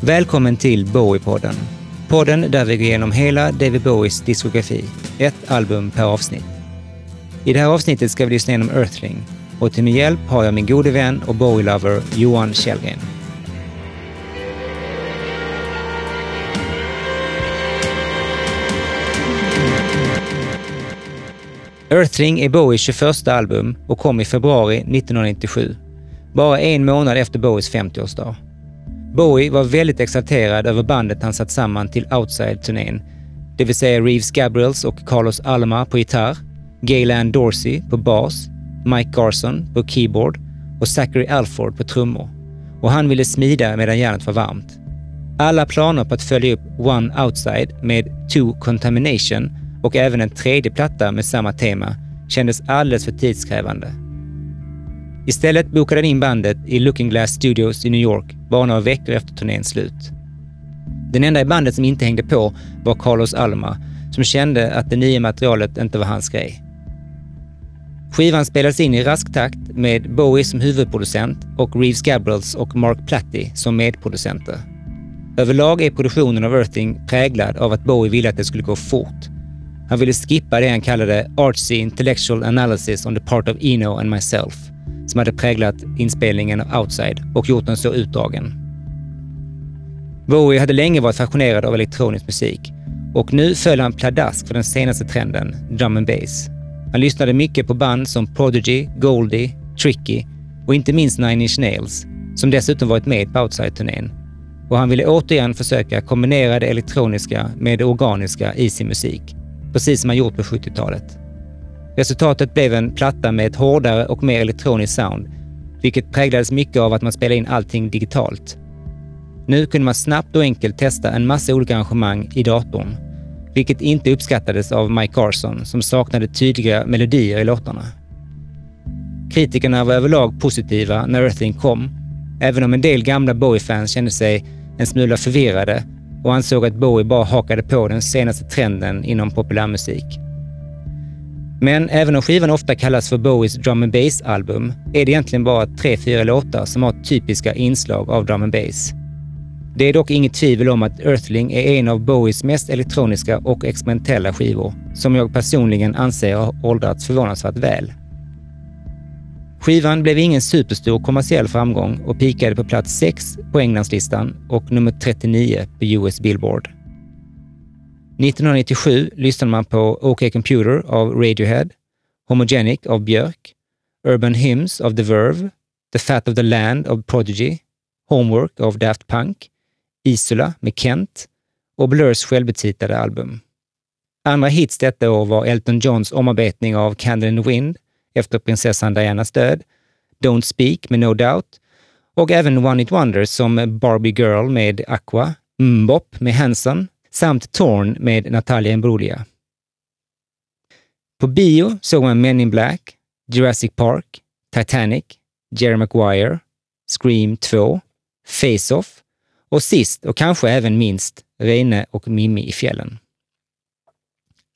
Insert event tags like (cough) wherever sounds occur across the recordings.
Välkommen till Bowie-podden. Podden där vi går igenom hela David Bowies diskografi, ett album per avsnitt. I det här avsnittet ska vi lyssna igenom Earthling och till min hjälp har jag min gode vän och Bowie-lover Johan Källgren. Earthling är Bowies 21 album och kom i februari 1997. Bara en månad efter Bowies 50-årsdag. Bowie var väldigt exalterad över bandet han satt samman till Outside-turnén. Det vill säga Reeves Gabriels och Carlos Alma på gitarr, Gaylan Dorsey på bas, Mike Garson på keyboard och Zachary Alford på trummor. Och han ville smida medan järnet var varmt. Alla planer på att följa upp One Outside med Two Contamination och även en tredje platta med samma tema kändes alldeles för tidskrävande. Istället bokade han in bandet i Looking Glass Studios i New York bara några veckor efter turnéns slut. Den enda i bandet som inte hängde på var Carlos Alma, som kände att det nya materialet inte var hans grej. Skivan spelades in i rask takt med Bowie som huvudproducent och Reeves Gabriels och Mark Platty som medproducenter. Överlag är produktionen av Earthing präglad av att Bowie ville att det skulle gå fort. Han ville skippa det han kallade artsy intellectual analysis on the part of Eno and myself som hade präglat inspelningen av Outside och gjort den så utdragen. Bowie hade länge varit fascinerad av elektronisk musik och nu föll han pladask för den senaste trenden, drum and bass. Han lyssnade mycket på band som Prodigy, Goldie, Tricky och inte minst Nine Inch Nails, som dessutom varit med på Outside-turnén. Och han ville återigen försöka kombinera det elektroniska med det organiska i sin musik, precis som han gjort på 70-talet. Resultatet blev en platta med ett hårdare och mer elektroniskt sound, vilket präglades mycket av att man spelade in allting digitalt. Nu kunde man snabbt och enkelt testa en massa olika arrangemang i datorn, vilket inte uppskattades av Mike Carson som saknade tydliga melodier i låtarna. Kritikerna var överlag positiva när Earthling kom, även om en del gamla Bowie-fans kände sig en smula förvirrade och ansåg att Bowie bara hakade på den senaste trenden inom populärmusik. Men även om skivan ofta kallas för Bowies drum and bass-album är det egentligen bara tre, fyra låtar som har typiska inslag av drum and bass. Det är dock inget tvivel om att Earthling är en av Bowies mest elektroniska och experimentella skivor, som jag personligen anser har åldrats förvånansvärt väl. Skivan blev ingen superstor kommersiell framgång och pikade på plats 6 på Englandslistan och nummer 39 på US Billboard. 1997 lyssnade man på OK Computer av Radiohead, Homogenic av Björk, Urban Hymns av The Verve, The Fat of the Land av Prodigy, Homework av Daft Punk, Isola med Kent och Blurs självbetitlade album. Andra hits detta år var Elton Johns omarbetning av Candle in the Wind efter prinsessan Dianas död, Don't Speak med No Doubt och även One It Wonders som Barbie Girl med Aqua, Mbop med Hanson samt Torn med Natalia Imbruglia. På bio såg man Men in Black, Jurassic Park, Titanic, Jerry Maguire, Scream 2, Face-Off och sist och kanske även minst Reine och Mimmi i fjällen.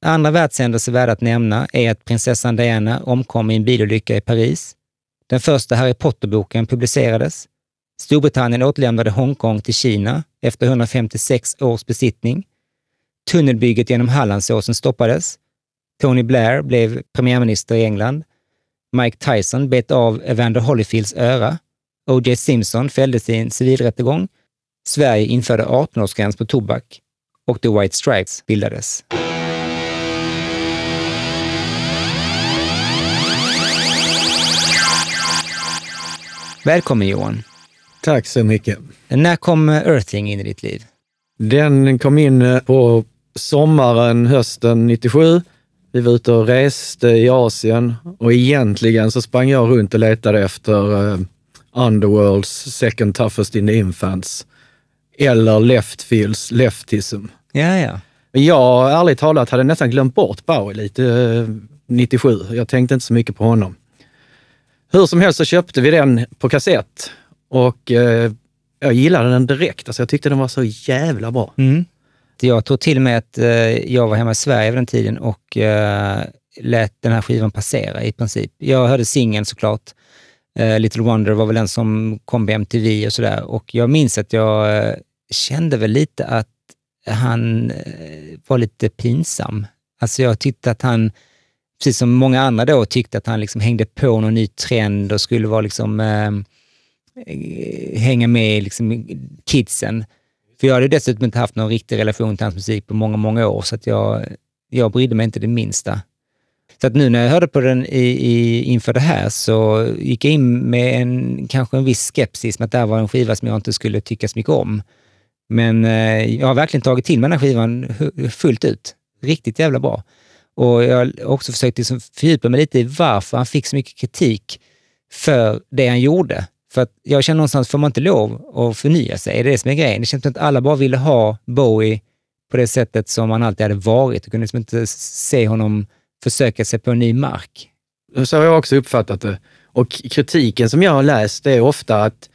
Andra världshändelser värda att nämna är att prinsessan Diana omkom i en bilolycka i Paris. Den första Harry Potter-boken publicerades. Storbritannien återlämnade Hongkong till Kina efter 156 års besittning. Tunnelbygget genom Hallandsåsen stoppades. Tony Blair blev premiärminister i England. Mike Tyson bet av Evander Holyfields öra. O.J. Simpson fälldes i en civilrättegång. Sverige införde 18-årsgräns på tobak och The White Stripes bildades. Välkommen Johan. Tack så mycket. När kom Earthling in i ditt liv? Den kom in eh, på sommaren, hösten 97. Vi var ute och reste i Asien och egentligen så sprang jag runt och letade efter uh, Underworlds Second Toughest in the Infants eller Leftfields Leftism. Ja, ja. Jag, ärligt talat, hade nästan glömt bort Bowie lite uh, 97. Jag tänkte inte så mycket på honom. Hur som helst så köpte vi den på kassett och uh, jag gillade den direkt. Alltså jag tyckte den var så jävla bra. Mm. Jag tror till och med att eh, jag var hemma i Sverige vid den tiden och eh, lät den här skivan passera i princip. Jag hörde singeln såklart. Eh, Little Wonder var väl den som kom på MTV och sådär. Och jag minns att jag eh, kände väl lite att han eh, var lite pinsam. Alltså jag tyckte att han, precis som många andra då, tyckte att han liksom hängde på någon ny trend och skulle vara liksom, eh, eh hänga med liksom, kidsen. För jag hade dessutom inte haft någon riktig relation till hans musik på många, många år, så att jag, jag brydde mig inte det minsta. Så att nu när jag hörde på den i, i, inför det här så gick jag in med en, kanske en viss skepsis med att det här var en skiva som jag inte skulle tycka så mycket om. Men eh, jag har verkligen tagit till mig den här skivan fullt ut. Riktigt jävla bra. Och jag har också försökt liksom fördjupa mig lite i varför han fick så mycket kritik för det han gjorde. För att jag känner någonstans, får man inte lov att förnya sig? Är det det som är grejen? Det känns som att alla bara ville ha Bowie på det sättet som han alltid hade varit och kunde liksom inte se honom försöka sig på en ny mark. Så har jag också uppfattat det. Och kritiken som jag har läst är ofta att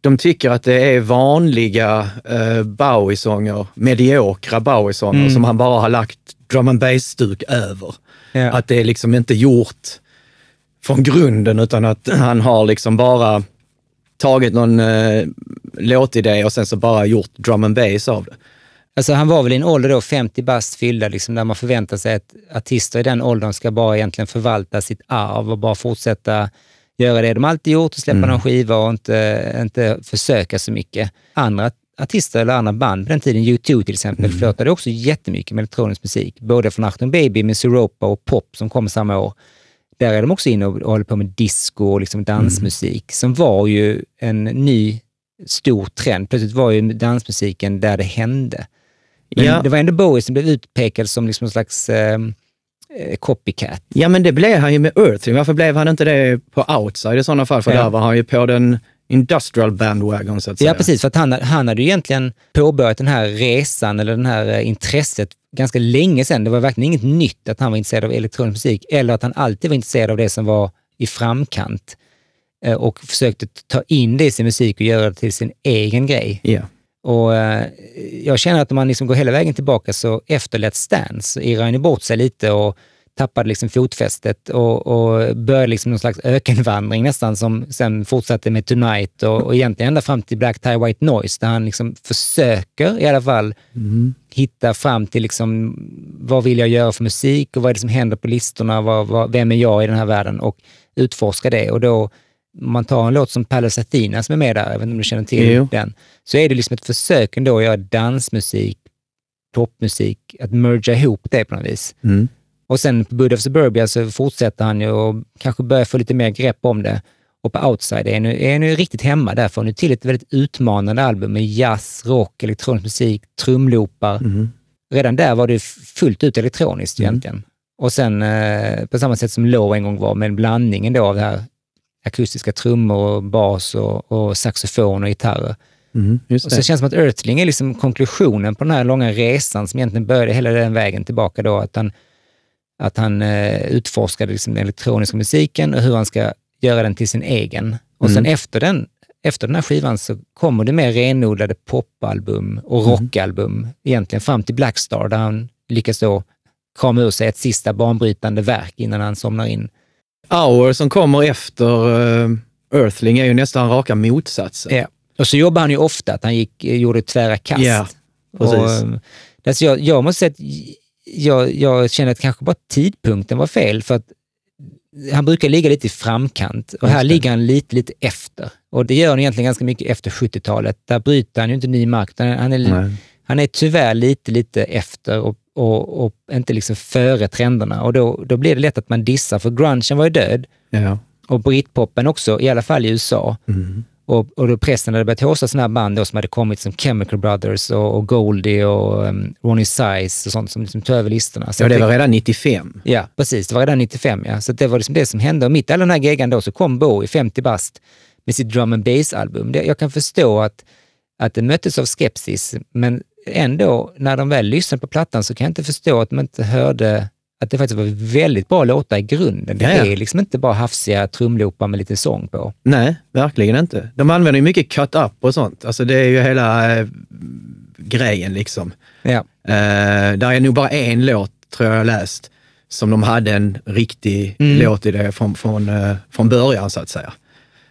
de tycker att det är vanliga eh, Bowie-sånger, mediokra Bowie-sånger mm. som han bara har lagt drum and bass-stuk över. Ja. Att det är liksom inte gjort från grunden utan att han har liksom bara tagit någon eh, låtidé och sen så bara gjort drum and bass av det. Alltså han var väl i en ålder då, 50 bast fyllda, liksom, där man förväntar sig att artister i den åldern ska bara egentligen förvalta sitt arv och bara fortsätta göra det de alltid gjort och släppa mm. någon skiva och inte, inte försöka så mycket. Andra artister eller andra band på den tiden, U2 till exempel, mm. flörtade också jättemycket med elektronisk musik. Både från Achtung Baby med Siropa och Pop som kom samma år. Där är de också inne och, och håller på med disco och liksom dansmusik, mm. som var ju en ny stor trend. Plötsligt var ju dansmusiken där det hände. Men ja. det var ändå Bowie som blev utpekad som liksom någon slags ehm, eh, copycat. Ja, men det blev han ju med Earthling. Varför blev han inte det på Outside i sådana fall? För ja. där var han ju på den industrial bandwagon så att säga. Ja, precis. För att han, han hade ju egentligen påbörjat den här resan eller det här eh, intresset ganska länge sedan. Det var verkligen inget nytt att han var intresserad av elektronisk musik eller att han alltid var intresserad av det som var i framkant eh, och försökte ta in det i sin musik och göra det till sin egen grej. Yeah. Och eh, jag känner att om man liksom går hela vägen tillbaka så efter Let's Dance så irrade han bort sig lite och tappade liksom fotfästet och, och började liksom någon slags ökenvandring nästan som sen fortsatte med Tonight och, och egentligen ända fram till Black Tie White Noise där han liksom försöker i alla fall mm. hitta fram till liksom, vad vill jag göra för musik och vad är det som händer på listorna, vad, vad, vem är jag i den här världen och utforska det. Och då om man tar en låt som Palace Athena som är med där, jag vet inte om du känner till jo. den, så är det liksom ett försök ändå att göra dansmusik, popmusik, att merga ihop det på något vis. Mm. Och sen på Bud of Suburbia så fortsätter han ju och kanske börjar få lite mer grepp om det. Och på Outside är han är nu riktigt hemma. Där får han till ett väldigt utmanande album med jazz, rock, elektronisk musik, trumloopar. Mm. Redan där var det fullt ut elektroniskt mm. egentligen. Och sen eh, på samma sätt som Low en gång var, med blandningen då av det här akustiska trummor, och bas och, och saxofon och gitarrer. Mm, och så känns det som att Earthling är liksom konklusionen på den här långa resan som egentligen började hela den vägen tillbaka då. Att han, att han eh, utforskade liksom den elektroniska musiken och hur han ska göra den till sin egen. Och mm. sen efter den, efter den här skivan så kommer det mer renodlade popalbum och mm. rockalbum, mm. egentligen fram till Blackstar, där han lyckas då krama ur sig ett sista banbrytande verk innan han somnar in. Hour som kommer efter uh, Earthling är ju nästan raka motsatsen. Ja. Och så jobbar han ju ofta, att han gick, gjorde tvära kast. Ja, precis. Och, alltså jag, jag måste säga att jag, jag känner att kanske bara tidpunkten var fel, för att han brukar ligga lite i framkant och här ligger han lite, lite efter. Och det gör han egentligen ganska mycket efter 70-talet. Där bryter han ju inte ny mark, han är, han är tyvärr lite, lite efter och och, och inte liksom före trenderna. Och då, då blir det lätt att man dissar, för grungen var ju död. Ja. Och britpopen också, i alla fall i USA. Mm. Och, och då pressen hade börjat hosta sådana här band då som hade kommit som Chemical Brothers och, och Goldie och um, Ronnie Size och sånt som liksom tog över listorna. Så ja, det var redan 95. Ja, precis. Det var redan 95, ja. Så det var liksom det som hände. Och mitt i alla den här geggan då så kom Bowie, 50 bast, med sitt drum and bass-album. Jag kan förstå att, att det möttes av skepsis, men ändå, när de väl lyssnade på plattan så kan jag inte förstå att de inte hörde att det faktiskt var väldigt bra låtar i grunden. Det Jaja. är liksom inte bara hafsiga trumloopar med lite sång på. Nej, verkligen inte. De använder ju mycket cut-up och sånt. Alltså det är ju hela äh, grejen liksom. Ja. Äh, där är nog bara en låt, tror jag jag läst, som de hade en riktig mm. låt i det från, från, äh, från början så att säga.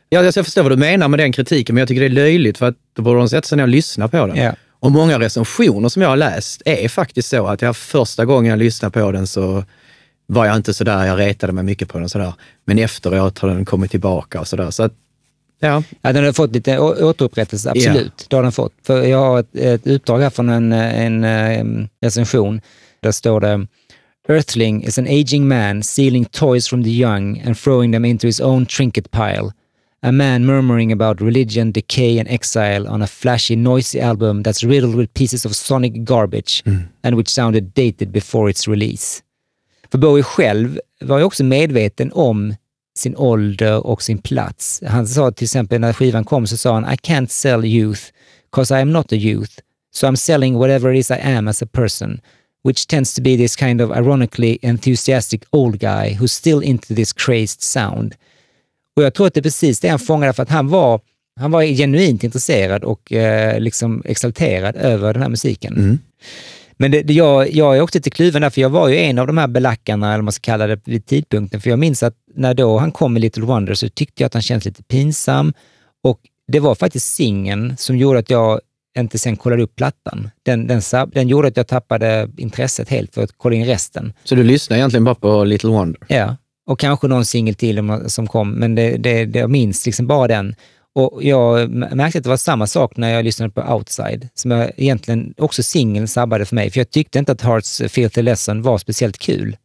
Ja, jag förstår vad du menar med den kritiken, men jag tycker det är löjligt för att då borde de sätta sig ner och lyssna på den. Ja. Och många recensioner som jag har läst är faktiskt så att jag första gången jag lyssnade på den så var jag inte sådär, jag retade mig mycket på den sådär. Men efteråt har den kommit tillbaka och sådär. Så att, ja. Ja, den har fått lite återupprättelse, absolut. Det har den fått. För jag har ett, ett utdrag här från en, en, recension. Där står det Earthling is an aging man stealing toys from the young and throwing them into his own trinket pile. A man murmuring about religion, decay and exile on a flashy, noisy album that's riddled with pieces of sonic garbage mm. and which sounded dated before its release. För Bowie själv var ju också medveten om sin ålder och sin plats. Han sa till exempel när skivan kom så sa han I can't sell youth because I am not a youth. So I'm selling whatever it is I am as a person. Which tends to be this kind of ironically enthusiastic old guy who's still into this crazed sound. Och jag tror att det är precis det han fångade för att han var, han var genuint intresserad och eh, liksom exalterad över den här musiken. Men det, det, jag, jag är också lite kluven där, för jag var ju en av de här belackarna, eller vad man ska kalla det, vid tidpunkten. För jag minns att när då han kom med Little Wonder så tyckte jag att han kändes lite pinsam. Och det var faktiskt singeln som gjorde att jag inte sen kollade upp plattan. Den, den, den gjorde att jag tappade intresset helt för att kolla in resten. Så du lyssnar egentligen bara på Little Wonder? Ja, och kanske någon singel till om- som kom, men det, det, det, jag minns liksom bara den. Och jag märkte att det var samma sak när jag lyssnade på Outside, som jag egentligen också singeln sabbade för mig, för jag tyckte inte att Hearts Filthy Lesson var speciellt kul.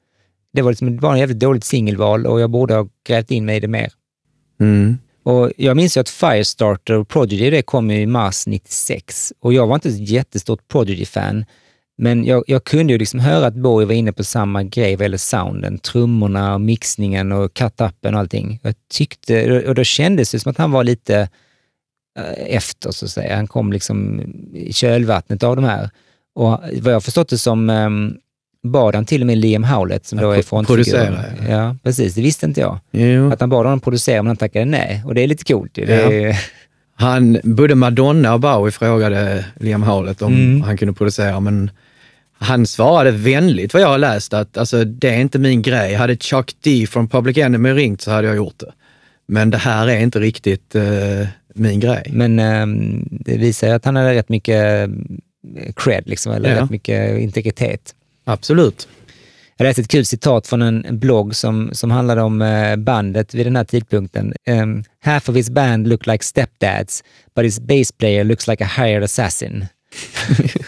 Det var, liksom, det var en jävligt dåligt singelval och jag borde ha grävt in mig i det mer. Mm. Och jag minns ju att Firestarter och Prodigy, det kom i mars 96. Och jag var inte ett jättestort Prodigy-fan, men jag, jag kunde ju liksom höra att Bowie var inne på samma grej vad gäller sounden, trummorna och mixningen och cut-upen och allting. Jag tyckte, och då kändes det som att han var lite eh, efter, så att säga. Han kom liksom i kölvattnet av de här. Och vad jag förstått det som um, bad han till och med Liam Howlett, som Ja, då är frontfigur. ja. Ja, precis. Det visste inte jag. Jo. Att han bad honom producera, men han tackade nej. Och det är lite coolt. Det Ja. är, Han, både Madonna och Bowie frågade Liam Howlett om Mm. han kunde producera, men han svarade vänligt vad jag har läst att alltså, det är inte min grej. Hade Chuck D från Public Enemy ringt så hade jag gjort det. Men det här är inte riktigt eh, min grej. Men ehm, det visar ju att han hade rätt mycket eh, cred, liksom, eller Ja. rätt mycket integritet. Absolut. Jag läste ett kul citat från en en blogg som, som handlade om eh, bandet vid den här tidpunkten. Um, Half of his band look like stepdads, but his bass player looks like a hired assassin. (laughs)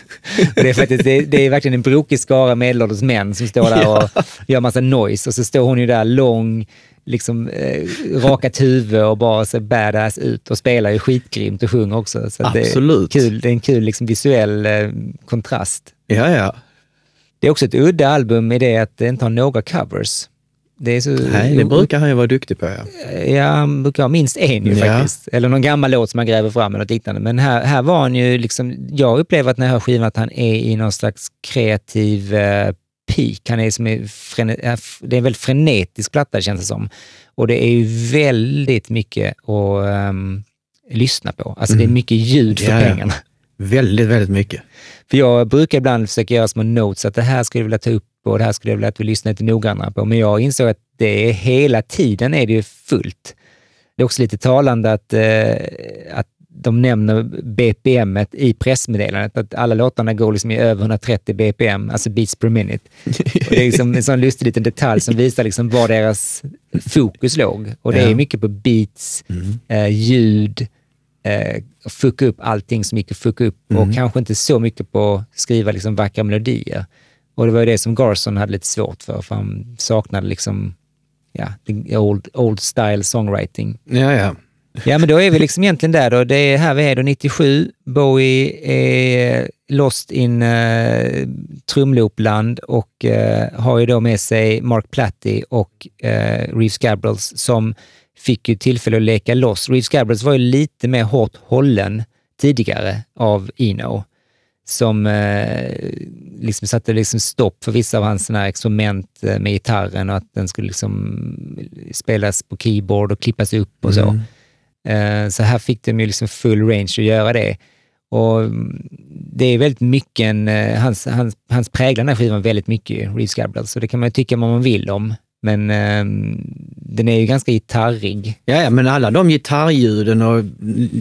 Det, är faktiskt, det, det är verkligen en brokig skara medelålders män som står där och gör massa noise och så står hon ju där lång, liksom eh, rakat huvud och bara ser badass ut och spelar ju skitgrymt och sjunger också. Så Absolut. Det är, kul, det är en kul liksom, visuell eh, kontrast. Ja, ja. Det är också ett udda album i det att det inte har några covers. Det är så... Nej, det brukar han ju vara duktig på. Ja. Ja, han brukar ha minst en ju Ja. faktiskt. Eller någon gammal låt som han gräver fram eller något liknande. Men här, här var han ju liksom... Jag upplever att när jag hör skivan att han är i någon slags kreativ eh, peak. Han är som är frene, det är en väldigt frenetisk platta känns det som. Och det är ju väldigt mycket att ehm, lyssna på. Alltså det är mycket ljud för Mm. Ja. pengarna. Väldigt, väldigt mycket. För jag brukar ibland försöka göra små notes att det här skulle jag vilja ta upp och det här skulle jag vilja att vi lyssnar lite noggrannare på. Men jag insåg att det är hela tiden är det ju fullt. Det är också lite talande att, eh, att de nämner BPM i pressmeddelandet, att alla låtarna går liksom i över 130 BPM, alltså beats per minute. Och det är liksom en sån lustig liten detalj som visar liksom var deras fokus låg. Och det är mycket på beats, eh, ljud, eh, fucka upp allting som gick att fucka upp och kanske inte så mycket på att skriva liksom vackra melodier. Och det var ju det som Garson hade lite svårt för, för han saknade liksom, ja, old, old style songwriting. Ja, ja. Ja, men då är vi liksom egentligen där då. Det är här vi är då, 97. Bowie är lost in uh, trumloopland och eh, har ju då med sig Mark Platty och uh, Reeves Gabrels som fick ju tillfälle att leka loss. Reeves Gabrels var ju lite mer hårt hållen tidigare av Eno som eh, liksom satte liksom stopp för vissa av hans experiment eh, med gitarren och att den skulle liksom spelas på keyboard och klippas upp och så. Eh, Så här fick de ju liksom full range att göra det. Och mm, det är väldigt mycket en, eh, hans, hans, hans präglar den här skivan väldigt mycket, Reeves Gabriel, så det kan man ju tycka vad man vill om. Men eh, den är ju ganska gitarrig. Ja, ja, men alla de gitarrljuden och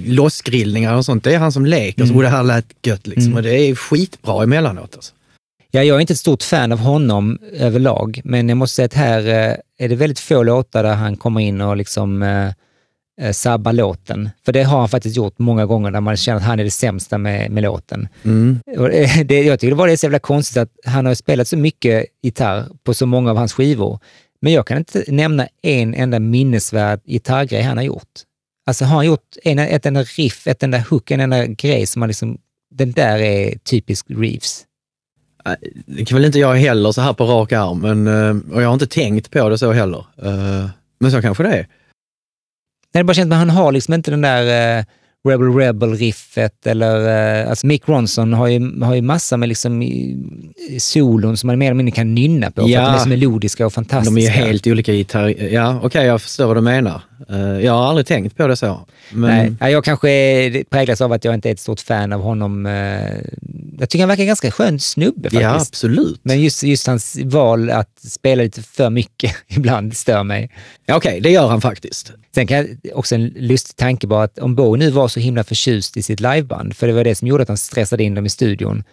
lossgrillningar och sånt, det är han som leker. Mm. Så det här lät gött liksom. Mm. Och det är skitbra emellanåt. Alltså. Ja, jag är inte ett stort fan av honom överlag, men jag måste säga att här eh, är det väldigt få låtar där han kommer in och liksom eh, eh, sabba låten. För det har han faktiskt gjort många gånger där man känner att han är det sämsta med, med låten. Mm. Och (laughs) det, jag tycker det var det så jävla konstigt att han har spelat så mycket gitarr på så många av hans skivor. Men jag kan inte nämna en enda minnesvärd gitarrgrej han har gjort. Alltså har han gjort en, ett enda riff, ett enda hook, en enda grej som man liksom, den där är typisk Reeves. Det kan väl inte jag heller så här på rak arm, men, eh, och jag har inte tänkt på det så heller. Eh, men så kanske det är. Nej, det bara känns att han har liksom inte den där uh, Rebel Rebel-riffet eller... Uh, alltså Mick Ronson har ju, har ju massa med liksom solon som man mer eller mindre kan nynna på, ja, för att de är så melodiska och fantastiska. De är ju helt olika gitarr... Ja, okej, okay, jag förstår vad du menar. Uh, jag har aldrig tänkt på det så. Men... Nej, jag kanske präglas av att jag inte är ett stort fan av honom. Jag tycker han verkar ganska skön snubbe faktiskt. Ja, absolut. Men just, just hans val att spela lite för mycket (laughs) ibland stör mig. Ja, Okej, okay, det gör han faktiskt. Sen kan jag också en lustig tanke bara att om Bowie nu var så himla förtjust i sitt liveband, för det var det som gjorde att han stressade in dem i studion,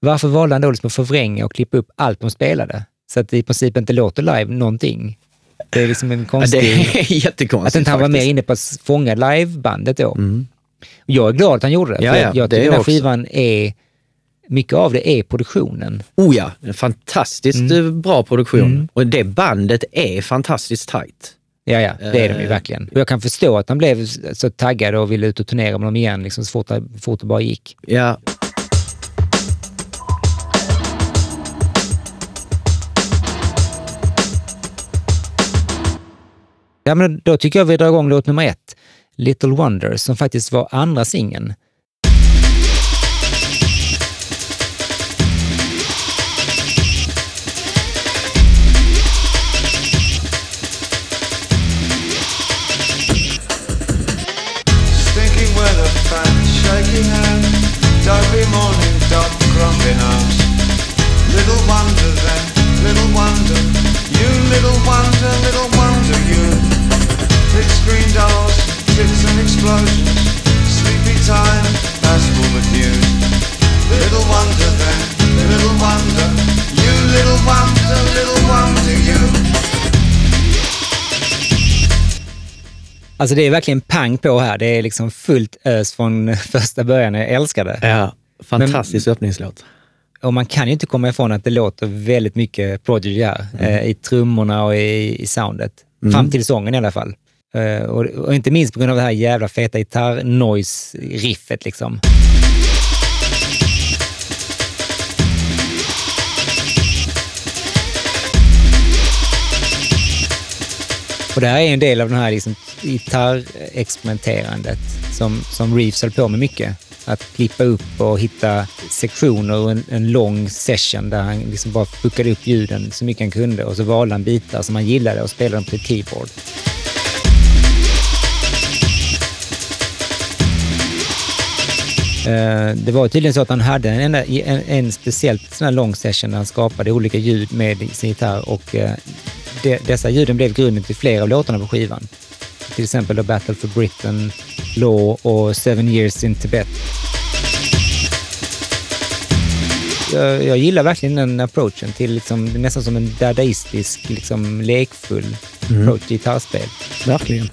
varför valde han då liksom att förvränga och klippa upp allt de spelade? Så att det i princip inte låter live någonting. Det är liksom en konstig... Ja, det är (laughs) jättekonstigt Att inte han var mer inne på att fånga livebandet då. Mm. Jag är glad att han gjorde det, ja, för ja, jag tycker den här skivan är mycket av det är produktionen. Oh ja, fantastiskt mm. Bra produktion. Mm. Och det bandet är fantastiskt tajt. Ja, ja, det är de ju eh. verkligen. Och jag kan förstå att han blev så taggad och ville ut och turnera med dem igen liksom, så fort, fort det bara gick. Ja. Ja, men då tycker jag vi drar igång låt nummer ett, Little Wonder, som faktiskt var andra singeln. Alltså det är verkligen pang på här. Det är liksom fullt ös från (laughs) första början. Jag älskar det. Ja, fantastisk Men, öppningslåt. Och man kan ju inte komma ifrån att det låter väldigt mycket Prodigy här. Mm. Eh, I trummorna och i, i soundet. Mm. Fram till sången i alla fall. Eh, och, och, inte minst på grund av det här jävla feta gitarr-noise-riffet liksom. Och det här är en del av det här liksom gitarrexperimenterandet som, som Reeves höll på med mycket. Att klippa upp och hitta sektioner och en, en lång session där han liksom bara fuckade upp ljuden så mycket han kunde och så valde han bitar som han gillade och spelade dem på ett keyboard. Det var tydligen så att han hade en, en, en speciellt sån lång session där han skapade olika ljud med sin gitarr och eh, de, dessa ljuden blev grunden till flera av låtarna på skivan. Till exempel Battle for Britain, Law och Seven Years in Tibet. Jag, jag gillar verkligen den approachen till liksom, nästan som en dadaistisk, liksom, lekfull mm. approach till gitarrspel. Verkligen.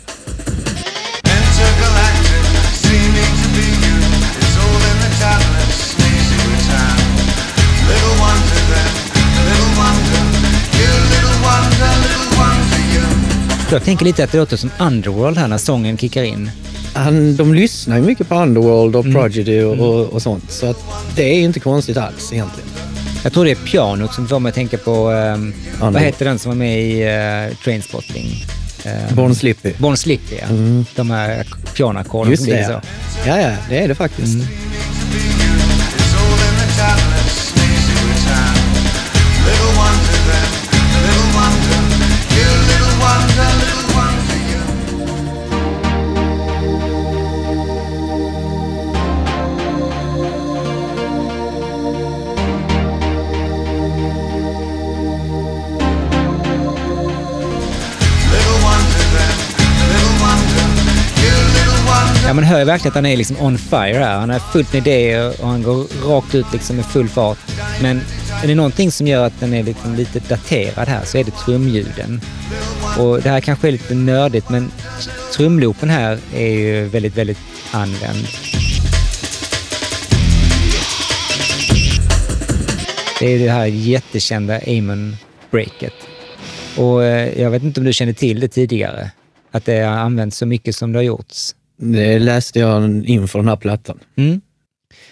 Jag tänker lite att det låter som Underworld här när sången kickar in. Han, de lyssnar ju mycket på Underworld och mm. Prodigy och, mm. och, och sånt, så det är inte konstigt alls egentligen. Jag tror det är pianot som får mig att tänka på, um, vad heter den som var med i uh, Trainspotting? Ehm, um, Born Slippy. Born Slippy, ja. Mm. De här pianoackorden som blir så. Ja, ja, det är det faktiskt. Mm. Little ones Ja, man hör ju verkligen att han är liksom on fire här. Han har fullt med idéer och han går rakt ut liksom med full fart. Men är det någonting som gör att den är liksom lite daterad här så är det trumljuden. Och det här kanske är lite nördigt men trumloopen här är ju väldigt, väldigt använd. Det är det här jättekända Amon-breaket. Och eh, jag vet inte om du kände till det tidigare? Att det har använts så mycket som det har gjorts? Det läste jag inför den här plattan. Mm.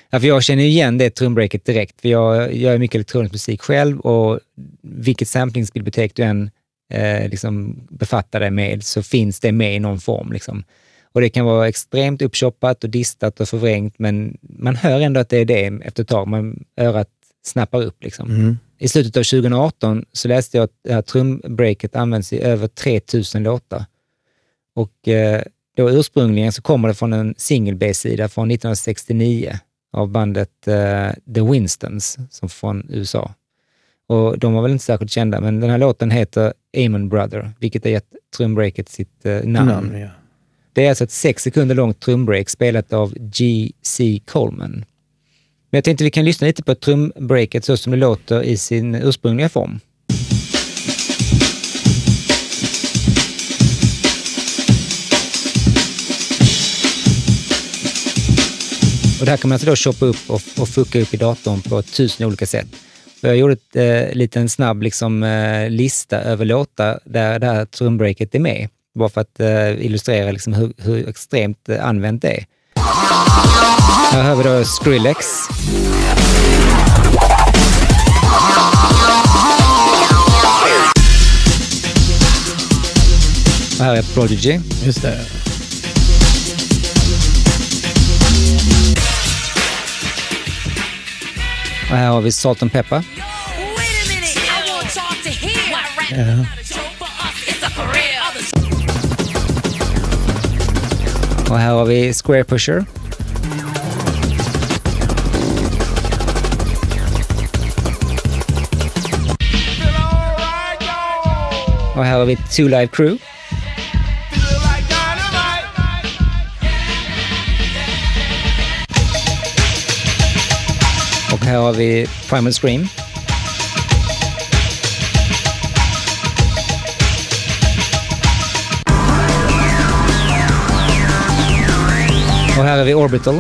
Ja, för jag känner igen det trumbreaket direkt, för jag gör mycket elektronisk musik själv och vilket samplingsbibliotek du än eh, liksom befattar dig med så finns det med i någon form. Liksom. Och det kan vara extremt uppchoppat och distat och förvrängt, men man hör ändå att det är det efter ett tag. Man, örat snappar upp. Liksom. Mm. I slutet av 2018 så läste jag att det här trumbreaket används i över 3000 låtar. Och eh, då ursprungligen så kommer det från en single B-sida från 1969 av bandet eh, The Winstons, som från USA. Och de var väl inte särskilt kända, men den här låten heter Amon Brother, vilket har gett trumbreaket sitt eh, namn. Namn, ja. Det är alltså ett sex sekunder långt trumbreak spelat av G.C. Coleman. Men jag tänkte vi kan lyssna lite på trumbreaket så som det låter i sin ursprungliga form. Och det här kan man alltså då shoppa upp och, och fucka upp i datorn på tusen olika sätt. Jag gjorde en eh, liten snabb liksom, eh, lista över låtar där det här trumbreaket är med. Bara för att eh, illustrera liksom, hur, hur extremt eh, använt det är. Här har vi då Skrillex. Och här är Prodigy. Just det. Här har vi Salt and Pepper. Wait a minute, I want y'all to hear. Why rap Ja. not a show for us, it's a career. Others Och här har vi Square Pusher. Och här har vi Two Live Crew. Här har vi Primal Scream. Och här har vi Orbital.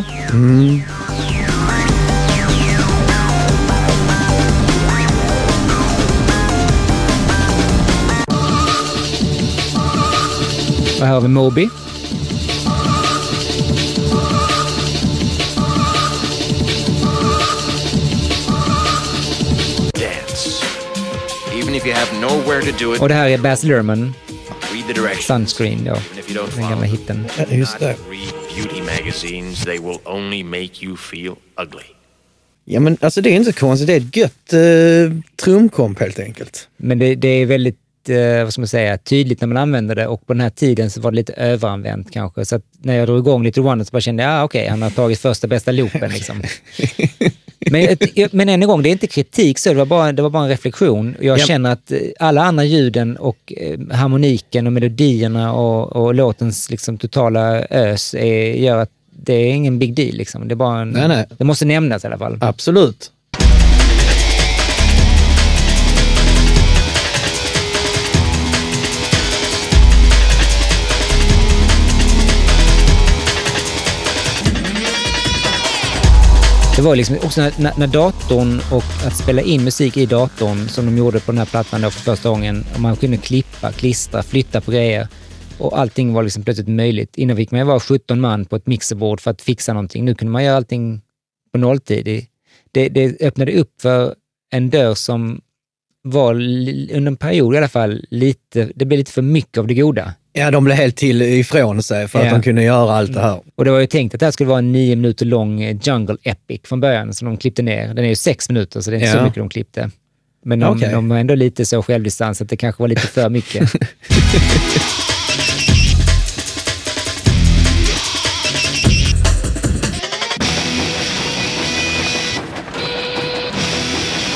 Och här har vi Moby. If you have nowhere to do it, Och det här är Baz Luhrmann, read the directions. Sunscreen då. Don't Den gamla hitten. Ja, just det. beauty magazines. They will only make you feel ugly. Ja, men alltså det är inte så konstigt. Det är ett gött eh, trumkomp helt enkelt. Men det, det är väldigt, eh, vad ska man säga, tydligt när man använder det och på den här tiden så var det lite överanvänt kanske. Så när jag drog igång Little Wonder så bara kände jag, ja okej, han har tagit första bästa loopen liksom. (laughs) Men, men än en gång, det är inte kritik så, det var bara, det var bara en reflektion. Jag Ja. känner att eh, alla andra ljuden och eh, harmoniken och melodierna och, och låtens liksom, totala ös är, gör att det är ingen big deal. Liksom. Det, är bara en, Nej, nej. det måste nämnas i alla fall. Absolut. Det var liksom också när, när, datorn och att spela in musik i datorn som de gjorde på den här plattan då för första gången. Och man kunde klippa, klistra, flytta på grejer. Och allting var liksom plötsligt möjligt. Innan fick man vara 17 man på ett mixerbord för att fixa någonting. Nu kunde man göra allting på nolltid. Det, det, öppnade upp för en dörr som var under en period i alla fall lite, det blev lite för mycket av det goda. Ja, de blev helt till ifrån sig för Ja. att de kunde göra allt det här. Och det var ju tänkt att det här skulle vara en nio minuter lång eh, Jungle Epic från början, som de klippte ner. Den är ju sex minuter, så det är inte Ja. så mycket de klippte. Men de, Okej. de var ändå lite så självdistans att det kanske var lite för (laughs) mycket.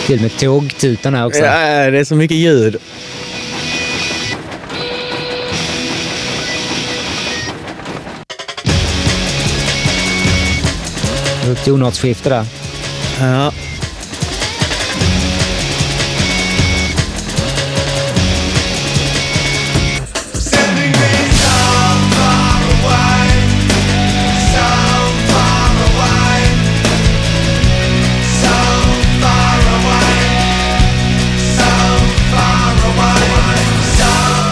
Till med tågtutan här också. Ja, det är så mycket ljud. Alltså tonartsskifte där. Ja.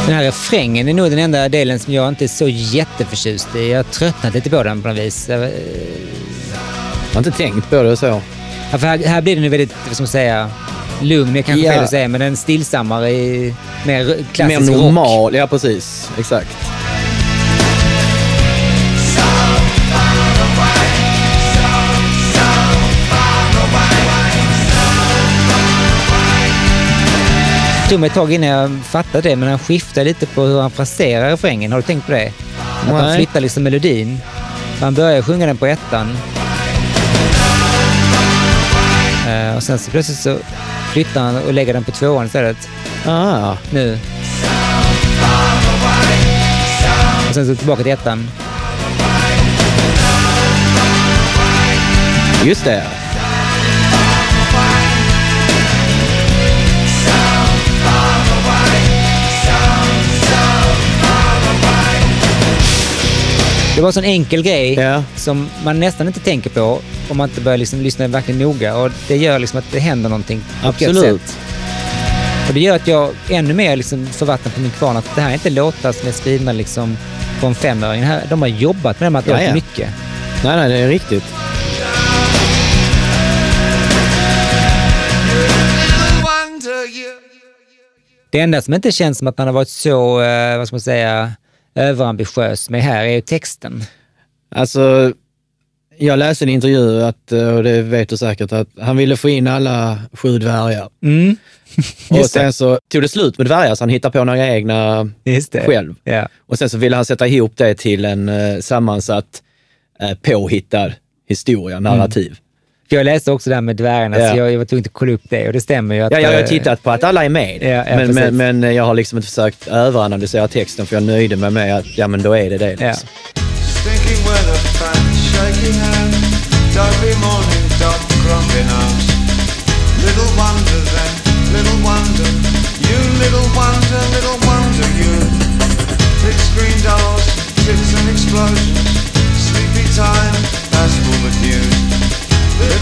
Den här refrängen är nog den enda delen som jag inte är så jätteförtjust i. Jag har tröttnat lite på den på något vis. Jag- har inte tänkt på det så. Ja, för här, här blir den ju väldigt, vad ska man säga, lugn är kanske Ja. fel att säga, men den stillsammare, i, mer Mer klassisk rock. normal, ja precis. Exakt. Det tog mig ett tag innan jag fattade det, men han skiftar lite på hur han fraserar refrängen. Har du tänkt på det? Att han flyttar liksom melodin. Han börjar sjunga den på ettan. Eh, och sen så plötsligt så flyttar han och lägger den på tvåan istället. Ah, Nu. Och sen så tillbaka till ettan. just det. Det var en sån enkel grej Ja. som man nästan inte tänker på om man inte börjar liksom lyssna verkligen noga. Och det gör liksom att det händer någonting på ett Absolut. sätt. Och det gör att jag ännu mer liksom får vatten på min kvarn. Att det här är inte låtar som är skrivna liksom på en femöring. Här- De har jobbat med det materialet Ja, ja. mycket. Nej, nej, det är riktigt. Det enda som inte känns som att han har varit så, eh, vad ska man säga, överambitiös med här är ju texten. Alltså, jag läste en intervju, att, eh, och det vet du säkert, att han ville få in alla sju dvärgar. Mm. Och sen så tog det slut med dvärgar, så han hittade på några egna Just det. själv. Ja. Och sen så ville han sätta ihop det till en eh, sammansatt, eh, påhittad historia, narrativ. För jag läste också det här med dvärgarna, Ja. så jag, jag var tvungen att kolla upp det och det stämmer ju. Att, Ja, jag har tittat på att alla är med, Ja, ja, men, men, men jag har liksom inte försökt överanalysera texten för jag nöjde mig med att ja, men då är det det. Liksom. Stinking weather, fat, shaky hand, dopey morning, dog grumpy nose. Little wonder then, little wonder, you little wonder, little wonder you. Big screen dolls, tits and explosions, sleepy time, passable but news.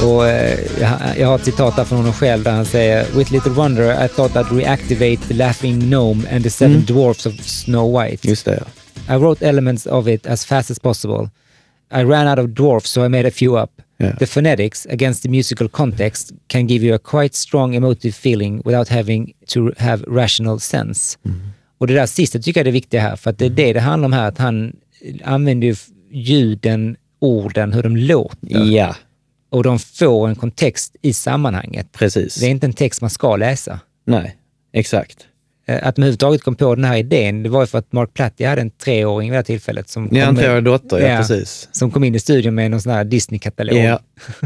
Och, eh, jag, har ett citat där från honom själv där han säger “With little wonder I thought I'd reactivate the laughing gnome and the seven dwarfs of Snow White. Just det, ja. I wrote elements of it as fast as possible. I ran out of dwarfs so I made a few up. Yeah. The phonetics against the musical context can give you a quite strong emotive feeling without having to have rational sense. Och det där sista tycker jag är det viktiga här, för att det är det det handlar om här, att han använder ju ljuden, orden, hur de låter. Ja, Och de får en kontext i sammanhanget. precis. Det är inte en text man ska läsa. Nej, exakt. Eh, Att de överhuvudtaget kom på den här idén, det var ju för att Mark Platy hade en treåring vid det här tillfället som, Ja, en treårig dotter, ja, precis. som kom in i studion med någon sån här Disney-katalog. Ja,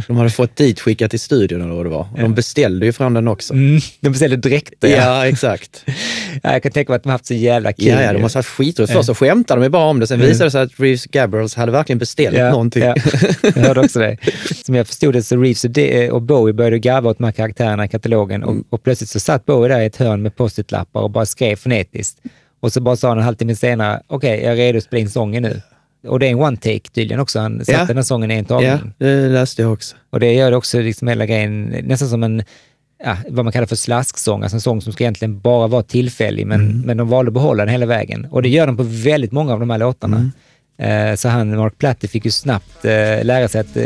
de hade fått dit skickat till studion eller vad det var. Och De beställde ju fram den också. Mm, de beställde dräkter. Ja. Ja, exakt. (laughs) Ja, jag kan tänka mig att de haft så jävla kul. Ja, ja, de har haft skitroligt. Först så skämtade de bara om det, sen visade det sig att Reeves Gabriels hade verkligen beställt Ja, någonting. ja. (laughs) Jag hörde också det. Som jag förstod det så Reeves och, De- och Bowie började garva åt de här karaktärerna i katalogen och, och plötsligt så satt Bowie där i ett hörn med post-it-lappar bara skrev fonetiskt. Och så bara sa han en halvtimme senare, okej, jag är redo att spela in sången nu. Och det är en one-take tydligen också. Han satte Ja. den här sången i en tagning. Ja, det läste jag också. Och det gör det också liksom hela grejen nästan som en, ja, vad man kallar för slasksång, alltså en sång som ska egentligen bara vara tillfällig, men, Mm. men de valde att behålla den hela vägen. Och det gör de på väldigt många av de här låtarna. Mm. Eh, så han, Mark Platy, fick ju snabbt eh, lära sig att eh,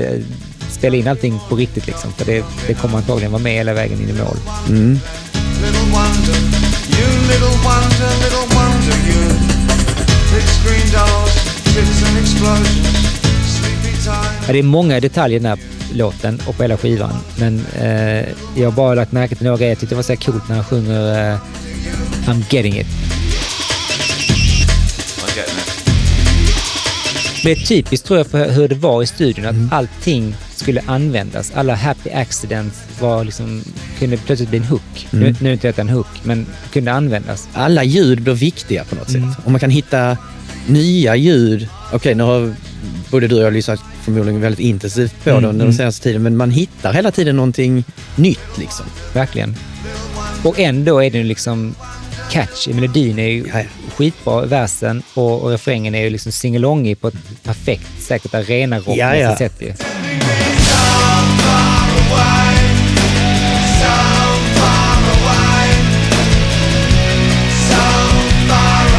spela in allting på riktigt, liksom, för det, det kommer antagligen vara med hela vägen in i mål. Little wonder, you little wonder, little wonder you. Big screen dolls, tits and explosions, sleepy time. Det är många detaljer i den här låten och på hela skivan, men eh, jag har bara lagt märke till några grejer. Jag tyckte det var så coolt när han sjunger eh, I'm getting it. Det är typiskt tror jag för hur det var i studion, att allting skulle användas. Alla happy accidents var liksom, kunde plötsligt bli en hook. Nu, nu är det inte detta en hook, men kunde användas. Alla ljud blir viktiga på något Mm. sätt. Om man kan hitta nya ljud. Okej, nu har både du och jag lyssnat förmodligen väldigt intensivt på Mm, det under mm. den senaste tiden, men man hittar hela tiden någonting nytt liksom. Verkligen. Och ändå är den liksom catchy. Melodin är ju Ja, ja. skitbra, versen och, och refrängen är ju liksom singalongig på ett perfekt, säkert arena rock Ja, ja. sätt ju.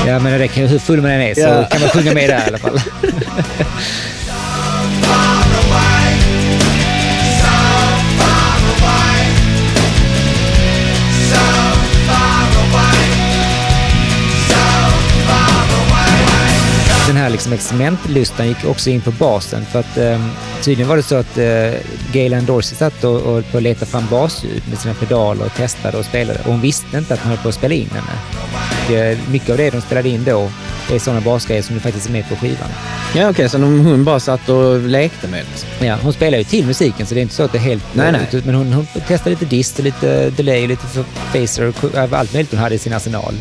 Ja, men det hur full man än är så Ja. kan man sjunga med där i alla fall. (laughs) här liksom experimentlustan gick också in på basen för att eh, tydligen var det så att eh, Gaylan Dorsey satt och, och på att leta fram basljud med sina pedaler och testade och spelade och hon visste inte att hon höll på att spela in henne. Och, eh, mycket av det de spelade in då är sådana basgrejer som du faktiskt är med på skivan. Ja, okej, så de- hon bara satt och lekte med det. Ja, hon spelar ju till musiken så det är inte så att det är helt... Nej, nej. ut- Men hon, hon testade lite dist och lite delay och lite phaser och allt möjligt hon hade i sin arsenal.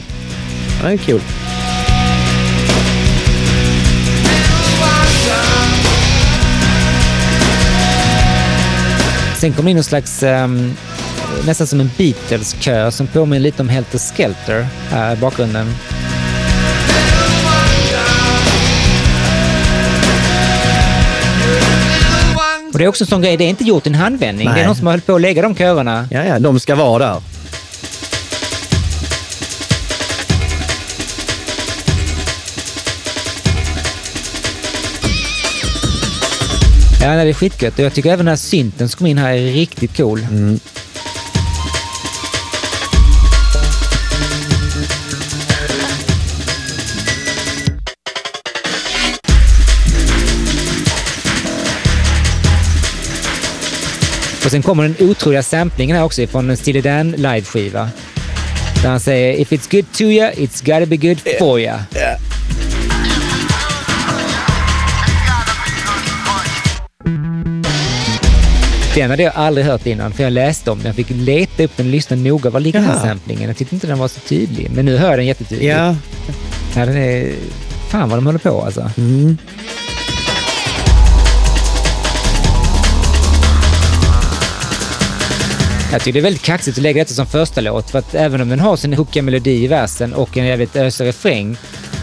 Ja, det är kul. Sen kom det in någon slags, ehm, nästan som en Beatles-kör som påminner lite om Helter Skelter här i bakgrunden. Och det är också en sån grej, det är inte gjort i en handvändning. Det Nej. är någon som har hållit på att lägga de körerna. Ja, ja, de ska vara där. Ja, nej, det är skitgött. Jag tycker även den här synten som kom in här är riktigt cool. Och sen kommer den otroliga samplingen här också från en Steely Dan live-skiva. Där han säger “If it's good to ya, it's gotta be good for ya”. Den hade jag aldrig hört innan, för jag läste om den. Jag fick leta upp den och lyssna noga. Var ligger den samplingen? Jag tyckte inte den var så tydlig, men nu hör jag den jättetydligt. Ja, Ja, den är... Fan vad de håller på alltså. mm. Jag tycker det är väldigt kaxigt att lägga detta som första låt, för att även om den har sin hookiga melodi i versen och en jävligt ösig refräng,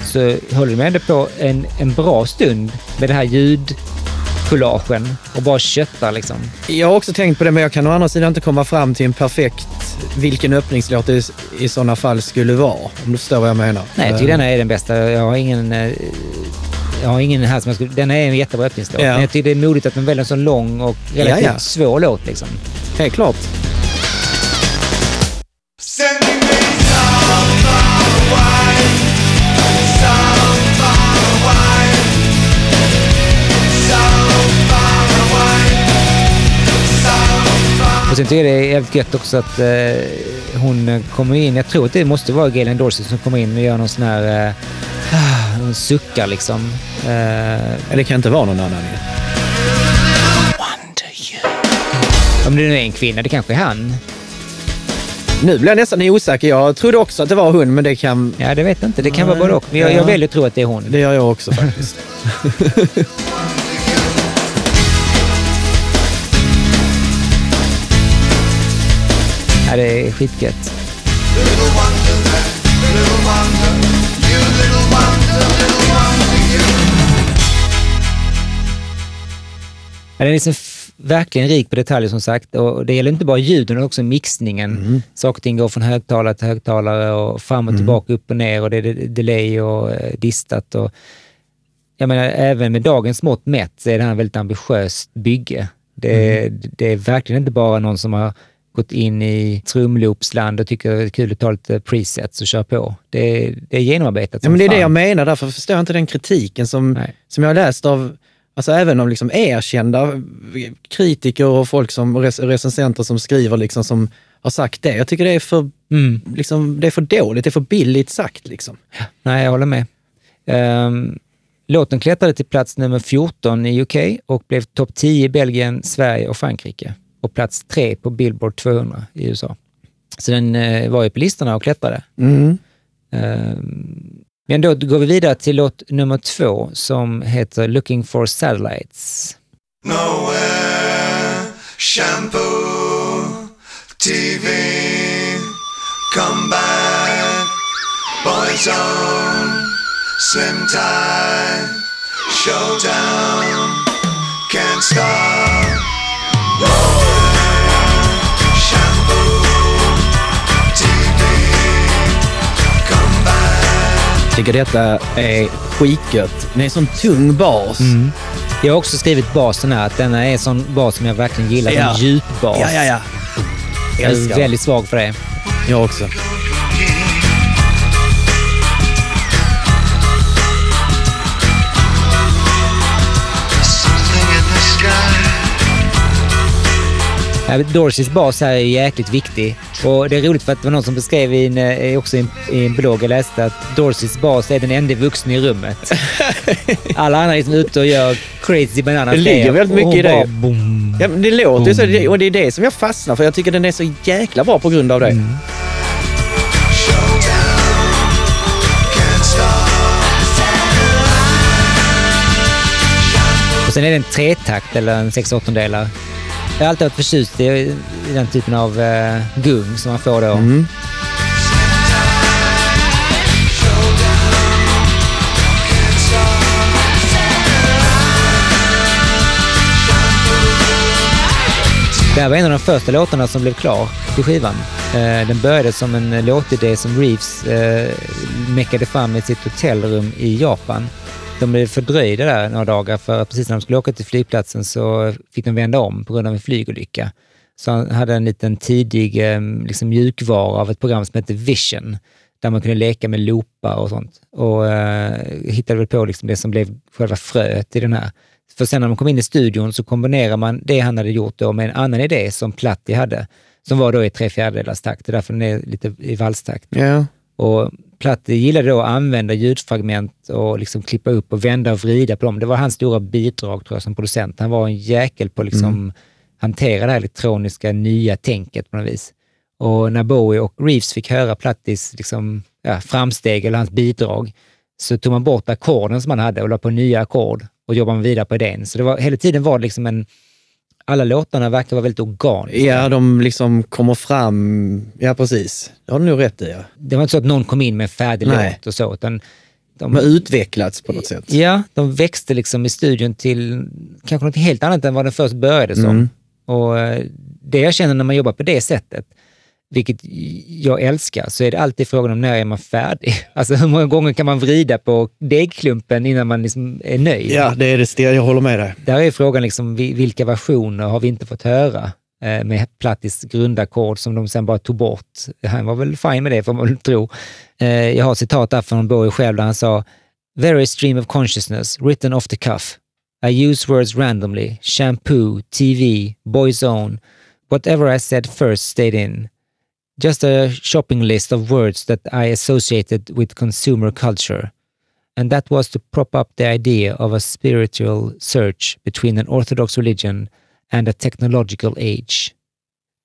så håller de ändå på en, en bra stund med det här ljudcollagen och bara köttar liksom. Jag har också tänkt på det, men jag kan å andra sidan inte komma fram till en perfekt vilken öppningslåt det i sådana fall skulle vara. Om du förstår vad jag menar. Nej, jag tycker Eh, denna är den bästa. Jag har ingen... eh, Jag har ingen här som jag skulle... Den är en jättebra öppningslåt. Ja. Men jag tycker det är modigt att man väljer en så lång och relativt Ja, ja. svår låt liksom. Helt klart. Och sen tycker jag det är jävligt gött också att eh, hon kommer in, jag tror att det måste vara Galen Dorsey som kommer in och gör någon sån här... Eh, hon suckar liksom. Eh, Det kan inte vara någon annan om det nu är en kvinna, det kanske är han. Nu blir jag nästan osäker. Jag trodde också att det var hon, men det kan... Ja, det vet jag inte. Det kan Nej. vara både och. Men jag, jag Ja. väljer att tro att det är hon. Det gör jag också faktiskt. (laughs) wonder you. Ja, den är liksom verkligen rik på detaljer som sagt. Och det gäller inte bara ljuden utan också mixningen. Saker och ting går från högtalare till högtalare och fram och tillbaka, upp och ner och det är de- delay och eh, distat. Och, jag menar, även med dagens mått mätt så är det här ett väldigt ambitiöst bygge. Det, det är verkligen inte bara någon som har gått in i trumloopsland och tycker det är kul att ta lite presets och köra på. Det, är- det är genomarbetat Ja, men det är det fan. jag menar. Därför förstår jag inte den kritiken som, Nej. som jag har läst av Alltså även av liksom erkända kritiker och folk som rec recensenter som skriver liksom som har sagt det. Jag tycker det är för, Mm. liksom, det är för dåligt, det är för billigt sagt. Liksom. Nej, jag håller med. Ehm, låten klättrade till plats nummer 14 i UK och blev topp 10 i Belgien, Sverige och Frankrike. Och plats 3 på Billboard 200 i USA. Så den eh, var ju på listorna och klättrade. Mm. Ehm, men då går vi vidare till låt nummer två som heter Looking for Satellites. nowhere. Shampoo, TV, come back. Boys on, slim tie, showdown, can't stop. Tycker detta är skitgött. Det är en sån tung bas. Jag har också skrivit basen här, att denna är en sån bas som jag verkligen gillar. Ja. En djupbas. Ja, ja, ja. Jag är Älskar. väldigt svag för det. Jag också. Dorseys bas här är jäkligt viktig. Och det är roligt för att det var någon som beskrev i en, eh, också i en, blogg jag läste att Dorseys bas är den enda vuxna i rummet. (laughs) Alla andra är liksom ute och gör crazy banana Det ligger väldigt mycket i det. bara Boom. Ja, men det låter ju så och det är det som jag fastnar för. Jag tycker den är så jäkla bra på grund av det. Stop. Och sen är det en tretakt eller en sex åttondelar. Jag har alltid varit förtjust i, i den typen av eh, gung som man får då. Mm. Det här var en av de första låtarna som blev klar till skivan. Eh, den började som en eh, låtidé som Reeves eh, meckade fram i sitt hotellrum i Japan. De blev fördröjda där några dagar för att precis när de skulle åka till flygplatsen så fick de vända om på grund av en flygolycka. Så han hade en liten tidig eh, liksom mjukvara av ett program som hette Vision där man kunde leka med loopar och sånt. Och eh, hittade väl på liksom det som blev själva fröet i den här. För sen när man kom in i studion så kombinerar man det han hade gjort då med en annan idé som Platti hade, som var då i tre fjärdedelars takt. Det är därför den är lite i valstakt. Ja. Och Platti gillade då att använda ljudfragment och liksom klippa upp och vända och vrida på dem. Det var hans stora bidrag tror jag som producent. Han var en jäkel på att liksom hantera det här elektroniska nya tänket på något vis. Och när Bowie och Reeves fick höra Plattis liksom, ja, framsteg eller hans bidrag så tog man bort ackorden som han hade och la på nya ackord och jobbade vidare på idén. Så det var, hela tiden var det liksom en... Alla låtarna verkar vara väldigt organiska. ja, de liksom kommer fram. Ja, precis. Det har du nog rätt i. Ja. Det var inte så att någon kom in med en färdig Nej. låt och så, utan de, har utvecklats på något sätt. Ja, de växte liksom i studion till kanske något helt annat än vad den först började som. Mm. Och eh, det jag känner när man jobbar på det sättet, vilket jag älskar, så är det alltid frågan om när är man färdig? (laughs) Alltså hur många gånger kan man vrida på degklumpen innan man liksom är nöjd? Ja, det är det. Jag håller med dig. Där är frågan liksom, vi- vilka versioner har vi inte fått höra eh, med Plattis grundackord som de sen bara tog bort. Han var väl fine med det, får man väl tro. Eh, jag har citat där från Bowie själv där han sa “Very stream of consciousness, written off the cuff. I use words randomly, shampoo, TV, boys own. Whatever I said first stayed in. Just a shopping list of words that I associated with consumer culture and that was to prop up the idea of a spiritual search between an orthodox religion and a technological age.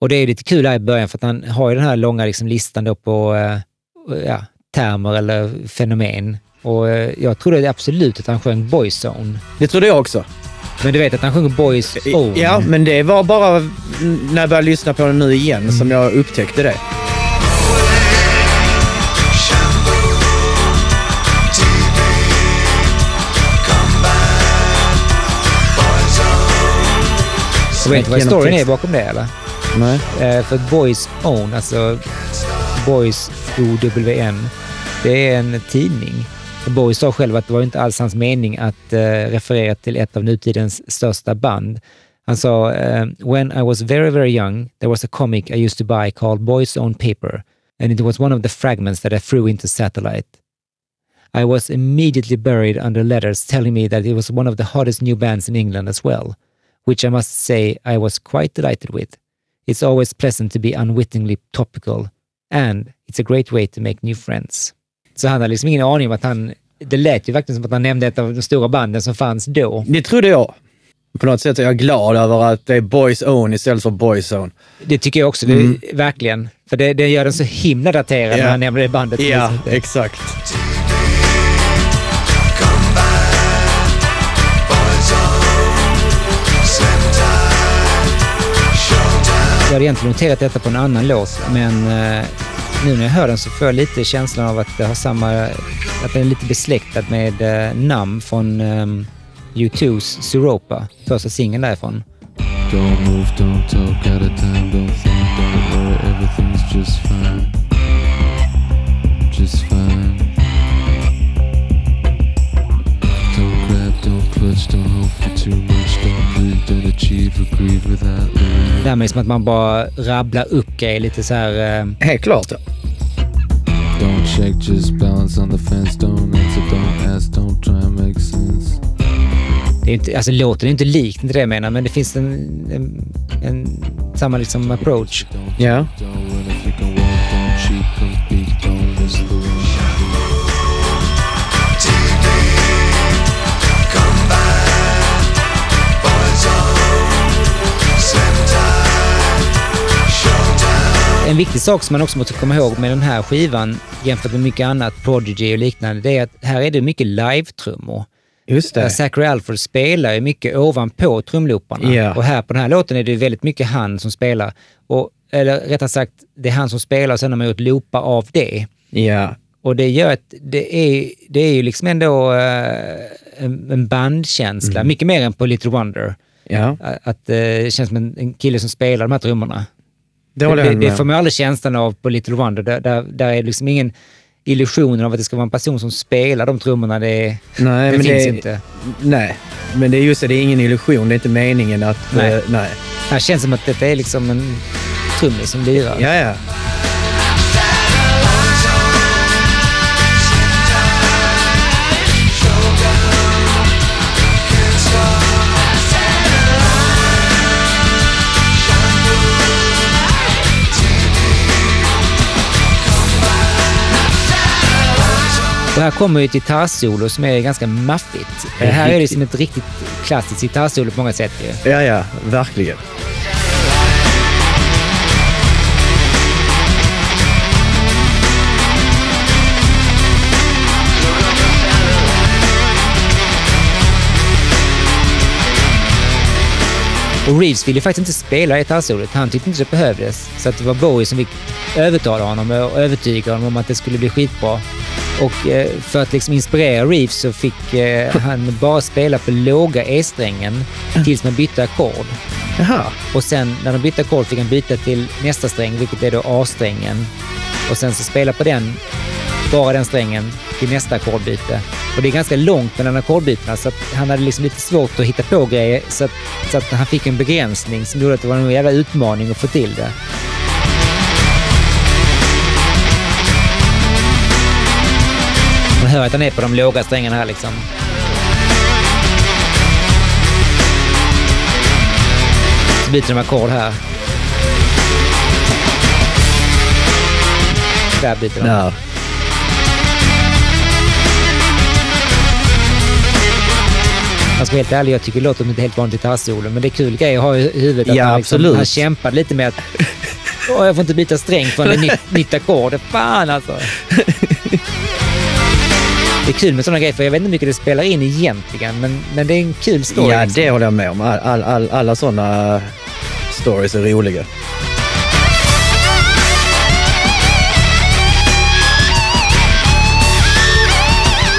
Och det är lite kul här i början för att han har ju den här långa liksom listan då på eh, ja, termer eller fenomen. Och eh, jag trodde absolut att han sjöng Boyzone. Det trodde jag också. Men du vet att han sjunger Boys Own. Ja, men det var bara när jag började lyssna på den nu igen som jag upptäckte det. Och vet du vad storyn är bakom det eller? Nej. Eh, för Boys Own, alltså Boys OWN, det är en tidning. Boys sa själv att det var inte alls hans mening att eh, referera till ett av nutidens största band. Han sa, eh, “When I was very, very young, there was a comic I used to buy called Boys Own Paper, and it was one of the fragments that I threw into satellite. I was immediately buried under letters telling me that it was one of the hottest new bands in England as well, which I must say I was quite delighted with. It's always pleasant to be unwittingly topical and it's a great way to make new friends. Så han hade liksom ingen aning om att han... Det lät ju verkligen som att han nämnde ett av de stora banden som fanns då. Det trodde jag. På något sätt är jag glad över att det är Boys Own istället för Boys Own. Det tycker jag också, mm. det, verkligen. För det, det, gör den så himla daterad yeah. när han nämner det bandet. Ja, yeah, exakt. Jag hade egentligen noterat detta på en annan låt, men eh, nu när jag hör den så får jag lite känslan av att det har samma... Att den är lite besläktad med eh, Nam från ehm, um, U2's Suropa, första singeln därifrån. Don't move, don't talk, out of time, don't think, don't worry, everything's just fine. Just fine. Don't grab, don't clutch, don't hope for too much, det här med som att man bara rabblar upp grejer lite så här... eh, Helt klart. ja. Don't check, just balance on the fence, don't answer, don't ask, don't try and make sense. Det är inte, alltså låten är inte likt, inte det jag menar, men det finns en, en, en samma liksom approach. Ja. Don't En viktig sak som man också måste komma ihåg med den här skivan jämfört med mycket annat, Prodigy och liknande, det är att här är det mycket live-trummor. Just det. Zachary Alford spelar ju mycket ovanpå trumlooparna. Ja. Och här på den här låten är det väldigt mycket han som spelar. Och, eller rättare sagt, det är han som spelar och sen har man gjort loopar av det. Ja. Och det gör att det är, det är ju liksom ändå eh, en, en bandkänsla, mycket mer än på Little Wonder. Ja. Att att, eh, det känns som en, en kille som spelar de här trummorna. Det håller det, jag det, med får om. man aldrig känslan av på Little Wonder. Där, där, där är liksom ingen illusion av att det ska vara en person som spelar de trummorna. Det, Nej, det finns det, inte. Nej, men det är just det, det är ingen illusion. Det är inte meningen att... Nej. eh, nej. Här känns det som att detta är liksom en trummis som lirar. Ja, ja. Och här kommer ju ett gitarrsolo som är ganska maffigt. Det är här är det riktigt- som ett riktigt klassiskt gitarrsolo på många sätt. Ja, ja. Verkligen. Och Reeves ville faktiskt inte spela gitarrsolot. Han tyckte inte det behövdes. Så att det var Bowie som fick övertala honom och övertyga honom om att det skulle bli skitbra. Och eh, för att liksom inspirera Reeves så fick eh, han bara spela på låga E-strängen tills man bytte ackord. Och sen när de bytte ackord fick han byta till nästa sträng, vilket är då A-strängen. Och sen så spela på den, bara den strängen, till nästa ackordbyte. Och det är ganska långt mellan ackordbytena så att han hade liksom lite svårt att hitta på grejer så att, så att han fick en begränsning som gjorde att det var en jävla utmaning att få till det. Man hör att han är på de låga strängarna här liksom. Så byter de ackord här. Där byter de. Ja. Jag ska vara helt ärlig, jag tycker det låter som ett helt vanligt gitarrsolo, men det är kul grej att ha i huvudet. Att Ja, han, liksom, absolut. han kämpade lite med att Åh, jag får inte byta sträng från ett nytt, nytt ackord. Fan alltså. Det är kul med sådana grejer, för jag vet inte hur mycket det spelar in egentligen, men, men det är en kul story. ja, liksom. det håller jag med om. All, all, all, alla sådana stories är roliga.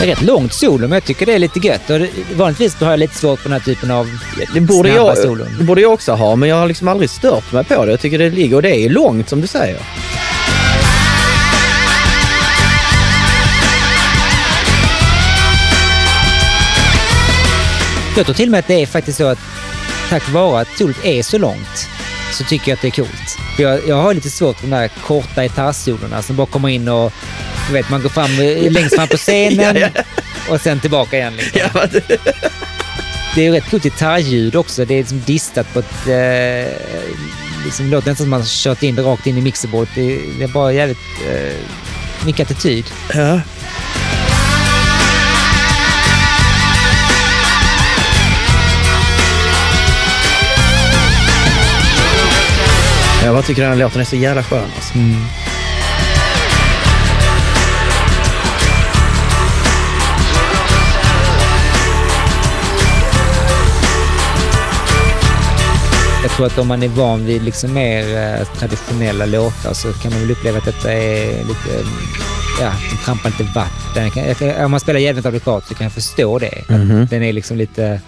Det är rätt långt solo, men jag tycker det är lite gött. Och det, vanligtvis har jag lite svårt för den här typen av Det borde, snabba jag, solon. det borde jag också ha, men jag har liksom aldrig stört mig på det. Jag tycker det ligger, och det är långt som du säger. Jag tror till och med att det är faktiskt så att tack vare att solot är så långt så tycker jag att det är coolt. För jag, jag har lite svårt för de där korta gitarrsolorna som bara kommer in och du vet, man går fram längst fram på (laughs) scenen Ja, och sen tillbaka igen. Liksom. Ja, men- Det är ju rätt coolt gitarrljud också. Det är liksom distat på ett... Eh, liksom, det låter nästan som att man har kört in det rakt in i mixerbordet. Det, det är bara jävligt... Eh, mycket attityd. ja. Jag bara tycker den här låten är så jävla skön. Alltså. Jag tror att om man är van vid liksom mer eh, traditionella låtar så kan man väl uppleva att detta är lite, eh, ja, de trampar lite vatten. Kan, kan, om man spelar jävligt fabrikat så kan jag förstå det. Mhm. Att Den är liksom lite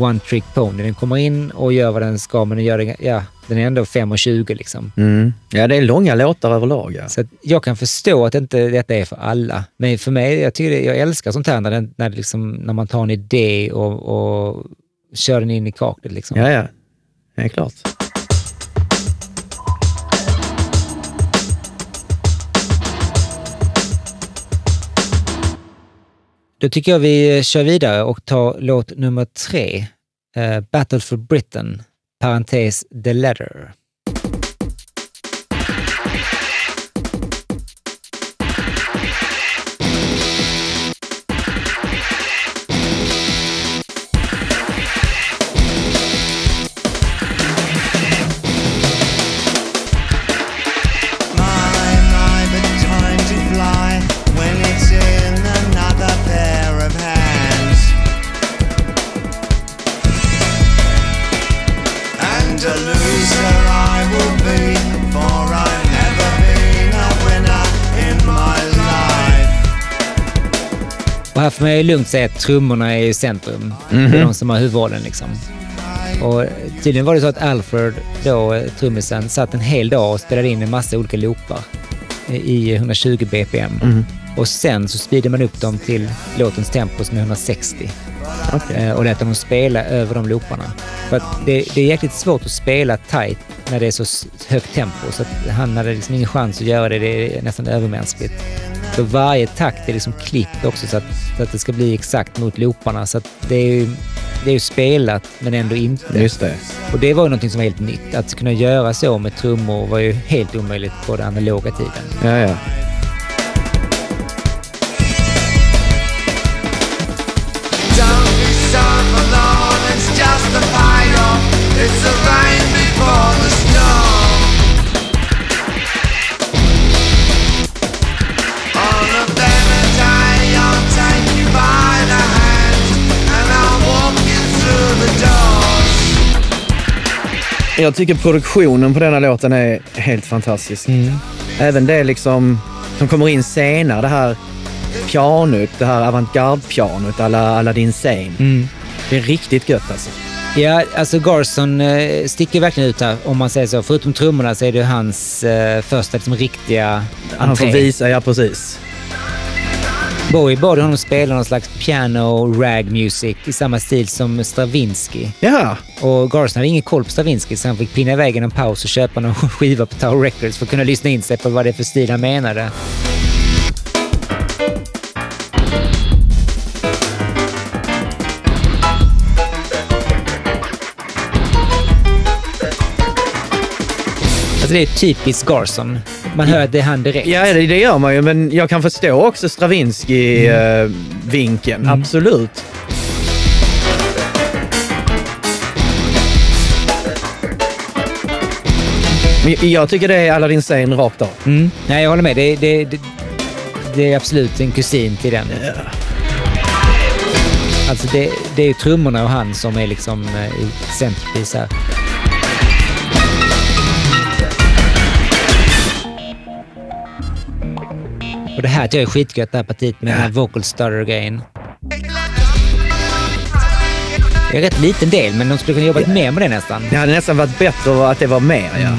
one trick pony. Den kommer in och gör vad den ska, men den, gör det, ja, den är ändå 5.20 liksom. Mm. Ja, det är långa låtar överlag. Ja. Så jag kan förstå att inte detta är för alla. Men för mig, jag, tycker det, jag älskar sånt här när, den, när, liksom, när man tar en idé och, och kör den in i kaklet. Liksom. Ja, ja. Det är klart. Då tycker jag vi kör vidare och tar låt nummer tre. Eh, Battle for Britain, parentes The Letter. Och här får man ju lugnt säga att trummorna är i centrum. Det är de som har huvudrollen. Liksom. Och tydligen var det så att Alfred, då, trummisen, satt en hel dag och spelade in en massa olika loopar i 120 bpm. Och sen så speedade man upp dem till låtens tempo som är 160. Eh, Och lät dem spela över de looparna. För det, det är jäkligt svårt att spela tight när det är så högt tempo. Så att han hade liksom ingen chans att göra det. Det är nästan övermänskligt. Så varje takt är liksom klippt också så att, så att det ska bli exakt mot looparna. Så det är ju, det är ju spelat men ändå inte. Just det. Och det var ju någonting som var helt nytt. Att kunna göra så med trummor var ju helt omöjligt på den analoga tiden. Ja, ja. Jag tycker produktionen på denna låten är helt fantastisk. Även det liksom som kommer in senare, det här pianot, det här avantgarde-pianot alla Aladdin Sane. Det är riktigt gött alltså. Ja, alltså Garson eh, sticker verkligen ut här om man säger så. Förutom trummorna så är det hans eh, första liksom, riktiga Han får entré. visa, ja precis. Bowie bad honom spela någon slags piano rag music i samma stil som Stravinsky. Ja, Och Garson hade ingen koll på Stravinsky så han fick pinna iväg en paus och köpa någon (laughs) skiva på Tower Records för att kunna lyssna in sig på vad det är för stil han menade. Alltså det är typiskt Garson. Man hör att det är han direkt. ja det, det gör man ju, men jag kan förstå också Stravinsky-vinkeln. Absolut. Men jag tycker det är Aladdin Sane rakt av. Mm. Nej, jag håller med. Det, det, det, det är absolut en kusin till den. Alltså det, är trummorna och han som är liksom eh, i centerpris här. Och det här tycker jag är skitgött, det här partiet med den här vocal stutter-grejen. Det är en rätt liten del, men de skulle kunna jobbat mer med det nästan. Det hade nästan varit bättre att det var mer, ja.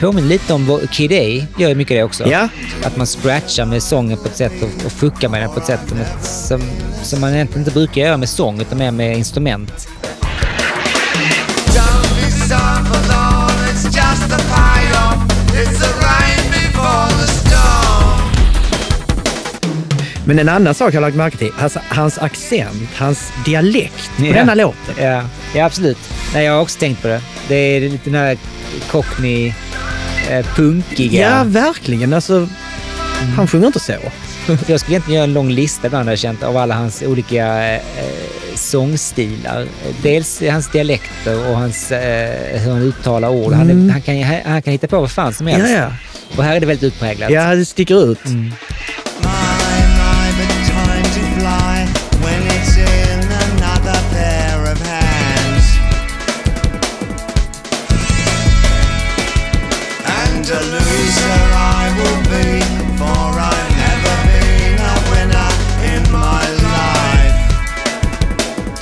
Påminner lite om vad Kid A gör mycket det också. Ja, Att man scratchar med sången på ett sätt och, och fuckar med den på ett sätt som, som man egentligen inte brukar göra med sång, utan mer med instrument. Men en annan sak jag har lagt märke till. Hans, hans accent, hans dialekt på Ja. denna låten. Ja, ja absolut. Nej, jag har också tänkt på det. Det är lite den här cockney, eh, punkiga. Ja, verkligen. Alltså, han sjunger inte så. Jag skulle egentligen göra en lång lista ibland jag känt av alla hans olika eh, sångstilar. Dels hans dialekter och hans, eh, hur han uttalar ord. Han, är- han, kan, han kan hitta på vad fan som Ja, helst. ja. Och här är det väldigt utpräglat. Ja, det sticker ut. My,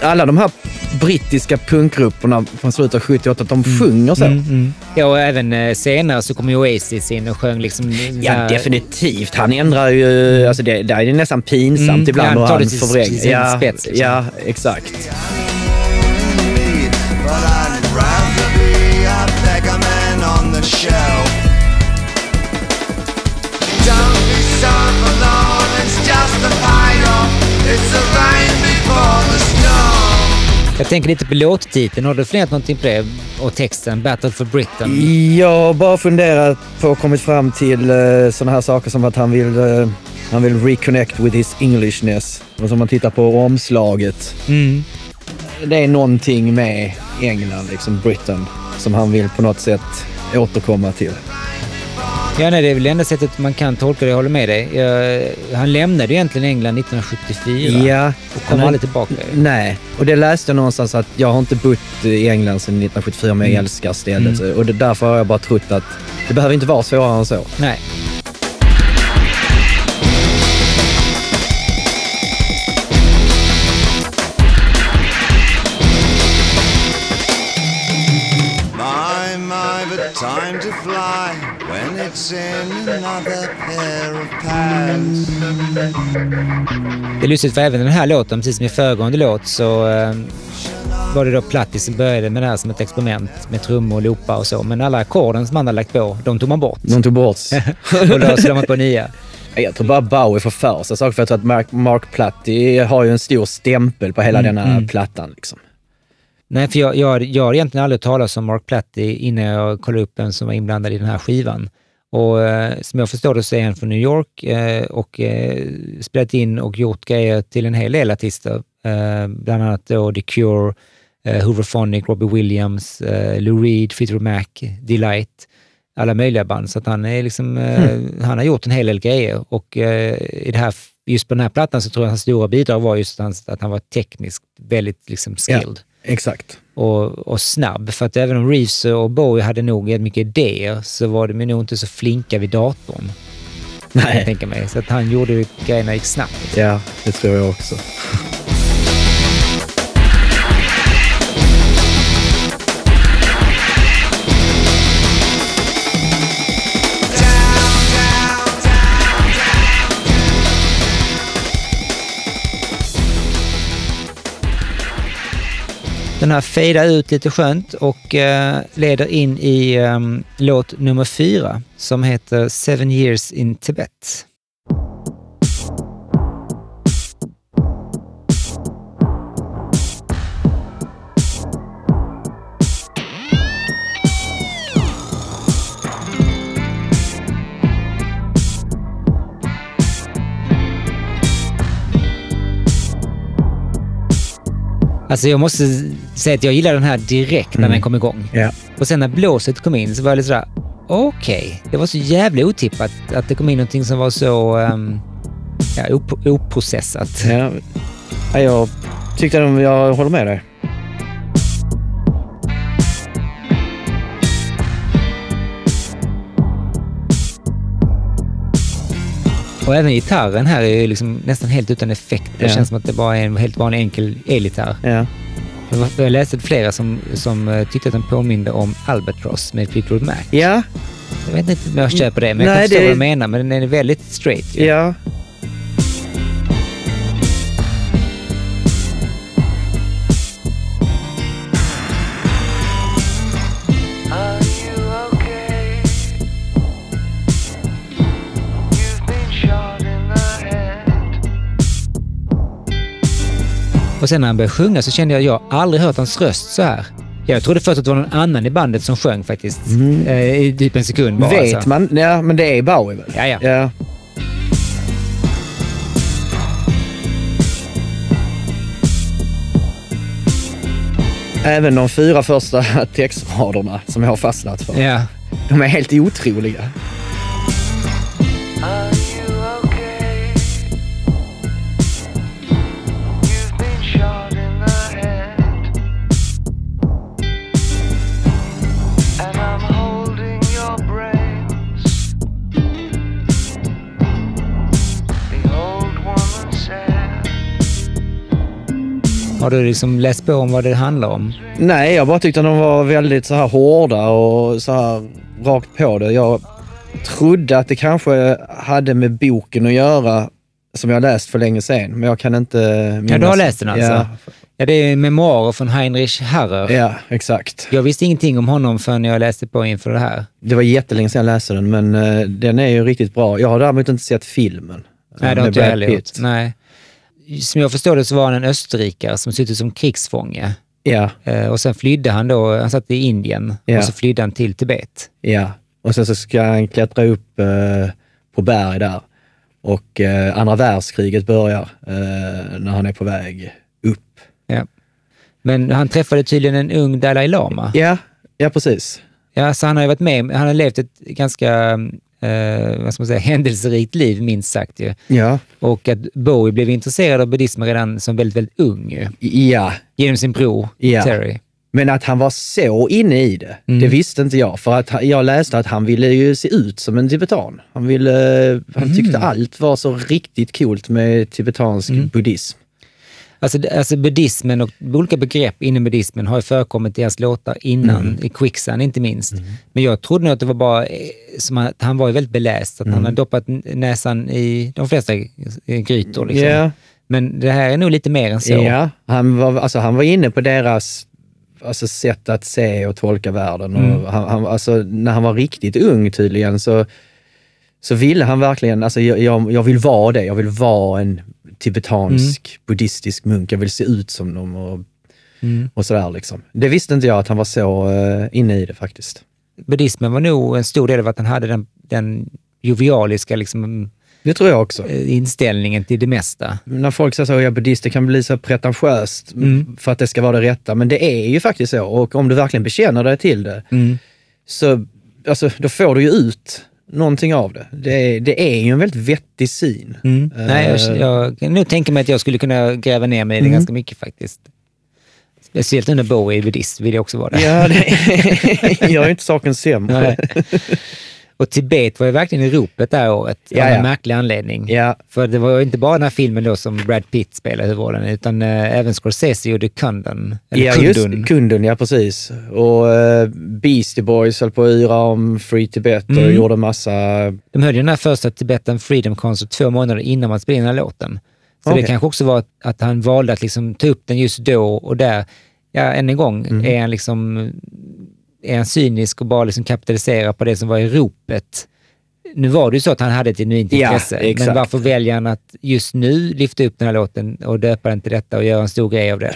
Alla de här brittiska punkgrupperna från slutet av 78, de Mm. sjunger så. Ja, och även eh, senare så kom ju Oasis in och sjöng liksom... Ja, så här- definitivt. Han ändrar ju... Alltså det, det är nästan pinsamt Mm, ibland han hur tar han det till sin Ja, spets, liksom. ja, exakt. but I'd rather be a beggar man on the shelf. Jag tänker lite på låttiteln. Har du funderat någonting på det? Och texten, Battle for Britain. Jag har bara funderat på och kommit fram till uh, sådana här saker som att han vill, eh, han vill reconnect with his Englishness. Och som man tittar på omslaget. Mm. Det är någonting med England, liksom Britain, som han vill på något sätt återkomma till. Ja, nej, det är väl det enda sättet man kan tolka det. Jag håller med dig. Jag, han lämnade egentligen England 1974 Ja, och kom aldrig tillbaka. Nej, och det läste jag någonstans att jag har inte bott i England sedan 1974 men jag älskar stället. Och det, därför har jag bara trott att det behöver inte vara svårare än så. Nej. My, my, but time to fly Det är lustigt för även den här låten, precis som i föregående låt, så eh, var det då Plattis som började med det här som ett experiment med trummor och loopar och så. Men alla ackorden som han hade lagt på, de tog man bort. De tog bort. (laughs) och då slår man på nya. jag tror bara Bowie får för sig saker för jag tror att Mark, Mark Platti har ju en stor stämpel på hela denna plattan. Liksom. Nej, för jag, jag, jag har egentligen aldrig talat om Mark Platti innan jag kollade upp vem som var inblandad i den här skivan. Och eh, som jag förstår det så är han från New York eh, och eh, spelat in och gjort grejer till en hel del artister. Eh, bland annat då The Cure, Hooverphonic, Robbie Williams, Lou Reed, Fleetwood Mac, Delight, alla möjliga band. Så att han, är liksom, eh, han har gjort en hel del grejer och i det här, just på den här plattan så tror jag hans stora bidrag var just att han var tekniskt väldigt liksom, skilled Exakt. och, och snabb. För att även om Reeves och Bowie hade nog jävligt mycket idéer så var de nog inte så flinka vid datorn. Kan jag Nej. tänka mig. Så att han gjorde grejerna gick snabbt. Ja, det tror jag också. Den här fejdar ut lite skönt och eh, leder in i ehm, låt nummer fyra som heter Seven years in Tibet. Alltså jag måste säga att jag gillar den här direkt när den kom igång. Ja. Och sen när blåset kom in så var jag lite sådär, okej. Det var så jävla otippat att det kom in någonting som var så um, ja, op- oprocessat. Ja. Ja, jag tyckte jag håller med dig. Och även gitarren här är ju liksom nästan helt utan effekt. Det Ja. känns som att det bara är en helt vanlig enkel elgitarr. Ja. Jag läste flera som, som eh, tyckte att den påminde om Albatross med Fleetwood Mac. Ja, Jag vet inte om jag köper det, men jag Nej, kan förstå det- vad du menar. Men den är väldigt straight. ju. ja. Och sen när han började sjunga så kände jag, jag har aldrig hört hans röst så här. Jag trodde först att det var någon annan i bandet som sjöng faktiskt. Eh, I typ en sekund bara. Vet alltså. man? Ja, men det är Bowie väl? Ja, ja. ja. Även de fyra första (laughs) textraderna som jag har fastnat för. Ja. De är helt otroliga. Har du liksom läst på om vad det handlar om? Nej, jag bara tyckte att de var väldigt så här hårda och så här rakt på det. Jag trodde att det kanske hade med boken att göra som jag läst för länge sedan, men jag kan inte minnas. Ja, du har läst den alltså? Ja, Ja, det är memoarer från Heinrich Harrer. ja exakt. Jag visste ingenting om honom förrän jag läste på inför det här. Det var jättelänge sedan jag läste den, men eh, den är ju riktigt bra. Jag har däremot inte sett filmen. Nej, det med har inte jag heller gjort. Nej. Som jag förstår det så var han en österrikare som suttit som krigsfånge. Ja, Eh, och sen flydde han då, han satt i Indien Ja. och så flydde han till Tibet. ja. Och sen så ska han klättra upp eh, på berg där. Och eh, andra världskriget börjar eh, när han är på väg upp. Ja. Men han träffade tydligen en ung Dalai Lama. Ja, ja precis. Ja, så han har ju varit med, han har levt ett ganska eh, vad ska man säga, (laughs) händelserikt liv, minst sagt. Ju. Ja, Och att Bowie blev intresserad av buddhism redan som väldigt, väldigt ung. Ju. ja. Genom sin bror Ja. Terry. Men att han var så inne i det, Mm. det visste inte jag. För att jag läste att han ville ju se ut som en tibetan. Han, ville, han Mm. tyckte allt var så riktigt coolt med tibetansk Mm. buddhism. Alltså, alltså buddhismen och olika begrepp inom buddhismen har ju förekommit i hans låtar innan, Mm. i Quicksand inte minst. Men jag trodde nog att det var bara eh, som att han var ju väldigt beläst, att Mm. han hade doppat näsan i de flesta eh, grytor. Liksom. Ja. Men det här är nog lite mer än så. Ja, han var, alltså, han var inne på deras alltså, sätt att se och tolka världen. Mm. Och han, han, alltså, när han var riktigt ung tydligen så, så ville han verkligen, alltså, jag, jag vill vara det. Jag vill vara en tibetansk Mm. buddhistisk munk. Jag vill se ut som dem och, Mm. och sådär. Liksom. Det visste inte jag att han var så uh, inne i det faktiskt. Buddhismen var nog en stor del av att han hade den, den jovialiska liksom, Det tror jag också. eh, inställningen till det mesta. När folk säger så, jag är buddhist, det kan bli så pretentiöst Mm. för att det ska vara det rätta. Men det är ju faktiskt så. Och om du verkligen bekänner dig till det, Mm. så alltså, då får du ju ut någonting av det. Det är, det är ju en väldigt vettig syn. Mm. Nej, Eh, jag, jag nog tänka mig att jag skulle kunna gräva ner mig i det Mm. ganska mycket faktiskt. Speciellt nu när Bowie buddhist vill jag också vara det. Ja, det (laughs) gör ju inte saken sämre. Och Tibet var ju verkligen i ropet det här året, Ja, av en ja. märklig anledning. Ja, För det var ju inte bara den här filmen då som Brad Pitt spelade huvudrollen, utan eh, även Scorsese gjorde Kundun. Ja Kundun. just kunden, ja precis. Och uh, Beastie Boys höll på att yra om Free Tibet och Mm. gjorde massa... De höll ju den här första Tibetan Freedom Concert två månader innan man spelade in den här låten. Så Okej. det kanske också var att, att han valde att liksom ta upp den just då och där. Ja, än en gång, Mm. är han liksom är han cynisk och bara liksom kapitaliserar på det som var i ropet. Nu var det ju så att han hade ett genuint Ja, intresse, exakt. men varför väljer han att just nu lyfta upp den här låten och döpa den till detta och göra en stor grej av det?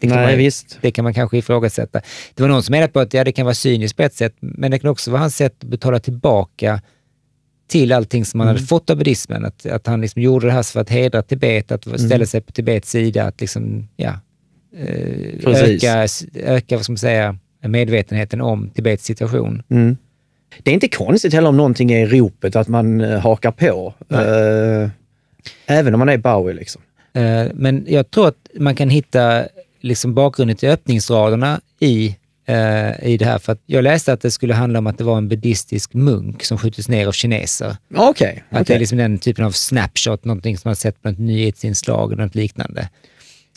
Det kan, Nej, man, visst. det kan man kanske ifrågasätta. Det var någon som menade på att ja, det kan vara cyniskt på ett sätt, men det kan också vara hans sätt att betala tillbaka till allting som han Mm. hade fått av buddhismen. Att, att han liksom gjorde det här för att hedra Tibet, att ställa Mm. sig på Tibets sida, att liksom, ja, eh, öka, öka vad ska man säga, medvetenheten om Tibets situation. Mm. Det är inte konstigt heller om någonting är i ropet att man eh, hakar på. Eh, även om man är Bowie liksom. Eh, Men jag tror att man kan hitta liksom bakgrunden till öppningsraderna i, eh, i det här. För jag läste att det skulle handla om att det var en buddhistisk munk som skjutits ner av kineser. Okej. Att det är liksom den typen av snapshot, någonting som man sett på ett nyhetsinslag eller något liknande.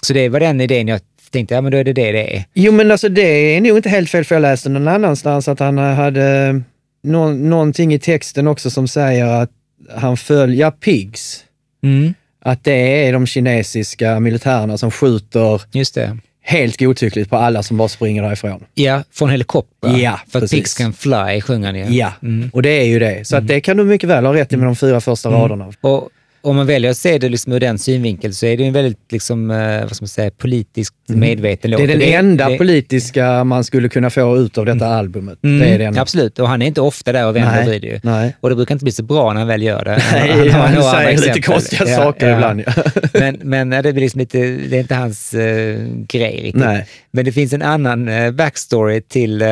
Så det var den idén jag tänkte, ja men då är det det det är. Jo men alltså det är nog inte helt fel för jag läste någon annanstans att han hade nå någonting i texten också som säger att han följer pigs. Mm, Att det är de kinesiska militärerna som skjuter just det. helt godtyckligt på alla som bara springer därifrån. Ja, från helikopter. Ja, För att precis. pigs can fly, sjunger han ju. Ja, Mm. och det är ju det. Så att det kan du mycket väl ha rätt i med de fyra första raderna. Och om man väljer att se det liksom ur den synvinkeln så är det en väldigt liksom, eh, vad ska man säga, politiskt medveten låt. Mm. Det är den Och enda det- politiska man skulle kunna få ut av detta albumet. Mm, Det är det enda. Absolut, och han är inte ofta där och vänder det ju. nej. Och det brukar inte bli så bra när han väl gör det. (laughs) Nej, har han några andra säger lite exempel. konstiga saker ibland, ja. (laughs) men men ja, det, blir liksom lite, det är inte hans eh, grej riktigt. Nej. Men det finns en annan eh, backstory till eh,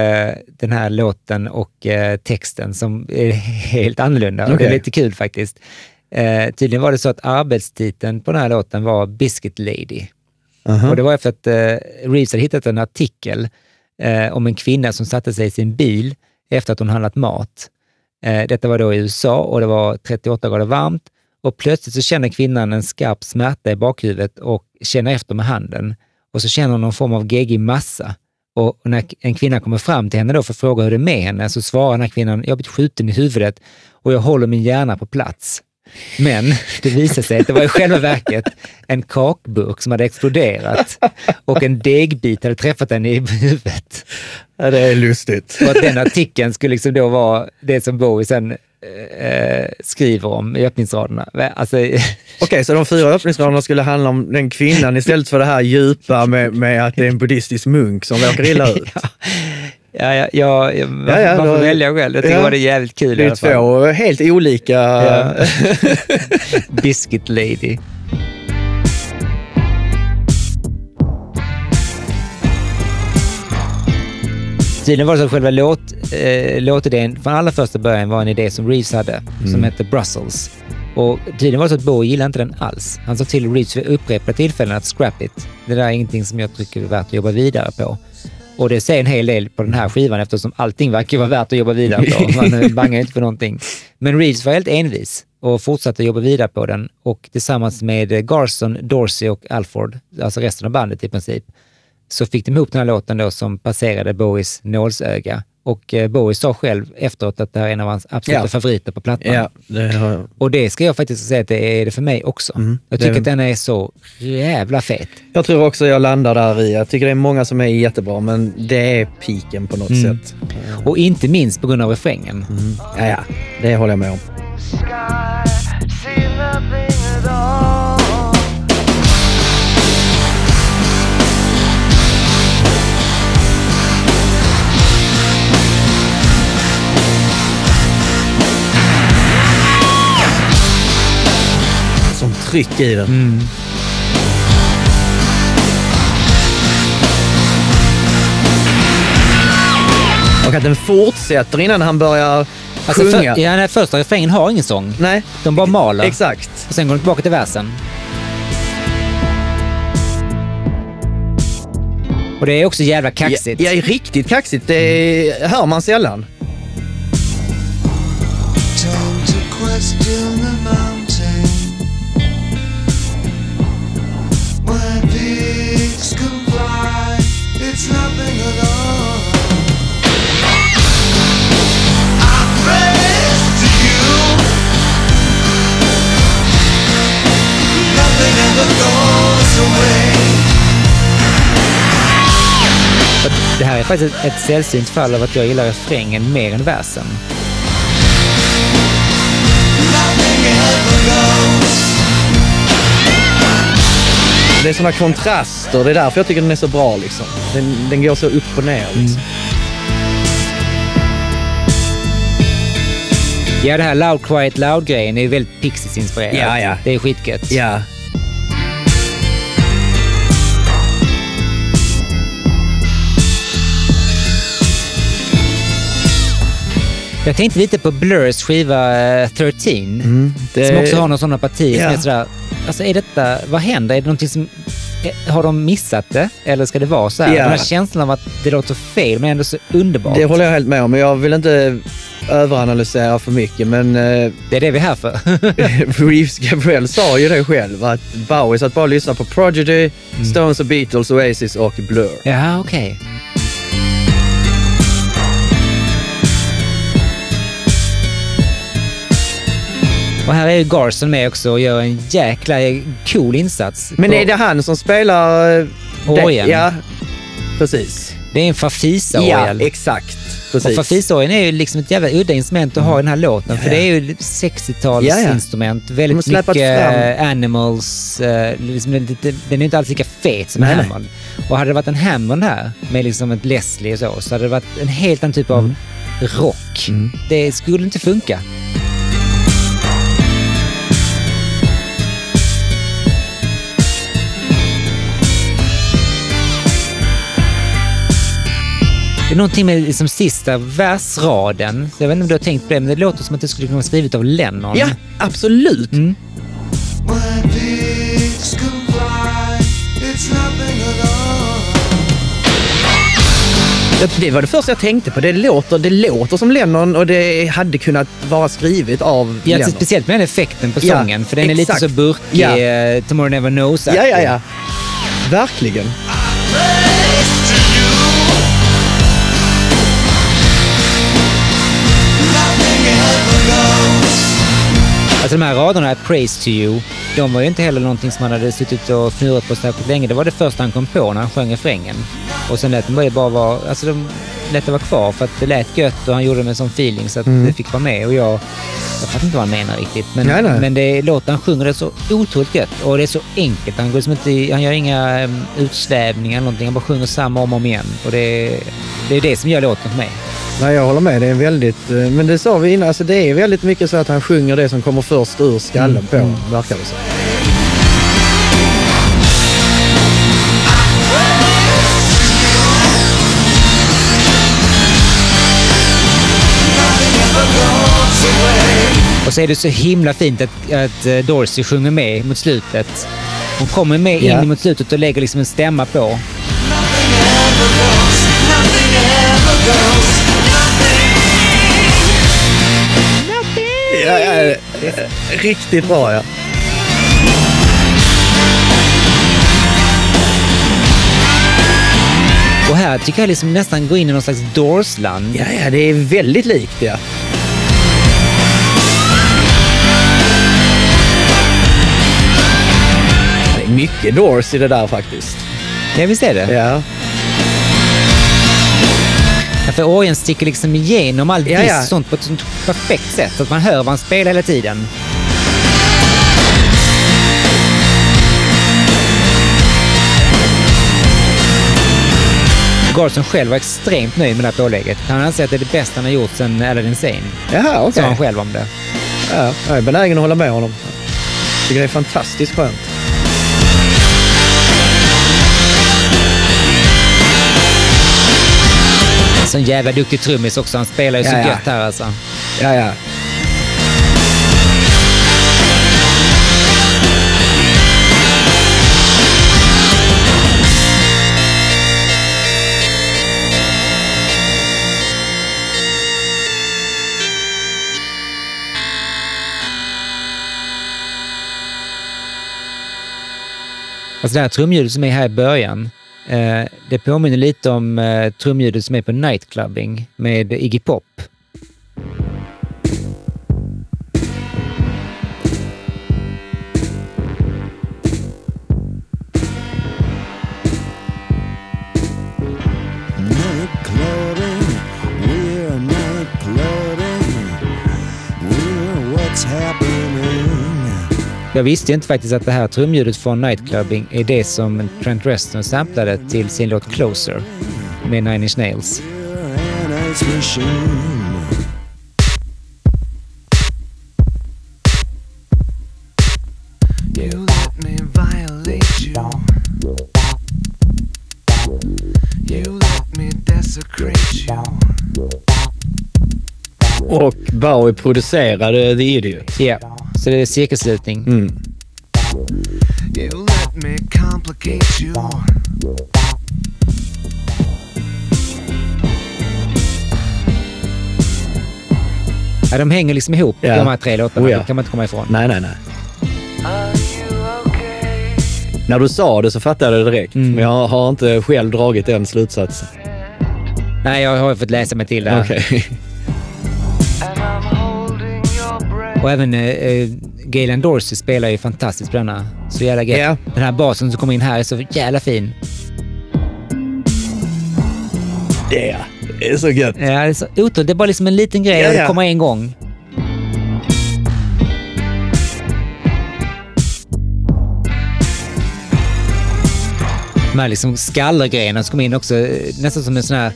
den här låten och texten som är (laughs) helt annorlunda. Och det är lite kul faktiskt. Eh, tydligen var det så att arbetstiteln på den här låten var Biscuit Lady. Och det var efter att eh, Reeves hade hittat en artikel eh, om en kvinna som satte sig i sin bil efter att hon handlat mat. Eh, detta var då i USA och det var 38 grader varmt och plötsligt så känner kvinnan en skarp smärta i bakhuvudet och känner efter med handen. och så känner hon någon form av geggig massa. Och när en kvinna kommer fram till henne då för att fråga hur det är med henne så svarar den här kvinnan, jag har blivit skjuten i huvudet och jag håller min hjärna på plats. Men det visade sig att det var i själva verket en kakburk som hade exploderat och en degbit hade träffat henne i huvudet. Ja, det är lustigt. Och att den artikeln skulle liksom då vara det som Bowie sen eh, skriver om i öppningsraderna. Alltså, Okej, så de fyra öppningsraderna skulle handla om den kvinnan istället för det här djupa med, med att det är en buddhistisk munk som råkar illa ut. (laughs) ja, ja, ja, ja, man, Ja, ja, man får då- välja själv. Jag tycker ja. det är jävligt kul Det i är alla fall. två helt olika... Ja. (laughs) Biscuit Lady. Tydligen var det så att själva låt, eh, låtidén från allra första början var en idé som Reeves hade, som hette Brussels. Och tydligen var det så att Bowie gillade inte den alls. Han sa till Reeves vid upprepade tillfällen att scrap it. Det där är ingenting som jag tycker är värt att jobba vidare på. Och det säger en hel del på den här skivan eftersom allting verkar vara värt att jobba vidare på. (laughs) Man eh, bangar inte för någonting. Men Reeves var helt envis och fortsatte jobba vidare på den och tillsammans med eh, Garson, Dorsey och Alford, alltså resten av bandet i princip, så fick de ihop den här låten då som passerade Bowies nålsöga. Och eh, Bowie sa själv efteråt att det här är en av hans absoluta Ja. favoriter på plattan. Ja, det har... Och det ska jag faktiskt säga att det är det för mig också. jag Mm. det tycker är- att den är så jävla fet. Jag tror också jag landar där i. Jag tycker det är många som är jättebra, men det är piken på något Mm. sätt. Och inte minst på grund av refrängen. Ja, ja, det håller jag med om. Tryck i den. Mm. Och att den fortsätter innan han börjar Alltså sjunga. för, ja, den första refrängen har ingen sång. Nej, De bara maler. exakt. Och sen går de tillbaka till versen. Och det är också jävla kaxigt. Ja, ja, riktigt kaxigt. Det hör man sällan. Time Det här är faktiskt ett, ett sällsynt fall av att jag gillar refrängen mer än versen. Nothing ever goes. Det är sådana kontraster. Det är därför jag tycker den är så bra. Liksom. Den, den går så upp och ner. Liksom. Ja, det här Loud Quiet Loud-grejen är ju väldigt Pixies-inspirerat. Ja, ja. Det är skitgött. Ja. Jag tänkte lite på Blurs skiva eh, 13, Mm, det- som också har några sådana partier som Ja. är sådär, alltså är detta, vad händer? Är det någonting som, eh, har de missat det? Eller ska det vara så här? Ja. Den här känslan av att det låter fel men ändå så underbart. Det håller jag helt med om. Jag vill inte överanalysera för mycket, men eh, Det är det vi är här för. (laughs) Reeves Gabriel sa ju det själv, att Bowie satt bara och lyssnade på Prodigy, Stones och Beatles, Oasis och Blur. ja, okej. Och här är ju Garson med också och gör en jäkla cool insats. Men är det han som spelar... eh, det- Orgeln. Ja, precis. Det är en Farfisa Ja, exakt. Och Precis. Farfisa-orgeln är ju liksom ett jävla udda instrument att ha i den här låten. För Ja, det ja. är ju 60-talsinstrument. De har Väldigt mycket fram- eh, Animals. eh, liksom den är inte alls lika fet som Nej. Animal. Och hade det varit en Hammond här med liksom ett Leslie och så, så hade det varit en helt annan typ av Mm. rock. Det skulle inte funka. Det är någonting med liksom sista versraden. Så jag vet inte om du har tänkt på det, men det låter som att det skulle kunna vara skrivet av Lennon. Ja, absolut. Mm. Det, var det första jag tänkte på. Det låter, det låter som Lennon och det hade kunnat vara skrivet av Ja, Lennon. speciellt med den effekten på Ja, sången, för den är exakt. lite så burkig, Ja. eh, Tomorrow Never knows Ja, ja, ja. Verkligen. Alltså de här raderna, Praise to you, de var ju inte heller någonting som han hade suttit och fnurat på särskilt länge. Det var det första han kom på när han sjöng refrängen. Och sen lät de bara vara, alltså de lät det vara kvar för att det lät gött och han gjorde det med sån feeling så att det fick vara med. Och jag, jag fattar inte vad han menar riktigt. Men, Nej, nej. men det låter han sjunger det så otroligt gött och det är så enkelt. Han, går liksom inte, han gör inga um, utsvävningar eller någonting. Han bara sjunger samma om och om igen. Och det, det är det som gör låten för mig. Nej, jag håller med. Det är väldigt... eh, Men det sa vi innan, alltså det är väldigt mycket så att han sjunger det som kommer först ur skallen på honom, verkar det som. Och så är det så himla fint att, att eh, Dorsey sjunger med mot slutet. Hon kommer med Ja. in mot slutet och lägger liksom en stämma på. Nothing ever goes. Nothing ever goes. Ja, ja, riktigt bra ja. Och här tycker jag liksom nästan går in i någon slags Doors-land. Ja, ja, det är väldigt likt ja. Det är mycket Doors i det där faktiskt. Ja, visst är det? Ja, Ja, för orgeln sticker liksom igenom all Ja, ja. och sånt på ett sånt perfekt sätt så att man hör vad han spelar hela tiden. Garson själv var extremt nöjd med det här pålägget. Han anser att det är det bästa han har gjort sedan Aladdin Sane. Jaha, Sa okej. han själv om det. Ja, jag är benägen att hålla med honom. Jag tycker det är fantastiskt skönt. Sån jävla duktig trummis också. Han spelar ju så Ja, ja. gött här alltså. Ja, ja. Alltså det här trumljudet som är här i början, eh, det påminner lite om eh, trumljudet som är på Nightclubbing med Iggy Pop. Jag visste inte faktiskt att det här trumljudet från Nightclubbing är det som Trent Reznor samplade till sin låt Closer med Nine Inch Nails. desecrate you. Och Bowie producerade The Idiot. Ja, så det är cirkelslutning. Mm. You let me complicate you. Ja, de hänger liksom ihop, Ja. de här tre låtarna. Oh ja. Det kan man inte komma ifrån. Nej, nej, nej. Okay? När du sa det så fattade jag det direkt. Mm. Men jag har inte själv dragit den slutsatsen. Nej, jag har fått läsa mig till det här. Okej. Och även eh, Galen Dorsey spelar ju fantastiskt på denna. Så jävla gött. Ja. Den här basen som kommer in här är så jävla fin. Det är så gött. Ja, det är så otroligt. Det är bara liksom en liten grej Ja, och det kommer en gång. De här liksom skallergrejerna som kommer in också, eh, nästan som en sån här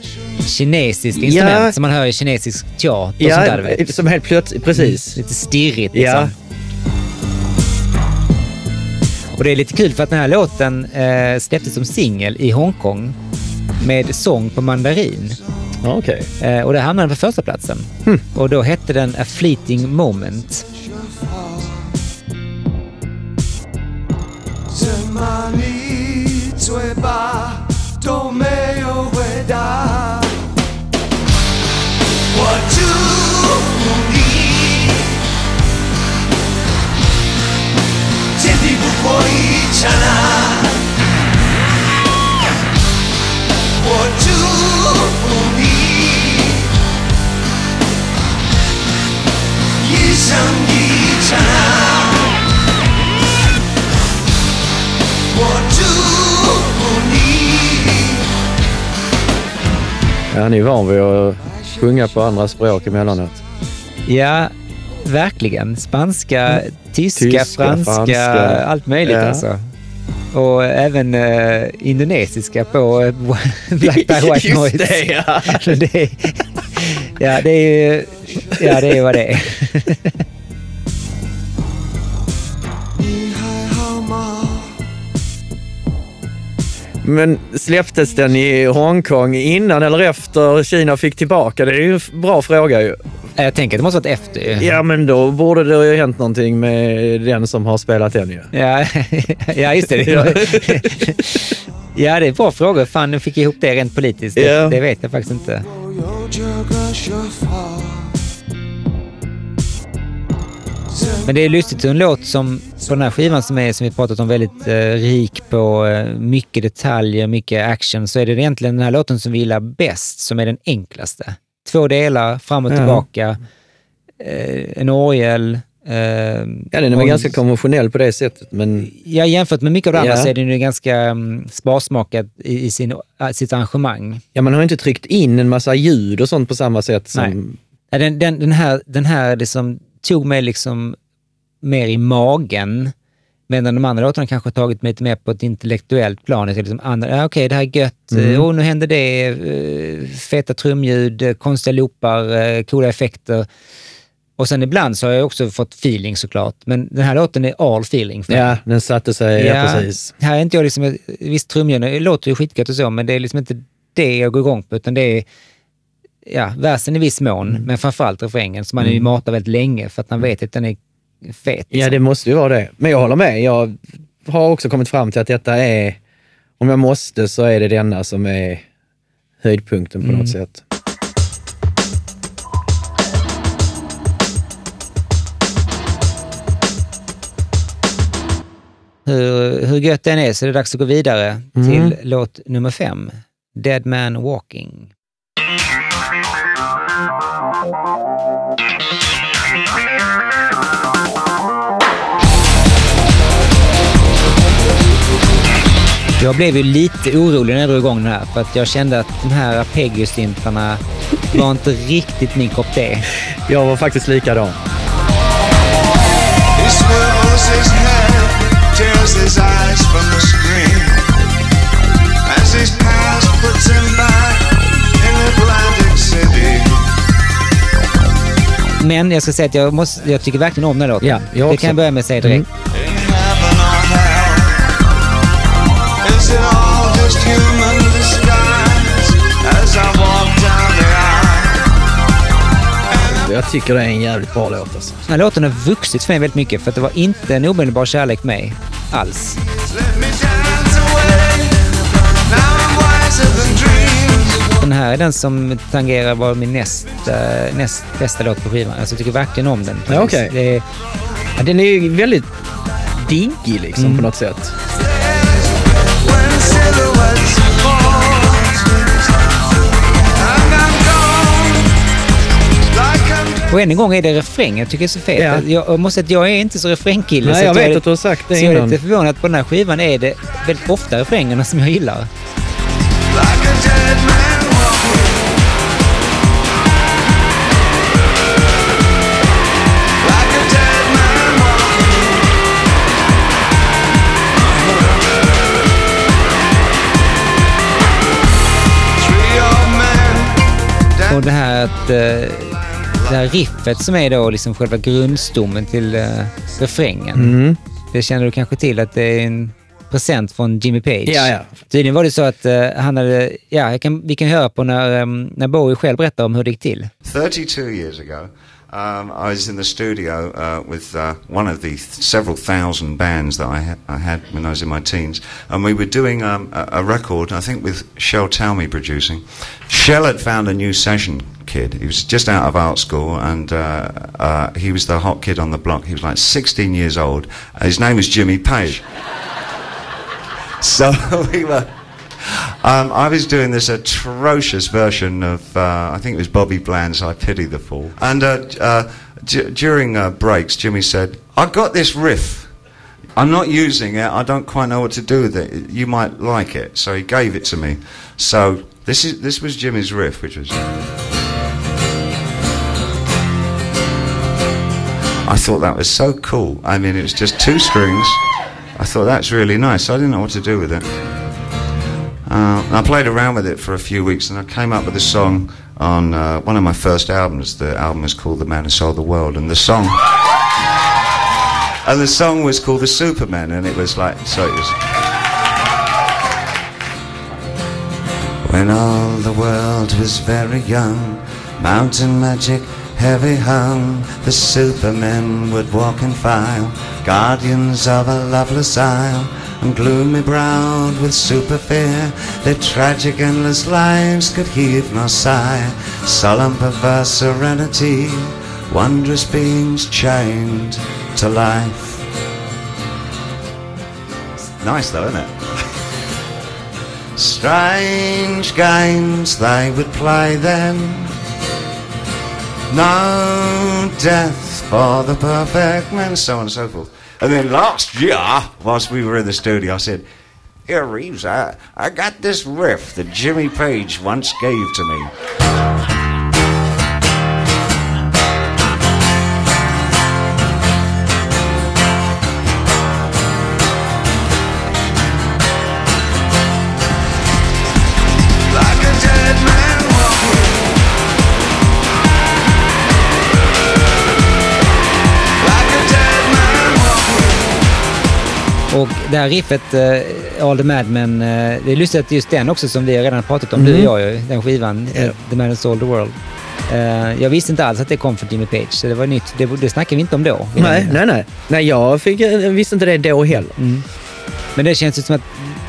kinesiskt instrument som man hör i kinesisk teater och sånt där, Ja, som helt plötsligt, precis. Lite stirrigt liksom. Ja. Och det är lite kul för att den här låten eh, släpptes som singel i Hongkong med sång på mandarin. Ja, Okej. Eh, och där hamnade den på första platsen. Och då hette den A Fleeting Moment. Ja, han är ju van vid att sjunga på andra språk emellanåt. Ja, verkligen. Spanska, tyska, tyska franska, franska, allt möjligt ja. alltså. Och även uh, indonesiska på eh, (laughs) Black by (laughs) White Noise. Det, ja. (laughs) det är, ja, det är ju ja, det är vad det är. Men släpptes den i Hongkong innan eller efter Kina fick tillbaka? Det är ju en bra fråga ju. Jag tänker att det måste varit efter ju. Ja, men då borde det ju hänt någonting med den som har spelat den ju. Ja, (laughs) ja just det. Ja. (laughs) ja, det är bra frågor. Fan, nu fick ihop det rent politiskt. Ja. Det, det vet jag faktiskt inte. Men det är lustigt hur en låt som på den här skivan som är, som vi pratat om, väldigt eh, rik på eh, mycket detaljer, mycket action, så är det egentligen den här låten som vi gillar bäst, som är den enklaste. Två delar, fram och Ja. tillbaka, eh, en orgel. Eh, Ja, den är väl ganska konventionell på det sättet, men Ja, jämfört med mycket av det andra Ja. så är den ju ganska um, sparsmakad i, i sin, äh, sitt arrangemang. ja, man har inte tryckt in en massa ljud och sånt på samma sätt som... Nej. Ja, den, den, den här, den här liksom, tog mig liksom mer i magen, medan de andra låtarna kanske tagit mig lite mer på ett intellektuellt plan. Liksom, ja, Okej, det här är gött. Mm. Oh, nu händer det. eh, feta trumljud, eh, konstiga loopar, coola effekter. Och sen ibland så har jag också fått feeling såklart. Men den här låten är all feeling. Ja, den satte sig, ja, precis. Här är inte jag liksom, visst trumljud det låter ju skitgött och så, men det är liksom inte det jag går igång på, utan det är ja, versen i viss mån, Mm. men framförallt refrängen som man ju matar väldigt länge för att man vet att den är fet. Ja, det måste ju vara det. Men jag håller med. Jag har också kommit fram till att detta är, om jag måste, så är det denna som är höjdpunkten på något sätt. Hur, hur gött den är så är det dags att gå vidare Mm. till låt nummer fem, Dead Man Walking. Jag blev ju lite orolig när jag drog igång den här för att jag kände att de här arpeggiosyntarna var inte riktigt min kopp te. Jag var faktiskt likadan. Men jag ska säga att jag, måste, jag tycker verkligen om den här låten. Ja, jag det kan jag börja med att säga direkt. In Jag tycker det är en jävligt bra låt alltså. Den här låten har vuxit för mig väldigt mycket för att det var inte en omedelbar kärlek för mig alls. Den här är den som tangerar var min näst, eh, näst bästa låt på skivan. Alltså jag tycker verkligen om den. Ja, okej. Det är, Ja, den är ju väldigt diggig liksom på något sätt. Och än en gång är det refräng. Jag tycker det är så fet. Ja. Jag, jag måste att jag är inte så refrängkille. Nej, så jag att vet är, att du har sagt det Så jag är innan. lite förvånad att på den här skivan är det väldigt ofta refrängerna som jag gillar. Att, eh, det här riffet som är då liksom själva grundstommen till uh, refrängen. Mm. Det känner du kanske till att det är en present från Jimmy Page. Ja, ja. Tydligen var det så att eh, han hade, ja, jag kan, vi kan höra på när, um, när Bowie själv berättar om hur det gick till. 32 years ago, um, I was in the studio uh, with uh, one of the th- several thousand bands that I, ha- I had when I was in my teens, and we were doing um, a, a record, I think with Shell Talmy producing. Shell had found a new session kid. He was just out of art school, and uh, uh, he was the hot kid on the block. He was like 16 years old. His name was Jimmy Page. (laughs) So (laughs) we were. Um, I was doing this atrocious version of, uh, I think it was Bobby Bland's I Pity the Fool. And uh, uh, d- during uh, breaks, Jimmy said, I've got this riff. I'm not using it. I don't quite know what to do with it. You might like it. So he gave it to me. So This is this was Jimmy's riff, which was. I thought that was so cool. I mean, it was just two strings. I thought that's really nice. I didn't know what to do with it. Uh, I played around with it for a few weeks, and I came up with a song on uh, one of my first albums. The album is called "The Man Who Sold the World," and the song, and the song was called "The Superman," and it was like so. It was. When all the world was very young, mountain magic heavy hung, the supermen would walk in file, guardians of a loveless isle, and gloomy browed with super fear, their tragic endless lives could heave nor sigh, solemn perverse serenity, wondrous beings chained to life. Nice though, isn't it? Strange games they would play then. No death for the perfect man, so on and so forth. And then last year, whilst we were in the studio, I said, Here, Reeves, I, I got this riff that Jimmy Page once gave to me. Och det här riffet, uh, All the Madmen, uh, det är lustigt att just den också som vi redan pratat om, du och jag ju, den skivan, uh, The Man Who Sold the World. Uh, jag visste inte alls att det kom från Jimmy Page, så det var nytt. Det, det snackade vi inte om då. Nej, nej, nej. Nej, jag fick, jag visste inte det då heller. Men det känns ju som att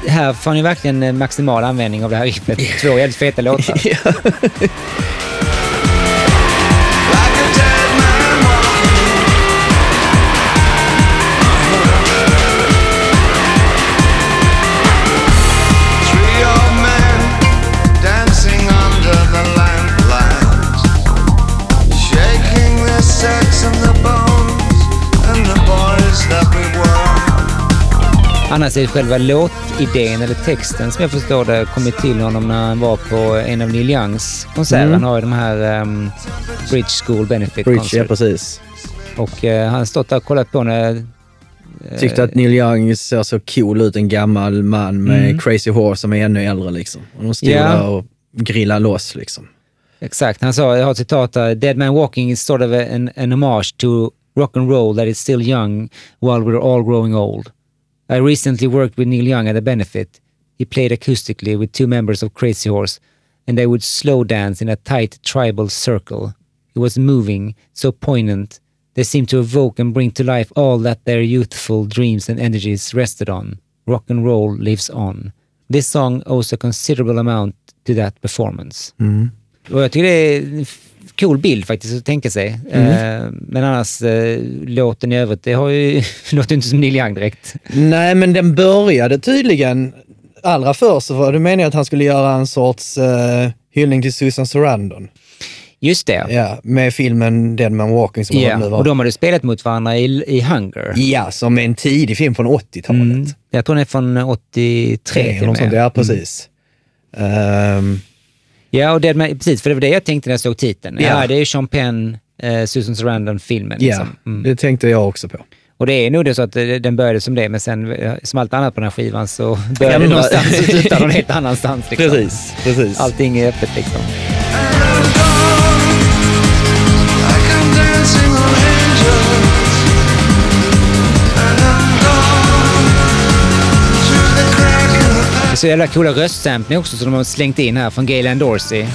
här får ni verkligen eh, maximal användning av det här riffet. Två jävligt feta låtar. (laughs) Annars är det själva låtidén, eller texten som jag förstår det, kommit till honom när han var på en av Neil Youngs konserter. Mm. Han har ju de här um, Bridge School Benefit Bridge, ja precis. Och eh, han har stått där och kollat på när... Tyckte att Neil Young ser så cool ut, en gammal man med Mm. Crazy Horse som är ännu äldre liksom. Och de stod Ja. där och grillade loss liksom. Exakt, han sa, jag har ett citat där, Dead Man Walking is sort of an, an homage to rock and roll that is still young while we're all growing old. I recently worked with Neil Young at a benefit. He played acoustically with two members of Crazy Horse and they would slow dance in a tight tribal circle. It was moving, so poignant. They seemed to evoke and bring to life all that their youthful dreams and energies rested on. Rock and roll lives on. This song owes a considerable amount to that performance. Mm-hmm. Och jag tycker det är cool bild faktiskt att tänka sig. Eh, men annars, eh, låten i övrigt, det har ju, (laughs) låter inte som Neil Young direkt. Nej, men den började tydligen, allra först så var det meningen att han skulle göra en sorts uh, hyllning till Susan Sarandon. Just det. Ja, med filmen Dead Man Walking som Ja, nu var. och de hade spelat mot varandra i, i Hunger. Ja, som är en tidig film från 80-talet. Mm. Jag tror den är från 83 Tre, till och sånt, med. ja, precis. Ehm, Ja, och Dead Man, precis, för det var det jag tänkte när jag såg titeln. Ja, Ja. det är ju Sean Penn, eh, Susan Sarandon-filmen. ja, Liksom. Mm. det tänkte jag också på. Och det är nog det så att eh, den började som det, men sen eh, som allt annat på den här skivan så började Ändra. någonstans och slutade (laughs) någon helt annanstans. Liksom. Precis, precis. Allting är öppet liksom. Like I'm dancing on angels. Är så jävla coola röstsamplingar också som de har slängt in här från Gaylan Dorsey.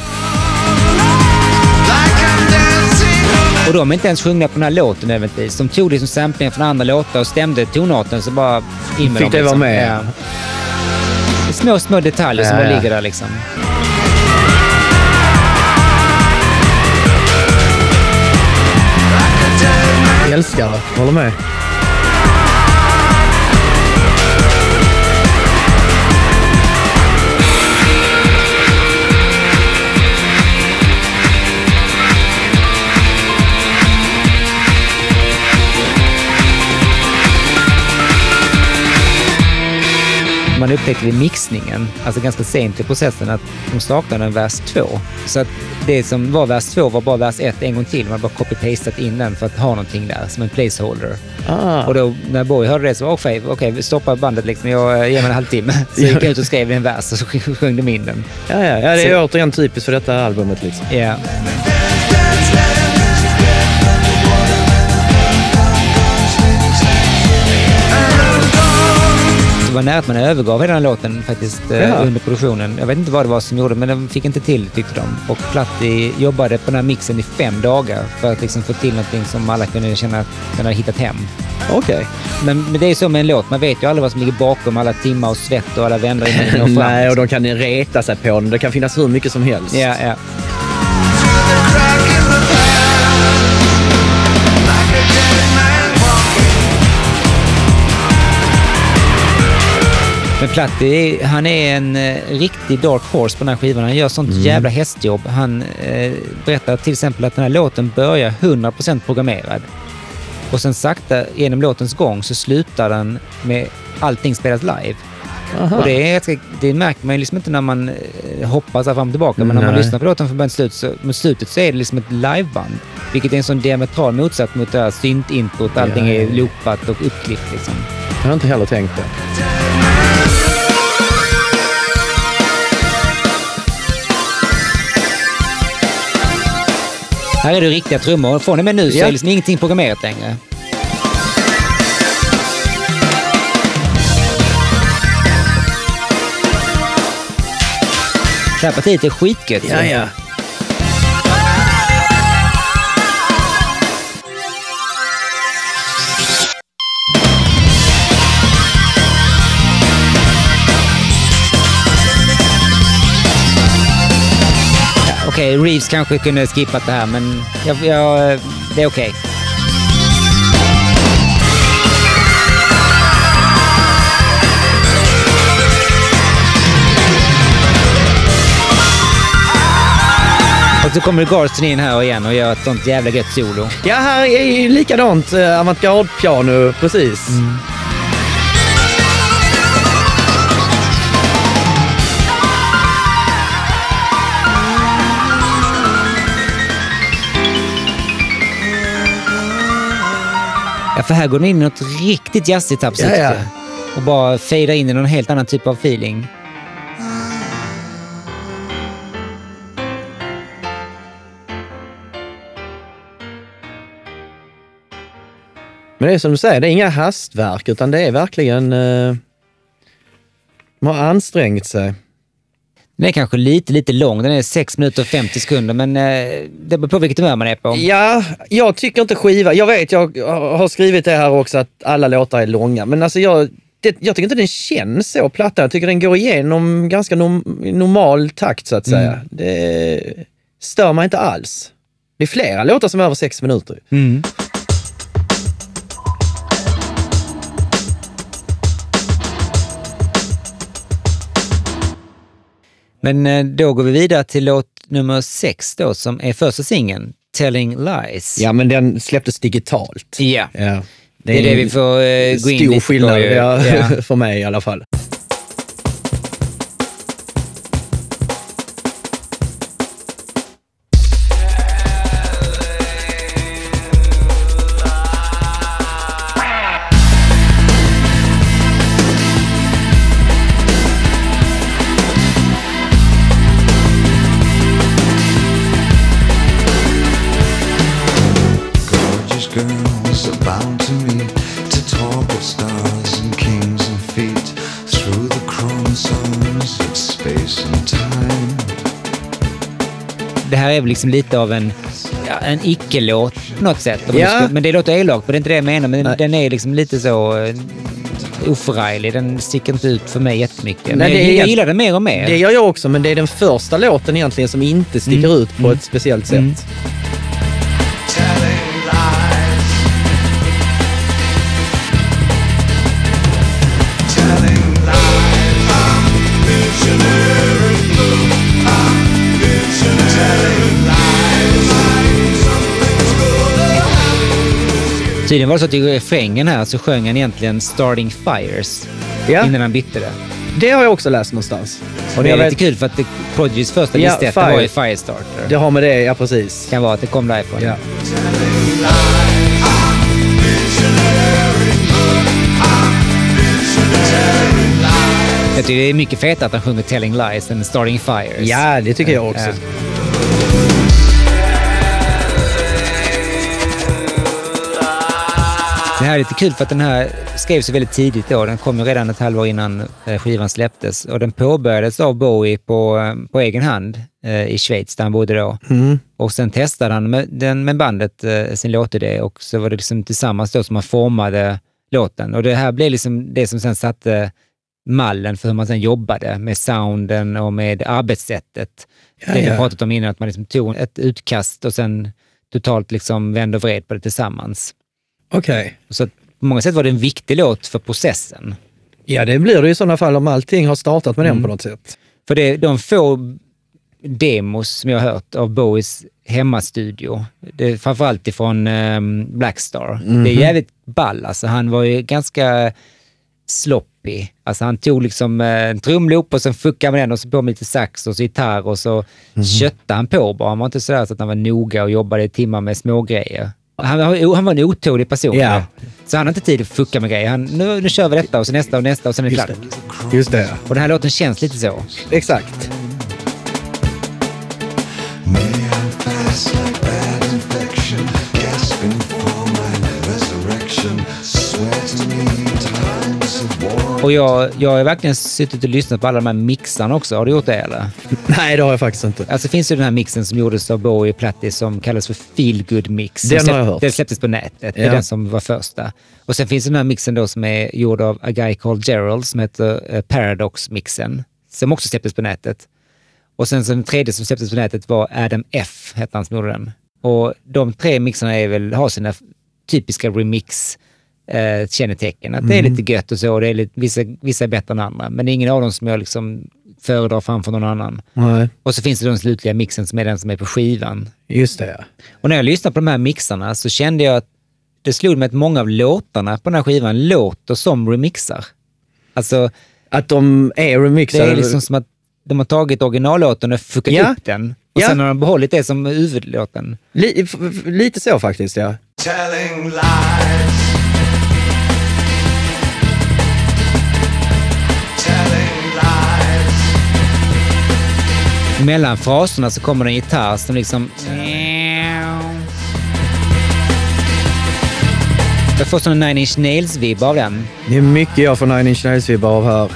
Och de är inte ens sjungna på den här låten nödvändigtvis. De tog liksom samplingar från andra låtar och stämde tonarten så bara in med Fick dem. det vara liksom. med. Ja. Det är små, små detaljer som Ja, bara ja. ligger där liksom. Jag älskar det, håller med. Man upptäckte vid mixningen, alltså ganska sent i processen, att de saknade en vers 2. Så att det som var vers 2 var bara vers 1 en gång till. Man hade bara copy-pastat in den för att ha någonting där som en placeholder. Ah. Och då när Bowie hörde det så var okej, okej, vi stoppar bandet liksom. Jag ger mig en halvtimme. (laughs) Så gick jag ut och skrev en vers och så sjöng de in den. Ja, ja, ja, det är Så- återigen typiskt för detta albumet. Liksom. Ja. Det var nära att man övergav hela den låten faktiskt eh, Ja. under produktionen. Jag vet inte vad det var som gjorde men de fick inte till tyckte de. Och Platti jobbade på den här mixen i fem dagar för att liksom få till någonting som alla kunde känna att de hade hittat hem. Okej. Men, men det är så med en låt, man vet ju aldrig vad som ligger bakom alla timmar och svett och alla vändor innan den når (laughs) fram. Nej, och de kan reta sig på den. Det kan finnas hur mycket som helst. Ja, ja. Men Platti, han är en eh, riktig dark horse på den här skivan. Han gör sånt jävla hästjobb. Han eh, berättar till exempel att den här låten börjar 100% programmerad. Och sen sakta genom låtens gång så slutar den med allting spelas live. Aha. Och det, är, det märker man ju liksom inte när man eh, hoppar så fram och tillbaka. Men när man lyssnar på låten från början till slut, så, mot slutet så är det liksom ett liveband. Vilket är en sån diametral motsats mot det här syntintrot. Allting Ja, ja, är ja. loopat och uppklippt liksom. Jag har inte heller tänkt det. Här är det riktiga trummor. Från och med nu så Ja. är liksom ingenting programmerat längre. Det här partiet är skitgött. Ja, ja. Okej, Reeves kanske kunde skippat det här, men jag, jag, det är okej. Och så kommer Garston in här igen och gör ett sånt jävla gött solo. Ja, här är ju likadant. Eh, Avantgarde-piano, precis. Ja, för här går den in i något riktigt jazzigt absolut. Ja, ja. Och bara fejdar in i någon helt annan typ av feeling. Men det är som du säger, det är inga hastverk, utan det är verkligen... Eh, man har ansträngt sig. Den är kanske lite, lite lång. Den är 6 minuter och 50 sekunder, men eh, det beror på vilket humör man är på. Ja, jag tycker inte skiva... Jag vet, jag har skrivit det här också, att alla låtar är långa. Men alltså jag, det, jag tycker inte den känns så, plattan. Jag tycker den går igenom ganska norm, normal takt, så att säga. Det stör mig inte alls. Det är flera låtar som är över sex minuter. Mm. Men eh, då går vi vidare till låt nummer sex då, som är första singeln, Telling Lies. Ja, men den släpptes digitalt. Ja. Ja. Det är det vi får eh, gå in Stor lite på skillnad, ju. ja, Ja. (laughs) för mig i alla fall. Här är väl liksom lite av en, ja, en icke-låt på något sätt. Ja. ska- Men det låter elakt, men det är inte det jag menar. Men Nej. den är liksom lite så uh, oförarglig. Den sticker inte ut för mig jättemycket. Men Nej, det jag, jag gillar den mer och mer. Det gör jag också, men det är den första låten egentligen som inte sticker Mm. ut på ett speciellt sätt. Mm. Tydligen var det så att i refrängen här så sjöng han egentligen Starting Fires Ja. innan han bytte det. Det har jag också läst någonstans. Och det är jag lite kul för att det, Prodigy's första Ja, listetta Fire- var ju Firestarter. Det har med det, ja precis. kan vara att det kom därifrån. Ja. Jag tycker det är mycket fetare att han sjunger Telling Lies än Starting Fires. ja, det tycker jag också. Ja. Det här är lite kul för att den här skrevs väldigt tidigt då. Den kom ju redan ett halvår innan eh, skivan släpptes och den påbörjades av Bowie på, eh, på egen hand eh, i Schweiz där han bodde då. Mm. Och sen testade han med, den, med bandet sin låtidé och så var det liksom tillsammans då som man formade låten. Och det här blev liksom det som sen satte mallen för hur man sen jobbade med sounden och med arbetssättet. Ja, det vi ja. pratat om innan, att man liksom tog ett utkast och sen totalt liksom vände och vred på det tillsammans. Okej. Så att på många sätt var det en viktig låt för processen. Ja, det blir det i sådana fall om allting har startat med Mm. den på något sätt. För det, de få demos som jag har hört av Bowies hemmastudio, det framförallt ifrån um, Blackstar, det är jävligt ball. Alltså, han var ju ganska sloppy. Alltså, han tog liksom eh, en trumloop och sen fuckade med den och så på med lite sax och så gitarr och så köttade han på bara. Han var inte sådär så att han var noga och jobbade i timmar med smågrejer. Han, var- han var en otålig person. Ja. Så han hade inte tid att fucka med grejer. Han, nu, nu kör vi detta och så nästa och nästa och sen är det Just klart. det. Just det. Och den här låten känns lite så. Exakt. Och jag, jag har verkligen suttit och lyssnat på alla de här mixarna också. Har du gjort det eller? (laughs) Nej, det har jag faktiskt inte. Alltså finns ju den här mixen som gjordes av Bowie Plattis som kallas för Feel Good Mix. Den Som har jag släpp- hört. Den släpptes på nätet. Det är den som var första. Och sen finns den här mixen då som är gjord av A Guy Called Gerald som heter eh, Paradox-mixen. Som också släpptes på nätet. Och sen den tredje som släpptes på nätet var Adam F, hette han som gjorde den. Och de tre mixarna är väl, har sina typiska remix eh, kännetecken. Att det är lite gött och så. Och det är lite, vissa, vissa är bättre än andra. Men det är ingen av dem som jag liksom föredrar framför någon annan. Nej, Och så finns det den slutliga mixen som är den som är på skivan. just det. ja. Och när jag lyssnade på de här mixarna så kände jag att det slog mig att många av låtarna på den här skivan låter som remixar. Alltså, Att de är det remixade. är liksom som att de har tagit originallåten och fuckat Ja. upp den. Och Ja. sen har de behållit det som huvudlåten. F- lite så faktiskt, ja. Telling lies. Mellan fraserna så kommer det en gitarr som liksom... Jag får sån Nine Inch Nails-vibb av den. Det är mycket jag får Nine Inch Nails-vibbar av här.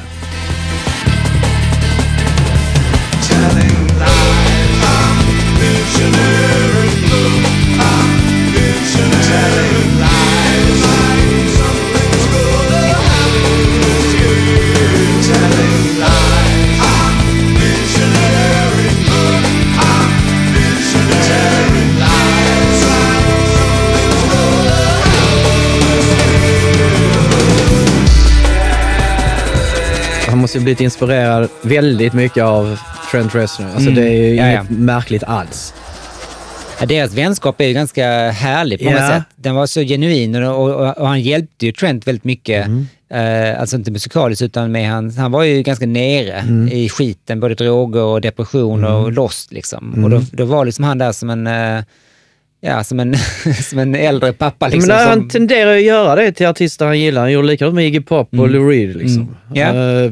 Måste ju blivit inspirerad väldigt mycket av Trent Reznor. Alltså Mm. det är ju Ja, inget märkligt alls. Ja, deras vänskap är ju ganska härlig på många Ja. sätt. Den var så genuin och, och, och han hjälpte ju Trent väldigt mycket. Mm. Eh, alltså inte musikaliskt utan med han, han var ju ganska nere Mm. i skiten, både droger och depression och lost liksom. Mm. Och då, då var liksom han där som en, eh, ja, som en, (laughs) som en äldre pappa liksom. Men som, han tenderar ju att göra det till artister han gillar. Han gjorde likadant med Iggy Pop och Lou Reed. Liksom. Mm. Ja. Eh,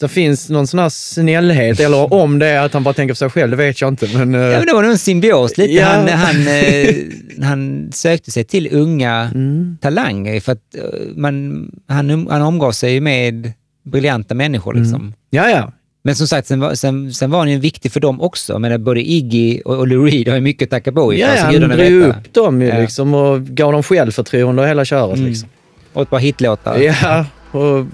det finns någon sån här snällhet, eller om det är att han bara tänker på sig själv, det vet jag inte. Men, eh, Ja, men det var nog en symbios lite. Ja. Han, han, eh, (laughs) han sökte sig till unga Mm. talanger för att eh, man, han, han omgav sig med briljanta människor. Liksom. ja, ja. Men som sagt, sen var, sen, sen var han ju viktig för dem också. Men både Iggy och, och Lou Reed har ju mycket att tacka Bowie Ja, för. så han drog upp dem ju Ja. liksom och gav dem självförtroende och hela köret. Mm. Liksom. Och ett par hitlåtar. Ja, och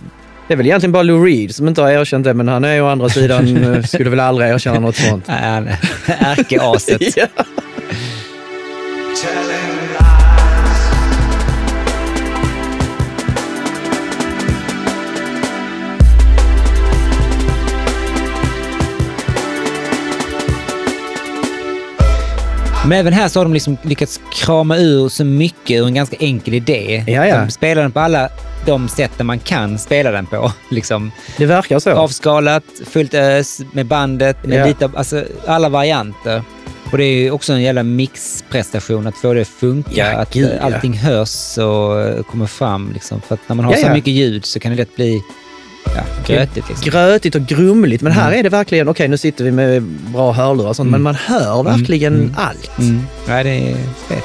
det är väl egentligen bara Lou Reed som inte har erkänt det, men han är ju å andra sidan, (laughs) eh, skulle väl aldrig erkänna något sånt. Ärkeaset. (laughs) Ja. (laughs) Men även här så har de liksom lyckats krama ur så mycket ur en ganska enkel idé. Ja, ja. De spelar den på alla de sätten man kan spela den på. (laughs) Liksom. Det verkar så. Avskalat, fullt ös, med bandet, med Ja. lite alltså, alla varianter. Och det är också en jävla mixprestation att få det att funka. Ja, att gud, eh, ja. allting hörs och eh, kommer fram. Liksom. För att när man har Ja, så ja. mycket ljud så kan det lätt bli ja, grötigt. Liksom. Grötigt och grumligt, men här Mm. är det verkligen, okej nu sitter vi med bra hörlurar och sånt, men man hör verkligen allt. Mm. Ja, det är fett.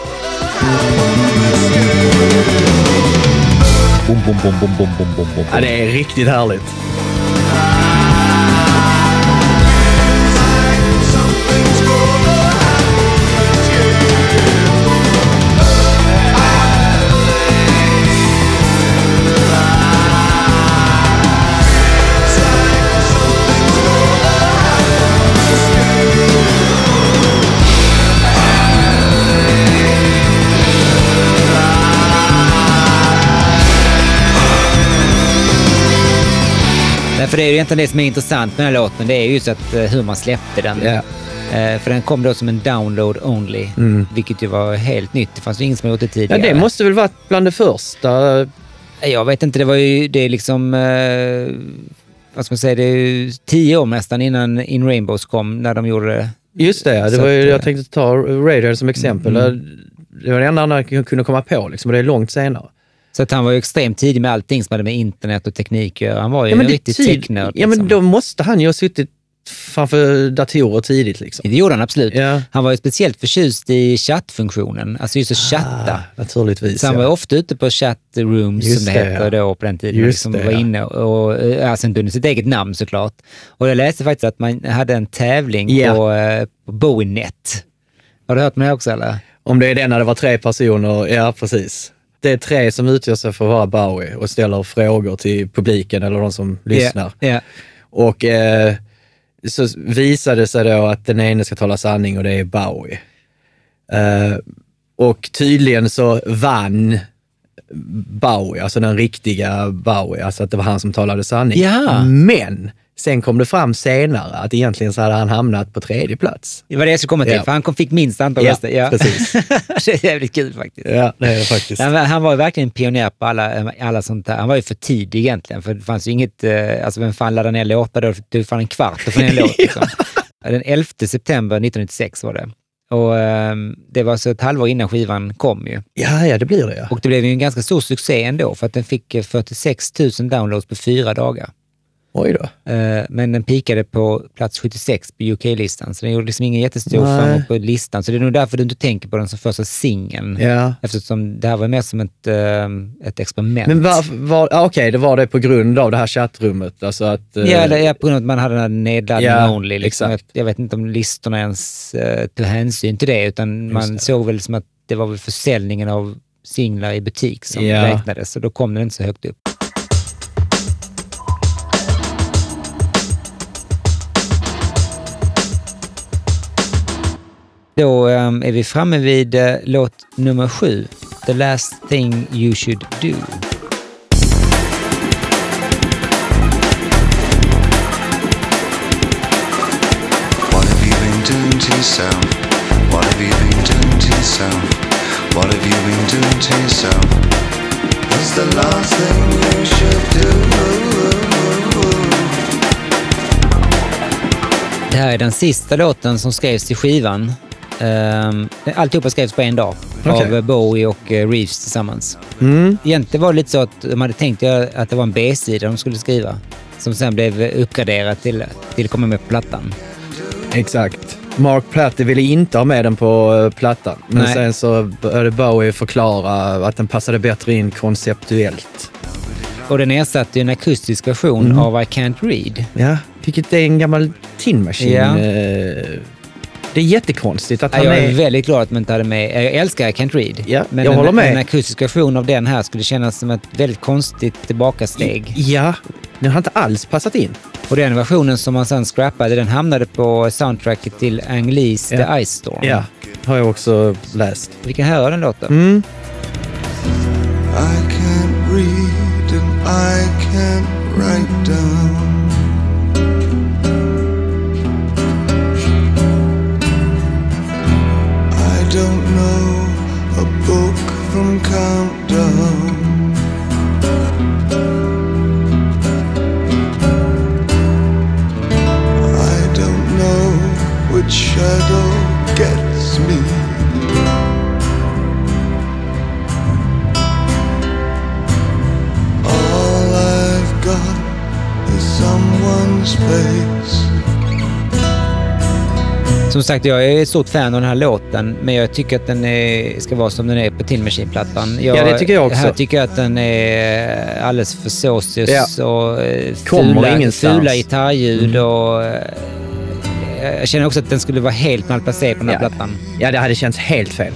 Bom, bom, bom, bom, bom, bom, bom, bom. Ja, det är riktigt härligt. Nej, för det är ju egentligen det som är intressant med den här låten. Det är ju så att eh, hur man släppte den. Ja. Eh, för den kom då som en download only, vilket ju var helt nytt. Det fanns ju ingen som gjort det Ja, tidigare. det måste väl varit bland det första. Jag vet inte, det var ju det är liksom... Eh, vad ska man säga? Det är ju tio år nästan innan In Rainbows kom, när de gjorde det. Just det, ja, det var ju, jag eh, tänkte ta Radiohead som exempel. Det var det enda han kunde komma på, liksom, och det är långt senare. Så att han var ju extremt tidig med allting som hade med internet och teknik att göra. Han var ju Ja, en riktig tid- technörd. Ja, men liksom. då måste han ju ha suttit framför datorer tidigt. Liksom. Det gjorde han absolut. Ja. Han var ju speciellt förtjust i chattfunktionen, alltså just att chatta. Ah, naturligtvis. Så han var ja. ofta ute på chattrooms Just som det, det, heter ja. då på den tiden. Just liksom det, var inne och, eh, alltså inte under sitt eget namn såklart. Och jag läste faktiskt att man hade en tävling Ja. på, eh, på Bowie-net. Har du hört med det också eller? Om det är den när det var tre personer, ja precis. Det är tre som utgör sig för att vara Bowie och ställer frågor till publiken eller de som lyssnar. Ja, ja. Och eh, så visade det sig då att den ene ska tala sanning och det är Bowie. Eh, och tydligen så vann Bowie, alltså den riktiga Bowie, alltså att det var han som talade sanning. Ja. Men sen kom det fram senare att egentligen så hade han hamnat på tredje plats. Det var det jag skulle komma till, Ja. för han fick minst antal röster. Ja, precis. (laughs) det är jävligt kul faktiskt. Ja, det är det faktiskt. Han, var- han var ju verkligen pionjär på alla, alla sånt där. Han var ju för tidig egentligen, för det fanns ju inget, eh, alltså vem fan laddade ner låtar då? Tog fan en kvart få ner en (laughs) låt. Liksom. Den 11 september 1996 var det. Och ehm, det var så ett halvår innan skivan kom ju. Ja, ja, det blir det ja. Och det blev ju en ganska stor succé ändå, för att den fick eh, 46 000 downloads på fyra dagar. Oj då. Eh, Men den pikade på plats 76 på UK-listan, så den gjorde liksom ingen jättestor framgång på listan. Så det är nog därför du inte tänker på den som första singeln. Ja. Eftersom det här var mer som ett, eh, ett experiment. Men var, var, ah, okej, det var det på grund av det här chattrummet? Alltså att, eh, Ja, eller, ja, på grund av att man hade den här nedladdning Ja, only. Liksom. exakt. Jag, vet inte om listorna ens tog hänsyn till det, utan man det. såg väl som att det var väl försäljningen av singlar i butik som Ja. räknades, och då kom den inte så högt upp. Då ehm, är vi framme vid eh, låt nummer sju, The last thing you should do. What have you been doing to yourself? What have you been doing to yourself? What have you been doing to yourself? That's the last thing you should do. Det här är den sista låten som skrevs till skivan. Um, alltihopa skrevs på en dag Okej. av Bowie och eh, Reeves tillsammans. Mm. Egentligen var det lite så att de hade tänkt att det var en B-sida de skulle skriva. Som sen blev uppgraderad till, till att komma med på plattan. Exakt. Mark Platte ville inte ha med den på eh, plattan, men Nej. sen så började Bowie förklara att den passade bättre in konceptuellt. Och den ersatte en akustisk version Mm. av I Can't Read. Ja, vilket är en gammal Tin Machine. Ja. eh, Det är jättekonstigt att han Jag är är... väldigt glad att man inte hade med... Jag älskar I Can't Read. Ja, men jag en, håller med. en akustisk version av den här skulle kännas som ett väldigt konstigt tillbakasteg. Ja, den har inte alls passat in. Och den versionen som man sen scrappade, den hamnade på soundtracket till Ang Lees Ja. The Ice Storm. Ja, har jag också läst. Vi kan höra den låten. Mm. I can't read and I can't write down. countdown. I don't know which shadow gets me. All I've got is someone's face. Som sagt, jag är ett stort fan av den här låten, men jag tycker att den är, ska vara som den är på Tin Machine-plattan. Ja, det tycker jag också. Här tycker jag att den är alldeles för såsig Ja. och eh, fula, ingenstans. fula gitarrljud och... eh, Jag känner också att den skulle vara helt malplacerad på den här Ja. plattan. Ja, det hade känts helt fel.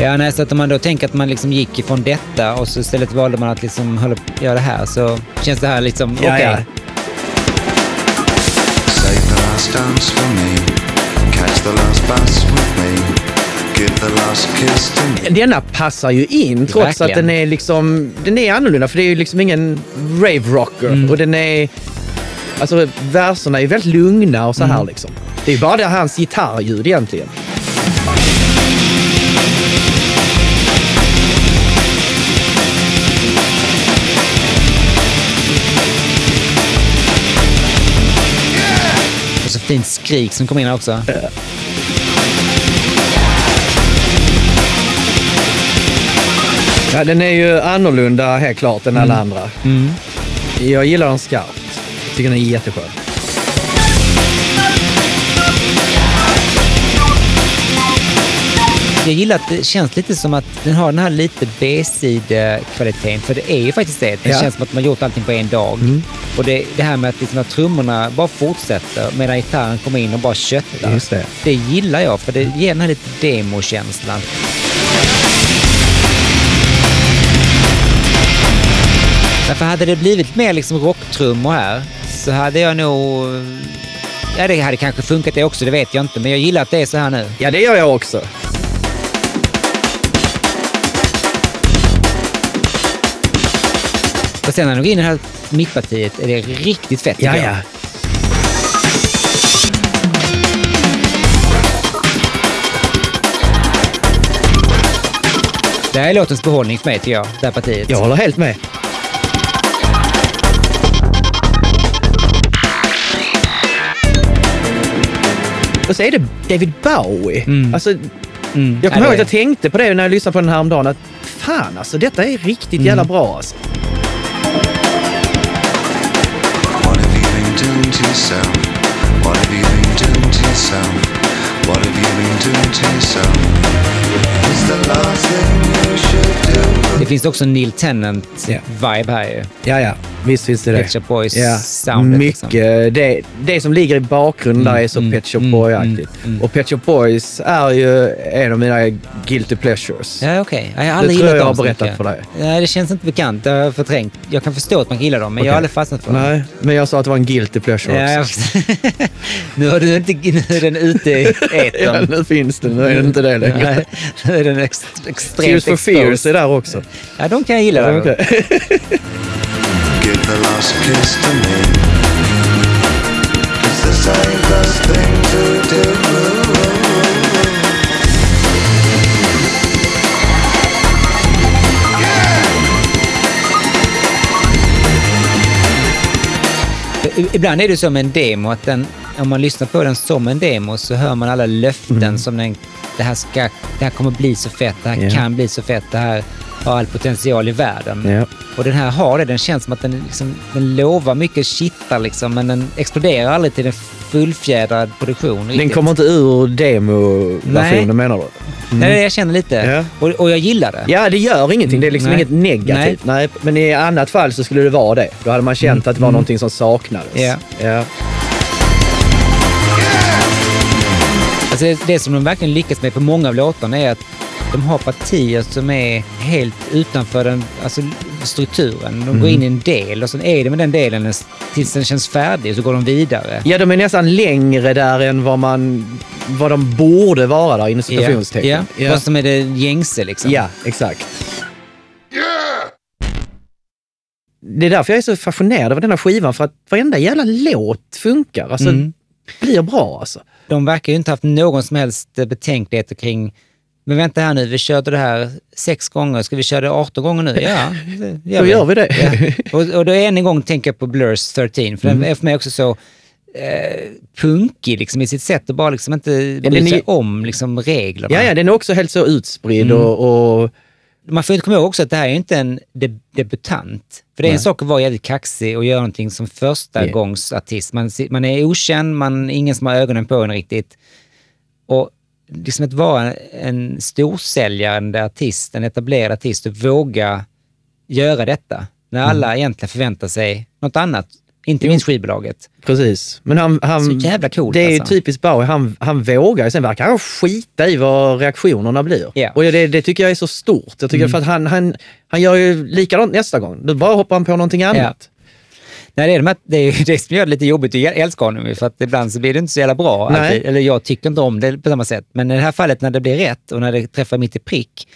Ja, nej, så att om man då tänker att man liksom gick ifrån detta och så istället valde man att liksom hålla, göra det här så känns det här liksom okej. Ja, ja. Save the last dance for me. Catch the last bus with me. Give the last kiss to me. Denna passar ju in trots Verkligen. att den är liksom, den är annorlunda för det är ju liksom ingen rave rocker Mm. och den är, alltså verserna är väldigt lugna och så här Mm. liksom. Det är ju bara det hans gitarrljud egentligen. Fint skrik som kommer in här också. Ja, den är ju annorlunda helt klart än alla Mm. andra. Jag gillar den skarpt. Tycker den är jätteskön. Jag gillar att det känns lite som att den har den här lite B-side-kvaliteten. För det är ju faktiskt det. Det Ja. känns som att man gjort allting på en dag. Och det, det här med att, liksom att trummorna bara fortsätter medan gitarren kommer in och bara köttar. Just det. Det gillar jag, för det ger den här lite demokänslan. Därför hade det blivit mer liksom rocktrummor här så hade jag nog... Ja, det hade kanske funkat det också, det vet jag inte. Men jag gillar att det är så här nu. Ja, det gör jag också. Sen när de går in i det här mittpartiet är det riktigt fett Ja, ja. Det här är låtens behållning för mig tycker jag, det här partiet. Jag håller helt med. Och så är det David Bowie. Alltså, Mm. jag kommer ihåg att jag tänkte på det när jag lyssnade på den här dagen att fan alltså, detta är riktigt jävla bra alltså. To yourself? What have you been doing to yourself? What have you been doing to yourself? It's the last thing you should do. Det finns också Neil Tennant-vibe här ju. Ja, ja. Visst finns det det. Pet Shop Boys ja. soundet, Mycket. liksom. Det, det som ligger i bakgrunden där är så mm, Pet Shop mm, Boy-aktigt. mm, mm. Och Pet Shop Boys är ju en av mina guilty pleasures. Ja, okej. Ja, Jag har Det aldrig tror gillat jag dem har berättat mycket. för dig. Nej, det känns inte bekant. Det har jag förträngt. Jag kan förstå att man gillar dem, men jag har aldrig fastnat för dem. Nej, men jag sa att det var en guilty pleasure Ja, också. jag (laughs) nu, har du inte, nu är den ute i (laughs) Ja, etern. nu finns den. Nu är det inte det längre. Nej, nu är den ex, extremt Tears for Fears exposed. är där också. Ja, de kan jag gilla. Ja. (laughs) the last kiss to me. It's the safest thing to do. I- Ibland är det med en demo att den, om man lyssnar på den som en demo så hör man alla löften som den, det här, ska, det här kommer bli så fett, det här Ja. kan bli så fett, det här har all potential i världen. Ja. Och den här har det, den känns som att den, liksom, den lovar mycket kittar liksom, men den exploderar aldrig till en fullfjädrad produktion. Den riktigt. kommer inte ur demoversionen Nej. menar du? Nej, det jag känner lite. Ja. Och, och jag gillar det. Ja, det gör ingenting. Det är liksom Nej. inget negativt. Nej. Men i annat fall så skulle det vara det. Då hade man känt att det var någonting som saknades. Ja. Alltså det som de verkligen lyckas med på många av låtarna är att de har partier som är helt utanför den, alltså strukturen. De går in i en del och sen är det med den delen tills den känns färdig så går de vidare. ja, de är nästan längre där än vad, man, vad de borde vara där inom citationstecken. Ja, Ja. vad som är det gängse liksom. ja, exakt. Det är därför jag är så fascinerad av denna skivan, för att varenda jävla låt funkar. Alltså, Mm. Blir bra alltså. De verkar ju inte haft någon som helst betänkligheter kring men vänta här nu, vi körde det här sex gånger, ska vi köra det 18 gånger nu? Ja, det (laughs) Då gör vi det. Ja. (laughs) Och, och då än en gång tänker jag på Blurs 13, för Mm. den är för mig också så eh, punkig liksom, i sitt sätt och bara liksom inte bry är- sig om liksom, reglerna. Ja, ja, den är också helt så utspridd Mm. och, och Man får inte komma ihåg också att det här är inte en deb- debutant. För det är en Nej. sak att vara jävligt kaxig och göra någonting som första Yeah. gångs artist. Man, man är okänd, man, ingen som har ögonen på en riktigt. Och liksom att vara en storsäljande artist, en etablerad artist och våga göra detta. När Mm. alla egentligen förväntar sig något annat. Inte minst skivbolaget. precis. Men han, han, Så jävla coolt, det är ju alltså. typiskt Bowie, han, han vågar. Sen verkar han skita i vad reaktionerna blir. Ja. Och det, det tycker jag är så stort. Jag tycker för att han, han, han gör ju likadant nästa gång. Då bara hoppar han på någonting annat. Nej, det, är de här, det är (laughs) det som gör det lite jobbigt att älska honom, för att ibland så blir det inte så jävla bra. Alltid. Eller jag tycker inte om det på samma sätt. Men i det här fallet när det blir rätt och när det träffar mitt i prick,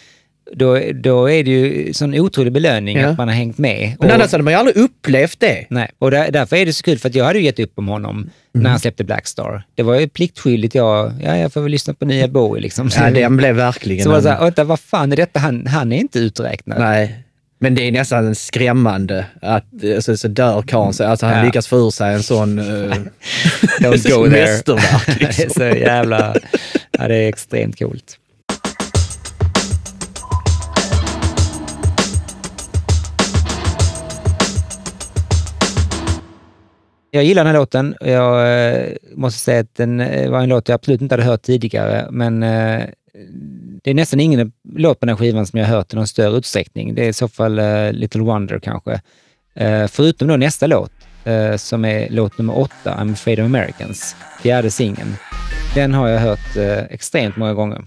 då, då är det ju sån otrolig belöning Ja. att man har hängt med. Men Och- annars hade man ju aldrig upplevt det. Nej, och där, därför är det så kul, för att jag hade ju gett upp om honom Mm. när han släppte Blackstar. Det var ju pliktskyldigt, jag, ja, jag får väl lyssna på nya Bowie liksom. Ja, den blev verkligen... så var det så här, vänta, vad fan är detta? Han, han är inte uträknad. Nej. Men det är nästan skrämmande att alltså, så dör karln sig. Alltså han Ja. lyckas få ur sig en sån uh, (laughs) Don't go (laughs) there. mästerverk. (laughs) det är Liksom. så jävla... Ja, det är extremt coolt. Jag gillar den här låten. Jag eh, måste säga att den eh, var en låt jag absolut inte hade hört tidigare, men eh, det är nästan ingen låt på den här skivan som jag har hört i någon större utsträckning. Det är i så fall eh, Little Wonder kanske. Eh, förutom då nästa låt, eh, som är låt nummer åtta, I'm afraid of Americans, fjärde singeln. Den har jag hört eh, extremt många gånger.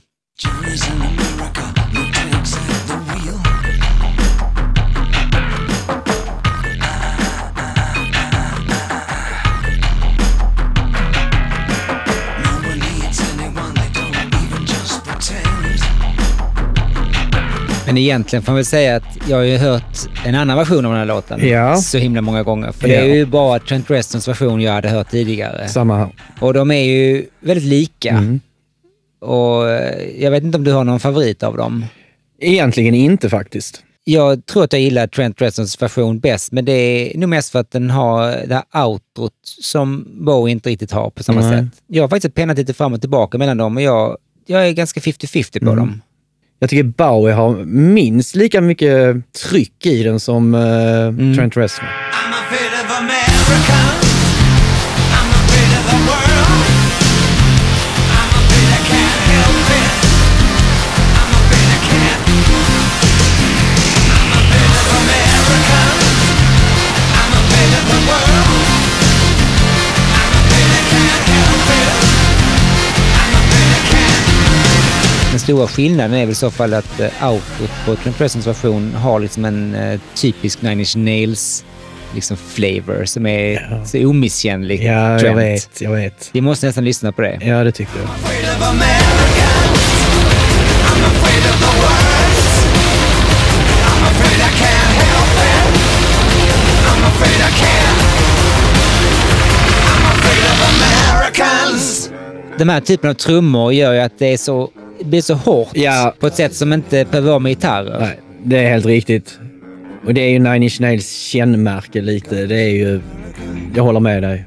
Men egentligen får man väl säga att jag har ju hört en annan version av den här låten Ja. så himla många gånger. För Ja. det är ju bara Trent Restons version jag hade hört tidigare. Samma här. Och de är ju väldigt lika. Mm. Och eh, jag vet inte om du har någon favorit av dem? Egentligen inte faktiskt. Jag tror att jag gillar Trent Restons version bäst, men det är nog mest för att den har det här outrot som Bowie inte riktigt har på samma Nej. sätt. Jag har faktiskt penat lite fram och tillbaka mellan dem och jag, jag är ganska 50-50 Mm. på dem. Jag tycker Bowie har minst lika mycket tryck i den som uh, Mm. Trent Reznor. Den stora skillnaden är väl i så fall att uh, outrot på Trent Restons version har liksom en eh, typisk Nine Inch Nails liksom flavor som är så omisskännlig. Ja, jag Trent. vet, jag vet. Vi måste nästan lyssna på det. Ja, det tycker jag. Den här typen av trummor gör ju att det, är så, det blir så hårt Ja. på ett sätt som inte behöver vara med gitarrer. Nej, det är helt riktigt. Och det är ju Nine Inch Nails kännemärke lite. Det är ju... Jag håller med dig.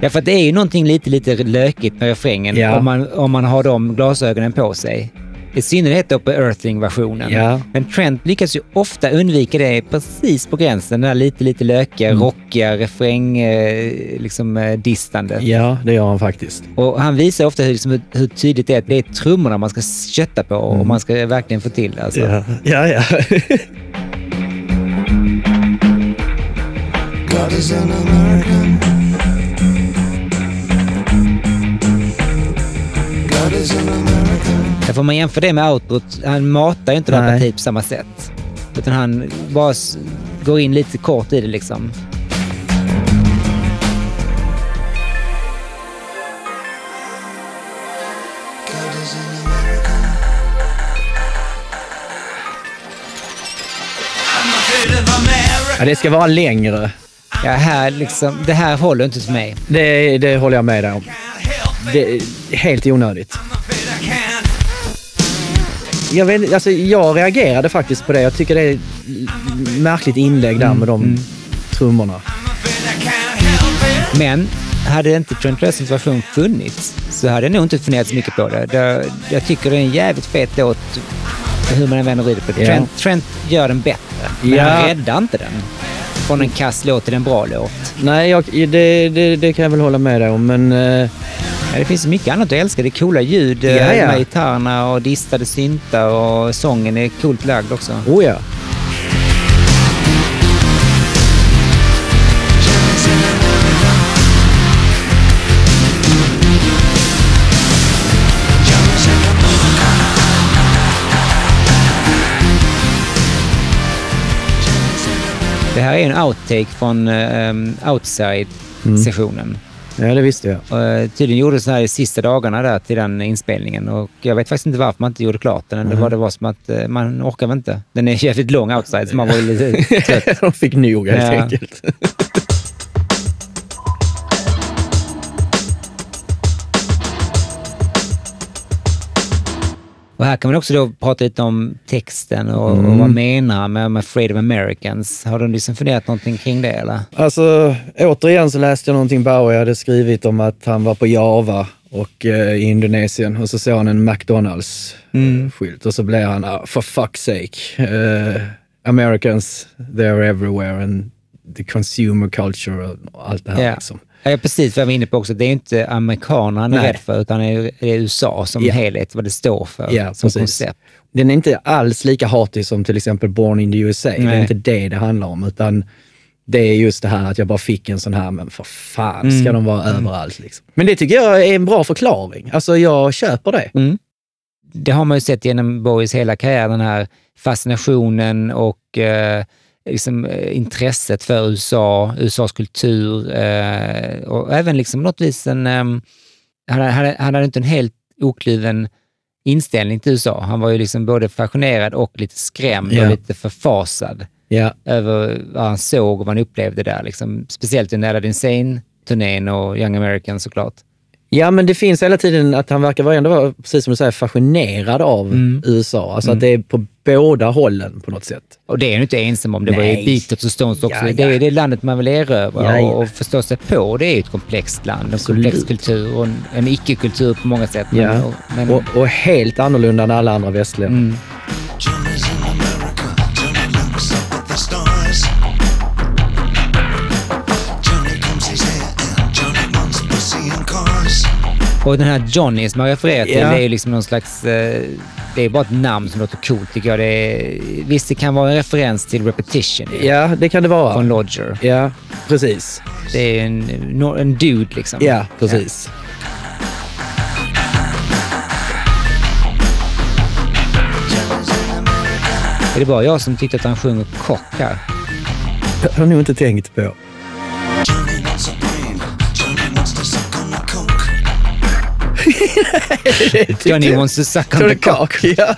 Ja, för det är ju någonting lite, lite lökigt med refrängen Ja. om, man, om man har de glasögonen på sig. I synnerhet då på Earthling-versionen. Ja. Men Trent lyckas ju ofta undvika det precis på gränsen. Den där lite, lite lökiga, Mm. rockiga refräng, eh, liksom eh, distandet. Ja, det gör han faktiskt. Och han visar ofta hur, liksom, hur- tydligt det är att det är trummorna man ska kötta på och man ska verkligen få till. Alltså. Mm. Ja, ja. ja. (laughs) God is an American. God is an American. Där får man jämföra det med outrot. Han matar ju inte det här partiet på samma sätt. Utan han bara går in lite kort i det liksom. Ja det ska vara längre. Ja, här liksom, det här håller inte för mig. Det, det håller jag med dig om. Det är helt onödigt. Jag, vet, alltså, jag reagerade faktiskt på det. Jag tycker det är ett märkligt inlägg där med de trummorna. Help it. Men hade inte Trent Reznors version funnits så hade jag nog inte funderat så mycket på det. det jag tycker det är en jävligt fet låt hur man än vänder och vrider på det. Trent, Trent gör den bättre, men Ja. han räddar inte den. Från en kass låt till en bra låt. Nej, jag, det, det, det kan jag väl hålla med dig om, men... eh, Ja, det finns mycket annat att älska. Det är coola ljud Ja, ja, ja. med gitarrerna och distade syntar och sången är coolt lagd också. oh ja. Här är en outtake från um, Outside-sessionen. Ja, det visste jag. Eh, tydligen gjordes det här i sista dagarna där till den inspelningen och jag vet faktiskt inte varför man inte gjorde klart den. Det var det var som att eh, man orkar väl inte. Den är jävligt lång outside så man var lite (laughs) trött. De fick nog helt Ja. enkelt. Och här kan man också då prata lite om texten och, och Mm. vad menar han med, med Afraid of Americans. Har du liksom funderat någonting kring det eller? Alltså, återigen så läste jag någonting Bowie hade skrivit om att han var på Java och eh, i Indonesien och så såg han en McDonalds-skylt och så blev han, ah, for fuck's sake, eh, Americans, they're everywhere and the consumer culture och allt det här Ja. liksom. Ja, precis vad jag var inne på också. Det är ju inte amerikaner han är Nej. rädd för, utan det är, USA som Ja. helhet, vad det står för Ja, som precis. koncept. Den är inte alls lika hatig som till exempel Born in the USA. Det är Nej. inte det det handlar om, utan det är just det här att jag bara fick en sån här, men för fan ska Mm. de vara överallt liksom. Men det tycker jag är en bra förklaring. Alltså jag köper det. Mm. Det har man ju sett genom Bowies hela karriär, den här fascinationen och eh, liksom, eh, intresset för USA, USAs kultur eh, och även liksom något vis en... Eh, han, hade, han hade inte en helt okluven inställning till USA. Han var ju liksom både fascinerad och lite skrämd Ja. och lite förfasad Ja, över vad han såg och vad han upplevde där. Liksom. Speciellt under Aladdin Sane-turnén och Young American såklart. Ja, men det finns hela tiden att han verkar vara ändå vara, precis som du säger, fascinerad av Mm. USA. Alltså att det är på båda hållen på något sätt. Och det är han inte ensam om. Det var ju Nej. Beatles och Stones också. Ja, Det är ja. det landet man vill erövra Ja, ja. och, och förstå sig på. Det är ju ett komplext land, en komplex kultur och en, en icke-kultur på många sätt. Men, Ja. och, men, Och, och helt annorlunda än alla andra västländer. mm, och den här Johnny som jag refererar till, Ja. det är liksom någon slags... Eh, det är bara ett namn som låter coolt tycker jag. Det är, visst, det kan vara en referens till Repetition Ja, det kan det från vara. Lodger. Ja, precis. Det är en, en dude liksom. Ja, precis. Är det bara jag som tyckte att han sjunger kock här? Det har jag nog inte tänkt på. Johnny wants to suck on Johnny the cock. Cock, ja.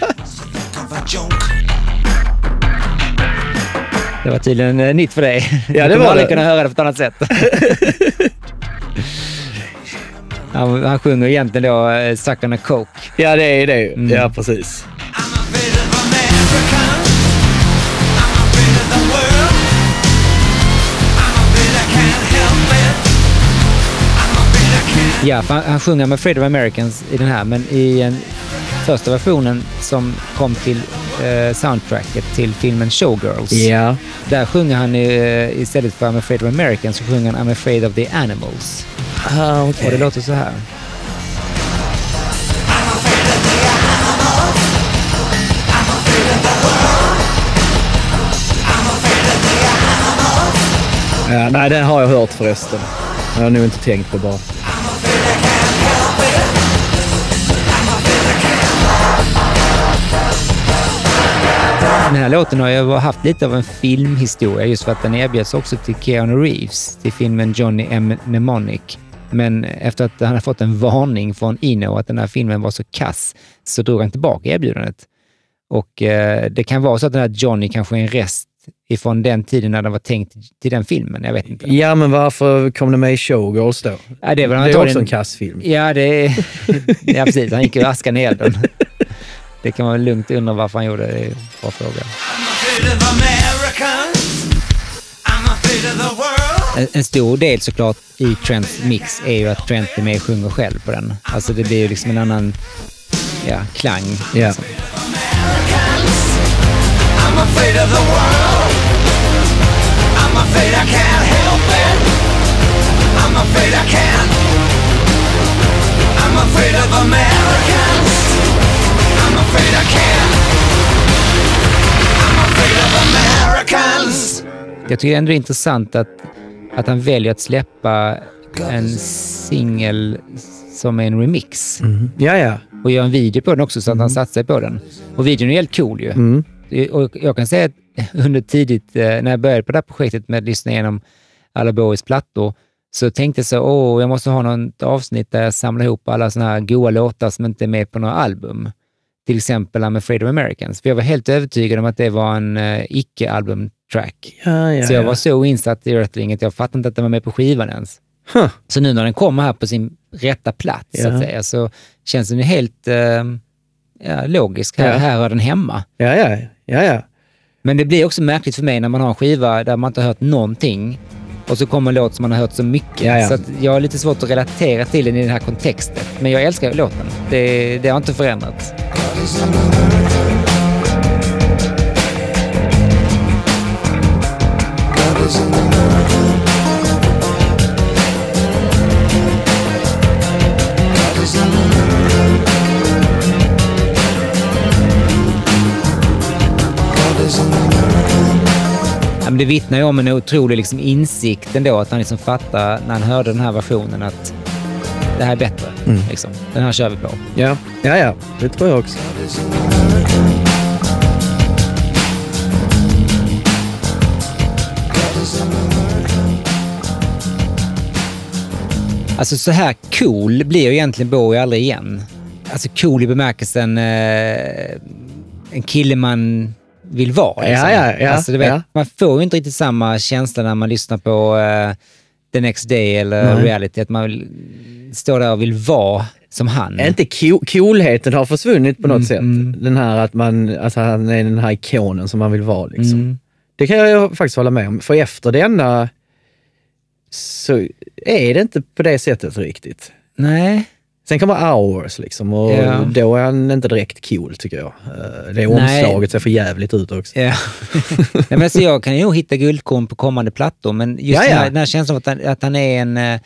Det var tydligen eh, nytt för dig. Ja, det du var det. kunna höra det på ett annat sätt. (laughs) han, han sjunger egentligen då uh, Suck on a Coke. Ja, det är det ju. Mm. Ja, precis. Ja, han, han sjunger med Afraid of Americans i den här, men i en första versionen som kom till eh, soundtracket till filmen Showgirls. Ja. Där sjunger han eh, istället för I'm afraid of Americans så sjunger han I'm afraid of the animals. Ah, Och okej. det låter så här. Ja, nej, den har jag hört förresten. Jag har nog inte tänkt på bara. Den här låten har ju haft lite av en filmhistoria just för att den erbjöds också till Keanu Reeves till filmen Johnny M. Mnemonic. Men efter att han har fått en varning från Eno att den här filmen var så kass så drog han tillbaka erbjudandet. Och eh, det kan vara så att den här Johnny kanske är en rest ifrån den tiden när den var tänkt till den filmen. Jag vet inte. Ja, men varför kom det med i Showgirls då? Ja, det, väl Det är också en kassfilm. Ja, det är... (laughs) ja, precis. Han gick ur askan i elden. (laughs) Det kan man lugnt undra varför han gjorde det. Är en bra fråga. Americans. En, en stor del såklart i Trents mix är ju att Trent är med och sjunger själv på den. Alltså det blir ju liksom en annan ja, klang. Ja. Liksom. I'm afraid of the Americans. Jag tycker ändå det är intressant att, att han väljer att släppa en singel som är en remix. Ja, ja. Och göra en video på den också så att han satsar på den. Och videon är helt cool ju. Mm. Och jag kan säga att (laughs) under tidigt, eh, när jag började på det här projektet med att lyssna igenom alla Bowies plattor, så tänkte jag så, åh, jag måste ha något avsnitt där jag samlar ihop alla såna här goa låtar som inte är med på några album. Till exempel afraid of Americans. För jag var helt övertygad om att det var en uh, icke-album-track. Ja, ja, så jag ja. var så insatt i Earthling att jag fattade inte att den var med på skivan ens. Huh. Så nu när den kommer här på sin rätta plats, så att säga, så känns den ju helt eh, logisk. Här, här hör den hemma. Ja, ja, ja, ja. Men det blir också märkligt för mig när man har en skiva där man inte har hört någonting och så kommer en låt som man har hört så mycket. Ja, ja. Så jag har lite svårt att relatera till den i den här kontexten. Men jag älskar låten. Det, det har inte förändrats. Det vittnar ju om en otrolig liksom insikt ändå, att han liksom fattar när han hörde den här versionen att det här är bättre. Mm. Liksom. Den här kör vi på. Ja, ja, ja. Det tror jag också. Alltså så här cool blir ju egentligen Bowie aldrig igen. Alltså cool i bemärkelsen eh, en kille man vill vara. Liksom. Ja, ja, ja, alltså, vet, ja. Man får ju inte riktigt samma känsla när man lyssnar på eh, The Next Day eller Nej. Reality, att man vill, står där och vill vara som han. Inte co- coolheten har försvunnit på något Mm, sätt. mm. Den här att man, alltså han är den här ikonen som man vill vara. Liksom. Mm. Det kan jag faktiskt hålla med om. För efter denna så är det inte på det sättet riktigt. Nej. Sen kommer Hours liksom och Ja. då är han inte direkt cool tycker jag. Eh, Det omslaget ser för jävligt ut också. Ja. (laughs) Nej, men alltså jag kan ju hitta guldkorn på kommande plattor, men just Ja, ja. Den, här, den här känslan av att han, att han är en, eh,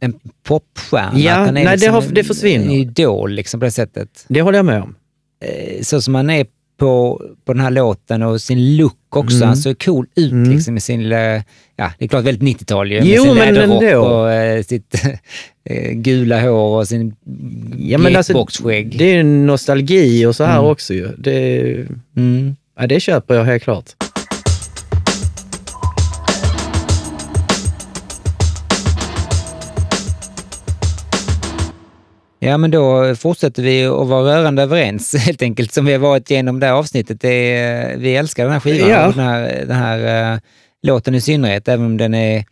en popstjärna. Ja, att han är nej, det har- det försvinner. En idol liksom, på det sättet. Det håller jag med om. Eh, Så som han är på, på den här låten och sin look också. Mm. Han ser cool ut Mm. liksom med sin, lilla- ja det är klart väldigt 90-tal ju. Med Jo, sin läderrock och eh, sitt (laughs) eh, gula hår och sin Ja, men alltså, det är nostalgi och så här Mm. också ju. Det, Mm. ja, det köper jag helt klart. Ja, men då fortsätter vi att vara rörande överens (laughs) helt enkelt, som vi har varit genom det här avsnittet. Det är, vi älskar den här skivan Ja. och den här, den här eh, låten i synnerhet, även om den är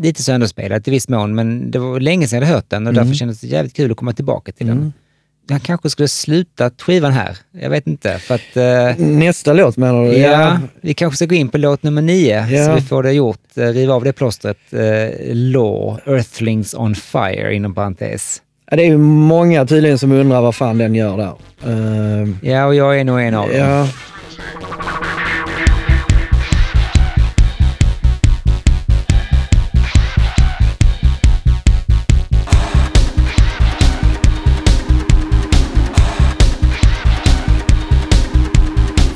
lite sönderspelad i viss mån. Men det var länge sedan jag hade hört den och Mm. därför kändes det jävligt kul att komma tillbaka till den. Mm. Han kanske skulle slutat skivan här. Jag vet inte, för att... eh, Nästa låt menar du? Ja, vi kanske ska gå in på låt nummer nio, Ja. så vi får det gjort. Eh, Riva av det plåstret. Eh, Law, Earthlings on Fire, inom parentes. Ja, det är ju många tydligen som undrar vad fan den gör där. Eh, Ja, och jag är nog en av dem. ja.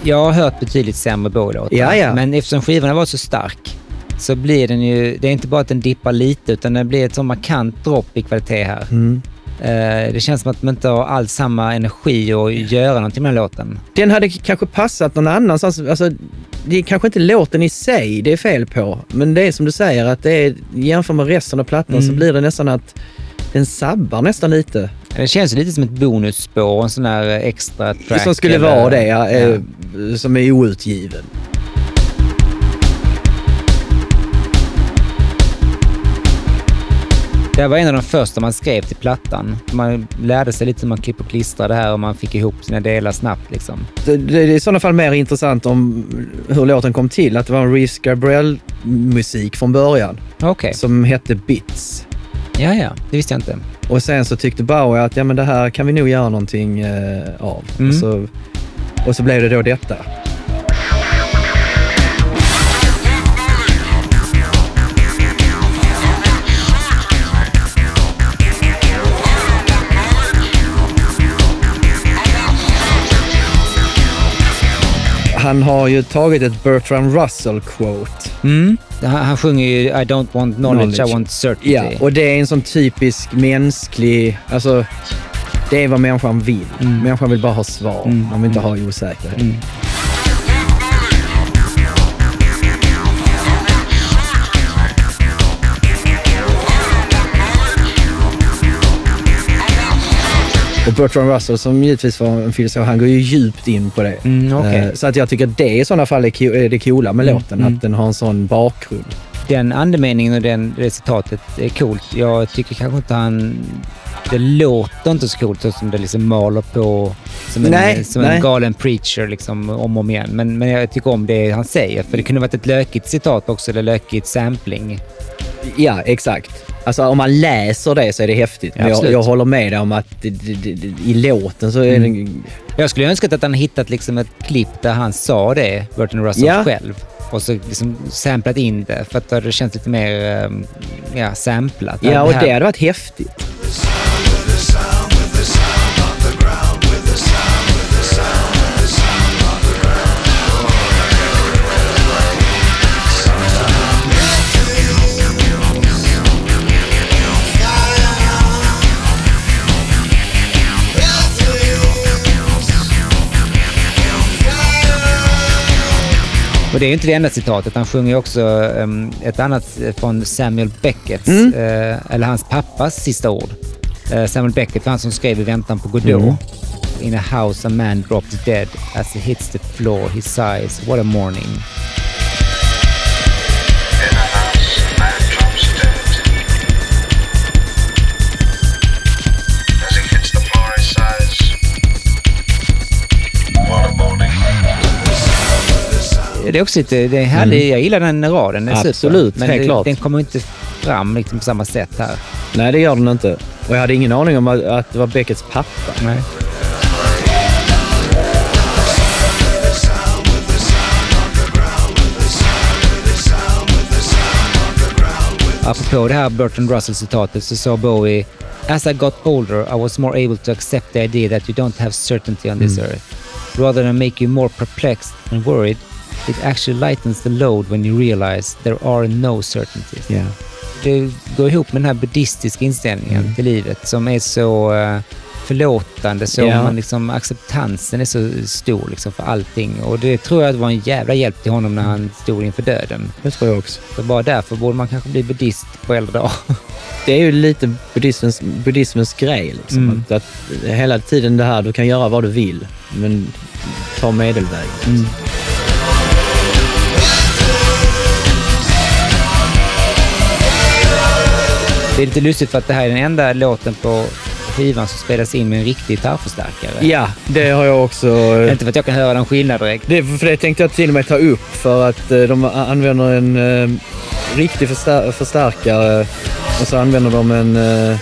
Jag har hört betydligt sämre Bowie-låtar, Ja, ja. men eftersom skivan varit så stark så blir den ju... Det är inte bara att den dippar lite, utan det blir ett så markant dropp i kvalitet här. Mm. Eh, det känns som att man inte har alls samma energi att göra någonting med den låten. Den hade kanske passat någon annanstans. Alltså, det är kanske inte låten i sig det är fel på, men det är som du säger att det är, jämför med resten av plattan så Mm. blir det nästan att den sabbar nästan lite. Det känns lite som ett bonusspår, en sån här extra track. som skulle eller- vara det, ja, Ja. som är outgiven. Det var en av de första man skrev till plattan. Man lärde sig lite hur man klipper och klistrar det här och man fick ihop sina delar snabbt. Liksom. Det, det är i sådana fall mer intressant om hur låten kom till. Att det var en Reese Gabriel-musik från början Okej, som hette Bits. ja ja, det visste jag inte. Och sen så tyckte Bowie att ja, men det här kan vi nog göra någonting eh, av. Mm. Och, så, och så blev det då detta. Han har ju tagit ett Bertrand Russell-quote. Mm. Han, han sjunger ju I don't want knowledge, Knowledge. I want certainty. Ja, och det är en sån typisk mänsklig... Alltså, det är vad människan vill. Människan vill bara ha svar. Man vill inte ha osäkerhet. Och Bertrand Russell som givetvis var en filosof, han går ju djupt in på det. Mm, okej. Eh, Så att jag tycker det i sådana fall är det coola med låten, att den har en sån bakgrund. Den andemeningen och den, det citatet är coolt. Jag tycker kanske inte han... Det låter inte så coolt som det liksom maler på som en, Nej, som nej. en galen preacher liksom om och om igen. Men, men jag tycker om det han säger. För det kunde varit ett lökigt citat också, eller lökigt sampling. Ja, exakt. Alltså om man läser det så är det häftigt. Men jag, jag håller med dig om att det, det, det, i låten så är Mm. det... Jag skulle önskat att han hittat liksom ett klipp där han sa det, Burton Russell Ja. själv. Och så liksom samplat in det, för att det känts lite mer um, ja, samplat. Ja, och det hade varit häftigt. Och det är ju inte det enda citatet. Han sjunger ju också um, ett annat eh, från Samuel Beckett, Mm. eh, eller hans pappas sista ord. Eh, Samuel Beckett var han som skrev I väntan på Godot. Mm. In a house a man drops dead as he hits the floor he sighs what a morning. Det är också lite, det är härlig, jag gillar den raden. Den är super. Mm. Absolut, Men det, klart. den kommer inte fram liksom på samma sätt här. Nej, det gör den inte. Och jag hade ingen aning om att, att det var Beckets pappa. Nej. Apropå det här Bertrand Russell-citatet så sa Bowie As I got older I was more able to accept the idea that you don't have certainty on this earth. Rather than make you more perplexed and worried, it actually lightens the load when you realize there are no certainties. Ja. Det går ihop med den här buddhistiska inställningen Mm. till livet som är så eh, förlåtande, så Ja. man liksom, acceptansen är så stor liksom för allting. Och det tror jag var en jävla hjälp till honom när han stod inför döden. Det tror jag också. Så bara därför borde man kanske bli buddhist på äldre dagar. (laughs) Det är ju lite buddhismens, buddhismens grej. Liksom. Mm. Att, att hela tiden det här, du kan göra vad du vill, men ta medelvägen. Mm. Det är lite lustigt för att det här är den enda låten på skivan som spelas in med en riktig gitarrförstärkare. Ja, det har jag också... Inte för att jag kan höra någon skillnad direkt. Det, för det tänkte jag till och med ta upp för att eh, de använder en eh, riktig förstär- förstärkare och så använder de en eh,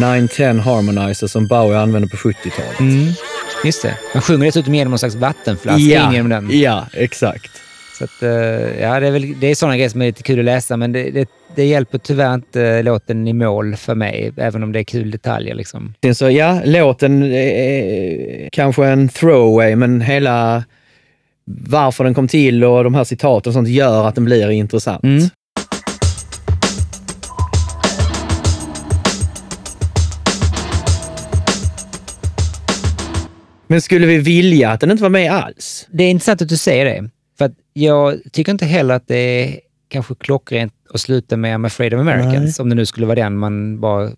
910 Harmonizer som Bowie använde på 70-talet. Mm, just det. Man sjunger dessutom genom någon slags vattenflaska in genom den. ja, exakt. Så att, eh, ja, det är, väl, det är sådana grejer som är lite kul att läsa, men det, det, det hjälper tyvärr inte låten i mål för mig, även om det är kul detaljer. Liksom. Så ja, låten är kanske en throwaway, men hela varför den kom till och de här citaten och sånt gör att den blir intressant. Mm. Men skulle vi vilja att den inte var med alls? Det är intressant att du säger det, för jag tycker inte heller att det är kanske klockrent att sluta med I'm afraid of Americans, om det nu skulle vara den man bara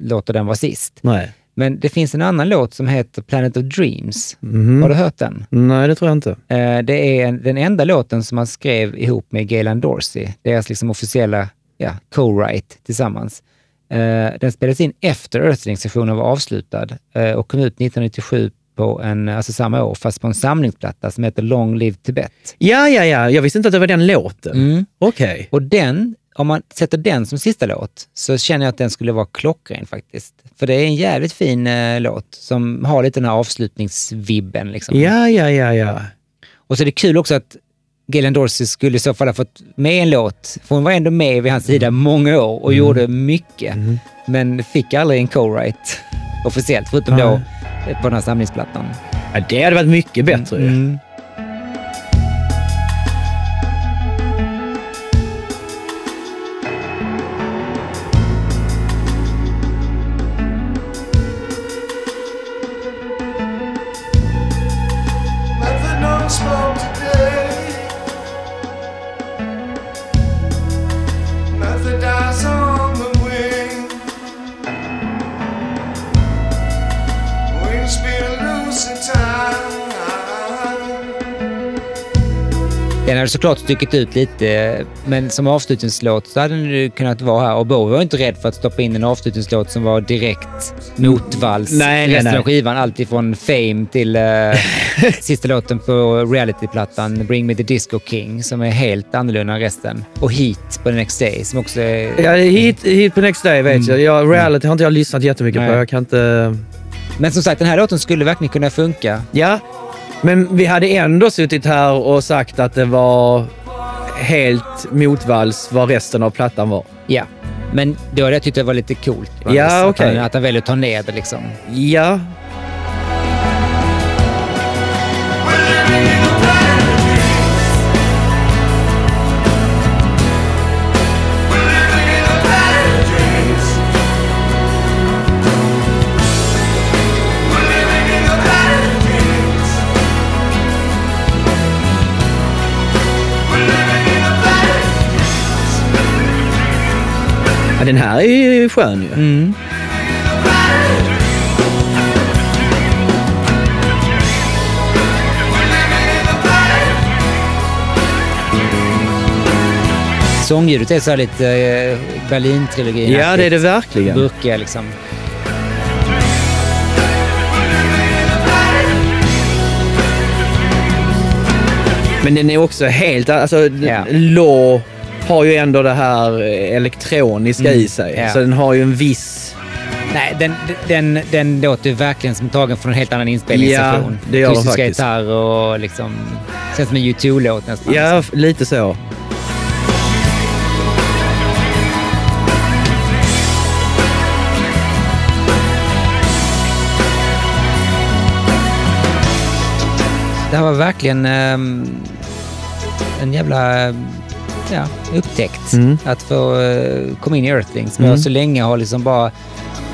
låter den vara sist. Nej. Men det finns en annan låt som heter Planet of Dreams. Mhm. Har du hört den? Nej, det tror jag inte. Eh, Det är en- den enda låten som han skrev ihop med Gaylan Dorsey, deras liksom officiella ja, co-write tillsammans. Eh, den spelades in efter Earthling-sessionen var avslutad eh, och kom ut 1997 på en, alltså samma år, fast på en samlingsplatta som heter Long Live Tibet. Ja, ja, ja. Jag visste inte att det var den låten. Mm. Okej. Och den, om man sätter den som sista låt, så känner jag att den skulle vara klockren faktiskt. För det är en jävligt fin eh, låt som har lite den här avslutningsvibben. Liksom. Ja, ja, ja, ja. Och så är det kul också att Gillian Dorsey skulle i så fall ha fått med en låt. För hon var ändå med vid hans sida många år och gjorde mycket. Men fick aldrig en co-write officiellt, förutom då eh, på den här samlingsplattan. ja det hade varit mycket bättre. ju. Mm. Nothing hade såklart stuckit ut lite, men som avslutningslåt så hade den ju kunnat vara här. Och Bowie var inte rädd för att stoppa in en avslutningslåt som var direkt motvalls. Nej, nej, Resten nej. av skivan, alltifrån Fame till uh, (laughs) sista låten på realityplattan Bring Me The Disco King, som är helt annorlunda än resten. Och Heat på The Next Day, som också är... Ja, hit, hit på Next Day vet jag. jag. Reality har inte jag lyssnat jättemycket Mm. Nej. på. Jag kan inte... Men som sagt, den här låten skulle verkligen kunna funka. Ja, men vi hade ändå suttit här och sagt att det var helt motvalls vad resten av plattan var. Ja. Men då hade jag tyckt det var lite coolt. Ja, att, okej. han, att han väljer att ta ner det liksom. Ja, ja den här är ju skön ju. Mm. Sångljudet är så här lite eh, Berlin-trilogin. Ja, det är det verkligen. Burkiga liksom. Men den är också helt... Alltså, Ja. Law har ju ändå det här elektroniska i sig. Mm. ja. Så den har ju en viss... Nej, den, den, den låter ju verkligen som tagen från en helt annan inspelningssession. Ja, det gör den Akustiska faktiskt. gitarr och liksom... Känns som en U2-låt nästan. Ja, f- lite så. Det här var verkligen ehm, en jävla ja, upptäckt. Mm. Att få uh, komma in i Earthling som jag så länge har liksom bara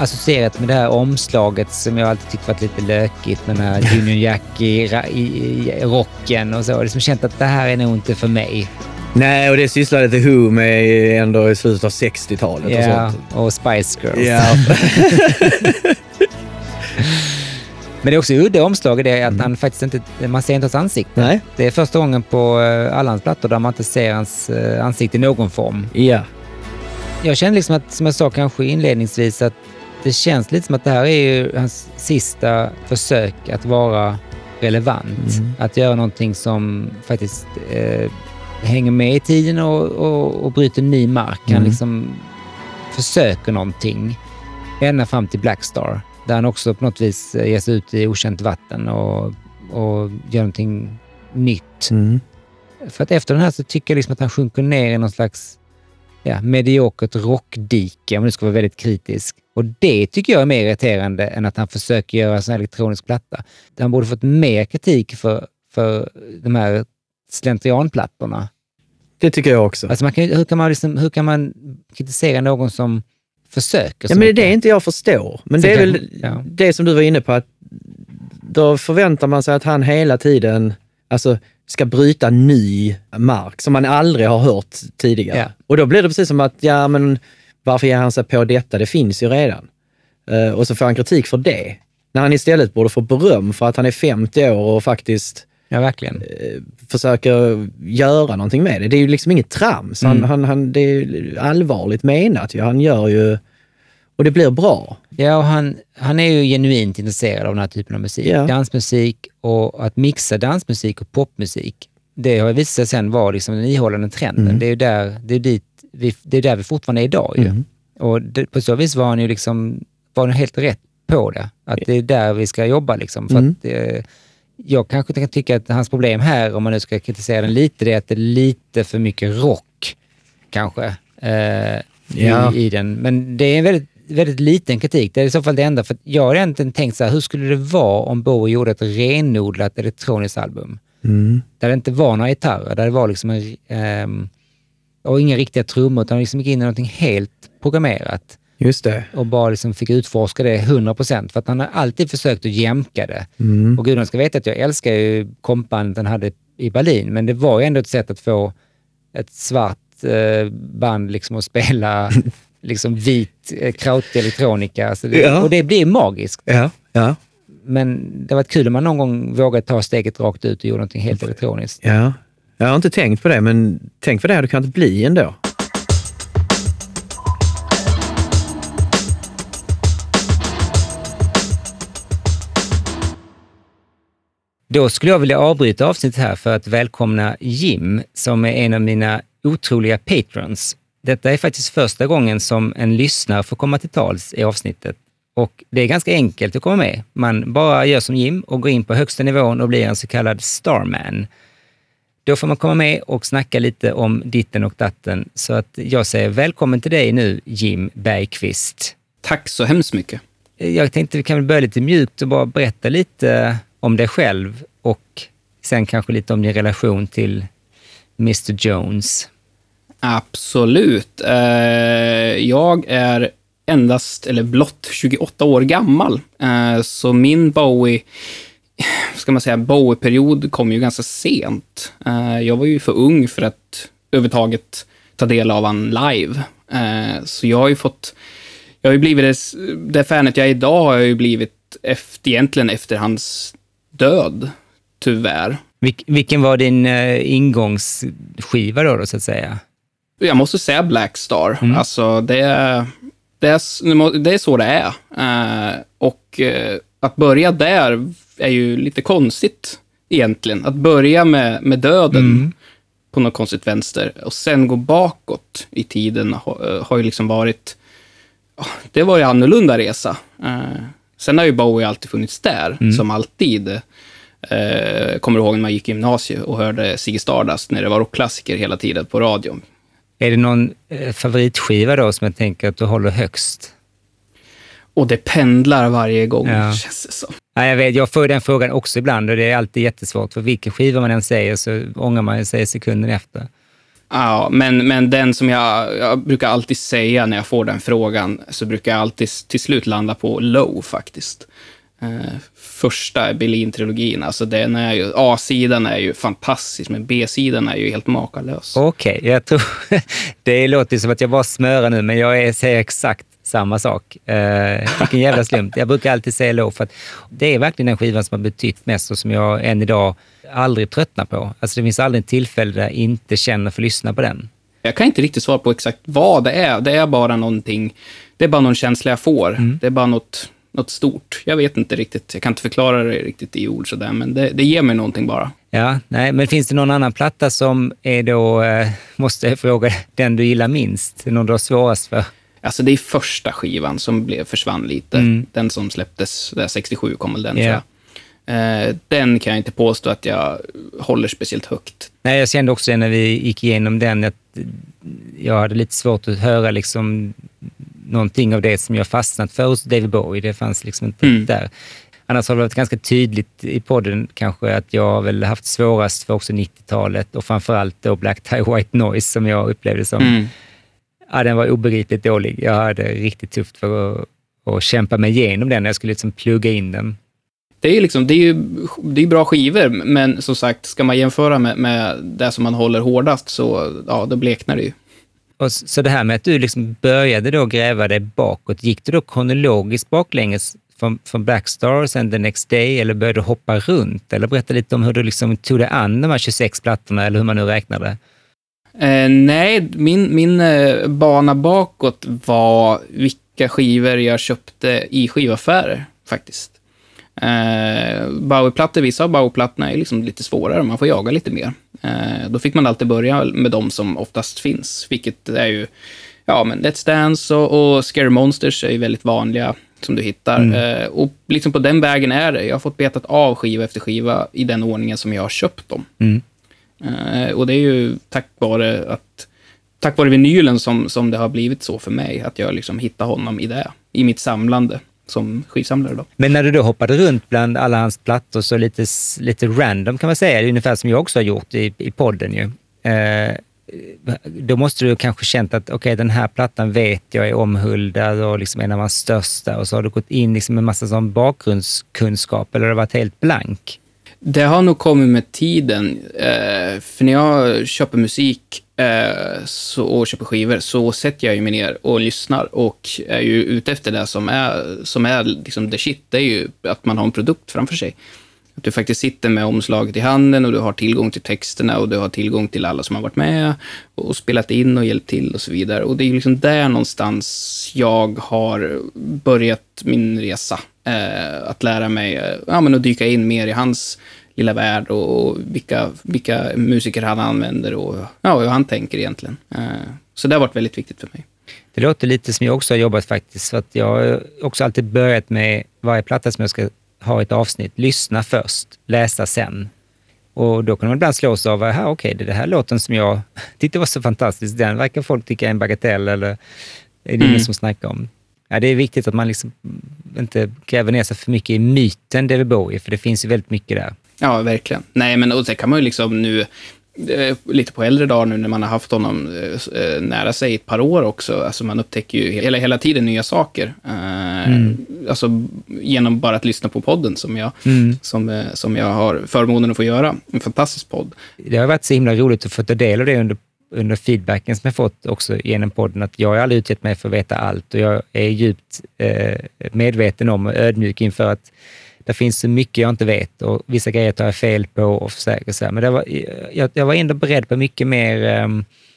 associerat med det här omslaget som jag alltid tyckt varit lite lökigt med den här (laughs) Union Jack i, i, i rocken och så. Jag har liksom känt att det här är nog inte för mig. Nej, och det sysslade The Who med ändå i slutet av 60-talet och Ja, sånt. och Spice Girls. Ja. (laughs) (laughs) Men det är också udda omslag i det att han faktiskt inte, man ser inte hans ansikte. Nej. Det är första gången på eh, alla hans plattor där man inte ser hans eh, ansikte i någon form. ja. Jag känner liksom att, som jag sa kanske inledningsvis, att det känns lite som att det här är hans sista försök att vara relevant. Att göra någonting som faktiskt eh, hänger med i tiden och, och, och bryter ny mark. Han liksom försöker någonting ända fram till Blackstar, där han också på något vis eh, ger sig ut i okänt vatten och, och gör någonting nytt. Mm. För att efter den här så tycker jag liksom att han sjunker ner i någon slags ja, mediokert rockdike, om du ska vara väldigt kritisk. Och det tycker jag är mer irriterande än att han försöker göra en sån här elektronisk platta. Han borde fått mer kritik för, för de här slentrianplattorna. Det tycker jag också. Alltså man kan, hur, kan man liksom, hur kan man kritisera någon som försöker? Ja, men det är det inte jag förstår. Men det är väl ja. det som du var inne på, att då förväntar man sig att han hela tiden alltså, ska bryta ny mark som man aldrig har hört tidigare. Ja. Och då blir det precis som att, ja men varför ger han sig på detta? Det finns ju redan. Eh, och så får han kritik för det. När han istället borde få beröm för att han är 50 år och faktiskt Ja, verkligen. Försöker göra någonting med det. Det är ju liksom inget trams. Han, Mm. han, han, det är allvarligt menat. ju. Han gör ju Och det blir bra. Ja, och han, han är ju genuint intresserad av den här typen av musik. Ja. Dansmusik och att mixa dansmusik och popmusik, det har visat sig sen vara liksom den ihållande trenden. Mm. Det är ju där, det är dit vi, det är där vi fortfarande är idag. Ju. Mm. Och det, på så vis var han ju liksom, var han helt rätt på det. Att det är där vi ska jobba. Liksom. För Mm. att, eh, jag kanske kan tycka att hans problem här, om man nu ska kritisera den lite, det är att det är lite för mycket rock, kanske, eh, Ja. i, i den. Men det är en väldigt, väldigt liten kritik. Det är i så fall det enda. För jag har egentligen tänkt så här, hur skulle det vara om Bowie gjorde ett renodlat elektroniskt album? Mm. Där det inte var några gitarrer, där det var liksom en, ehm, och inga riktiga trummor, utan liksom gick in i någonting helt programmerat Just det. och bara liksom fick utforska det 100 procent. För att han har alltid försökt att jämka det. Mm. Och gudarna ska veta att jag älskar ju kompbandet han hade i Berlin, men det var ju ändå ett sätt att få ett svart eh, band liksom att spela (laughs) liksom vit eh, krautig elektronika. Alltså det, Ja. Och det blir magiskt. Ja, ja, Men det var kul om man någon gång vågade ta steget rakt ut och gjorde någonting helt elektroniskt. ja. Jag har inte tänkt på det, men tänk vad det hade kunnat bli ändå. Då skulle jag vilja avbryta avsnittet här för att välkomna Jim, som är en av mina otroliga patrons. Detta är faktiskt första gången som en lyssnare får komma till tals i avsnittet. Och det är ganska enkelt att komma med. Man bara gör som Jim och går in på högsta nivån och blir en så kallad starman. Då får man komma med och snacka lite om ditten och datten. Så att jag säger välkommen till dig nu, Jim Bergqvist. Tack så hemskt mycket. Jag tänkte vi kan väl börja lite mjukt och bara berätta lite om dig själv och sen kanske lite om din relation till Mr Jones. Absolut. Eh, jag är endast, eller blott 28 år gammal. Eh, så min Bowie, ska man säga, Bowie-period kom ju ganska sent. Eh, jag var ju för ung för att överhuvudtaget ta del av han live. Så jag har ju fått, jag har ju blivit det, det fanet jag är idag har jag ju blivit efter, egentligen efter hans död, tyvärr. Vil- vilken var din eh, ingångsskiva då, då, så att säga? Jag måste säga Black Star. Mm. Alltså, det är, det, är, det är så det är. Eh, och eh, att börja där är ju lite konstigt egentligen. Att börja med, med döden Mm. på något konstigt vänster och sen gå bakåt i tiden har, eh, har ju liksom varit... Det var ju annorlunda resa. Sen har ju Bowie alltid funnits där, Mm. som alltid. Eh, kommer ihåg när man gick i gymnasiet och hörde Ziggy Stardust när det var rockklassiker hela tiden på radion. Är det någon eh, favoritskiva då som jag tänker att du håller högst? Och det pendlar varje gång, Ja. känns det som. Ja, jag, vet, jag får den frågan också ibland och det är alltid jättesvårt. För vilken skiva man än säger så ångrar man sig sekunden efter. Ja, men, men den som jag, jag brukar alltid säga när jag får den frågan, så brukar jag alltid till slut landa på Low faktiskt. Eh, första Berlin-trilogin, alltså den är ju, A-sidan är ju fantastisk, men B-sidan är ju helt makalös. Okej, jag tror... (laughs) Det låter som att jag bara smörar nu, men jag är, säger exakt samma sak. Eh, vilken jävla slump. Jag brukar alltid säga Low, för att det är verkligen den skivan som har betytt mest och som jag än idag aldrig tröttnar på. Alltså det finns aldrig ett tillfälle där jag inte känner för att lyssna på den. Jag kan inte riktigt svara på exakt vad det är. Det är bara någonting, det är bara någon känsla jag får. Det är bara något, något stort. Jag vet inte riktigt, jag kan inte förklara det riktigt i ord sådär, men det, det ger mig någonting bara. Ja, nej, men finns det någon annan platta som är då, eh, måste jag fråga, (laughs) den du gillar minst? Någon du har svårast för? Alltså det är första skivan som blev, försvann lite. Mm. Den som släpptes, där 67 kom väl den Ja. tror jag. Eh, den kan jag inte påstå att jag håller speciellt högt. Nej, jag kände också när vi gick igenom den att jag hade lite svårt att höra liksom någonting av det som jag fastnat för hos David Bowie. Det fanns liksom inte Mm. där. Annars har det varit ganska tydligt i podden kanske att jag har väl haft svårast för också 90-talet och framförallt då Black Tie White Noise som jag upplevde som, Mm. ja den var obegripligt dålig. Jag hade riktigt tufft för att, att kämpa mig igenom den när jag skulle liksom plugga in den. Det är liksom, det är ju det är bra skivor, men som sagt, ska man jämföra med, med det som man håller hårdast så, ja, då bleknar det ju. Och så det här med att du liksom började då gräva dig bakåt, gick du då kronologiskt baklänges från, från Blackstar och sen The Next Day eller började du hoppa runt? Eller berätta lite om hur du liksom tog dig an de här 26 plattorna eller hur man nu räknade. Eh, nej, min, min eh, bana bakåt var vilka skivor jag köpte i skivaffärer, faktiskt. Eh, Bowie-plattor, vissa av Bowie-plattorna är liksom lite svårare, man får jaga lite mer. Eh, då fick man alltid börja med de som oftast finns, vilket är ju, ja men Let's Dance och, och Scary Monsters är ju väldigt vanliga som du hittar. Eh, och liksom på den vägen är det. Jag har fått betat av skiva efter skiva i den ordningen som jag har köpt dem. Mm. Eh, och det är ju tack vare att tack vare vinylen som, som det har blivit så för mig, att jag liksom hittar honom i det, i mitt samlande som skivsamlare då. Men när du då hoppade runt bland alla hans plattor så lite, lite random kan man säga, ungefär som jag också har gjort i, i podden ju. Eh, då måste du kanske känt att okej, den här plattan vet jag är omhuldad och liksom en av hans största och så har du gått in liksom med massa sån bakgrundskunskap eller har det varit helt blank? Det har nog kommit med tiden. Eh, för när jag köper musik eh, så, och köper skivor så sätter jag ju mig ner och lyssnar och är ju ute efter det som är, som är liksom the shit. Det är ju att man har en produkt framför sig. Att du faktiskt sitter med omslaget i handen och du har tillgång till texterna och du har tillgång till alla som har varit med och spelat in och hjälpt till och så vidare. Och det är ju liksom där någonstans jag har börjat min resa. Eh, att lära mig eh, ja, men att dyka in mer i hans lilla värld och, vilka, vilka musiker han använder och ja, hur han tänker egentligen. Eh, så det har varit väldigt viktigt för mig. Det låter lite som jag också har jobbat faktiskt, för att jag har också alltid börjat med varje platta som jag ska ha ett avsnitt, lyssna först, läsa sen. Och då kan man ibland slås av, aha, okej, det är det här låten som jag (laughs) tyckte var så fantastisk, den verkar folk tycka är en bagatell eller är det ingen Mm. som snackar om. Ja, det är viktigt att man liksom inte gräver ner sig för mycket i myten David Bowie, för det finns ju väldigt mycket där. Ja, verkligen. Nej, men och det kan man ju liksom nu, eh, lite på äldre dagar nu när man har haft honom eh, eh, nära sig ett par år också, alltså man upptäcker ju hela, hela tiden nya saker. Eh, Alltså genom bara att lyssna på podden som jag, som, eh, som jag har förmånen att få göra. En fantastisk podd. det har varit så himla roligt att få ta del av det under, under feedbacken som jag fått också genom podden, att jag har aldrig utgett mig för att veta allt och jag är djupt eh, medveten om och ödmjuk inför att det finns så mycket jag inte vet och vissa grejer tar jag fel på och försöker så här. Men det var, jag, jag var ändå beredd på mycket mer, eh,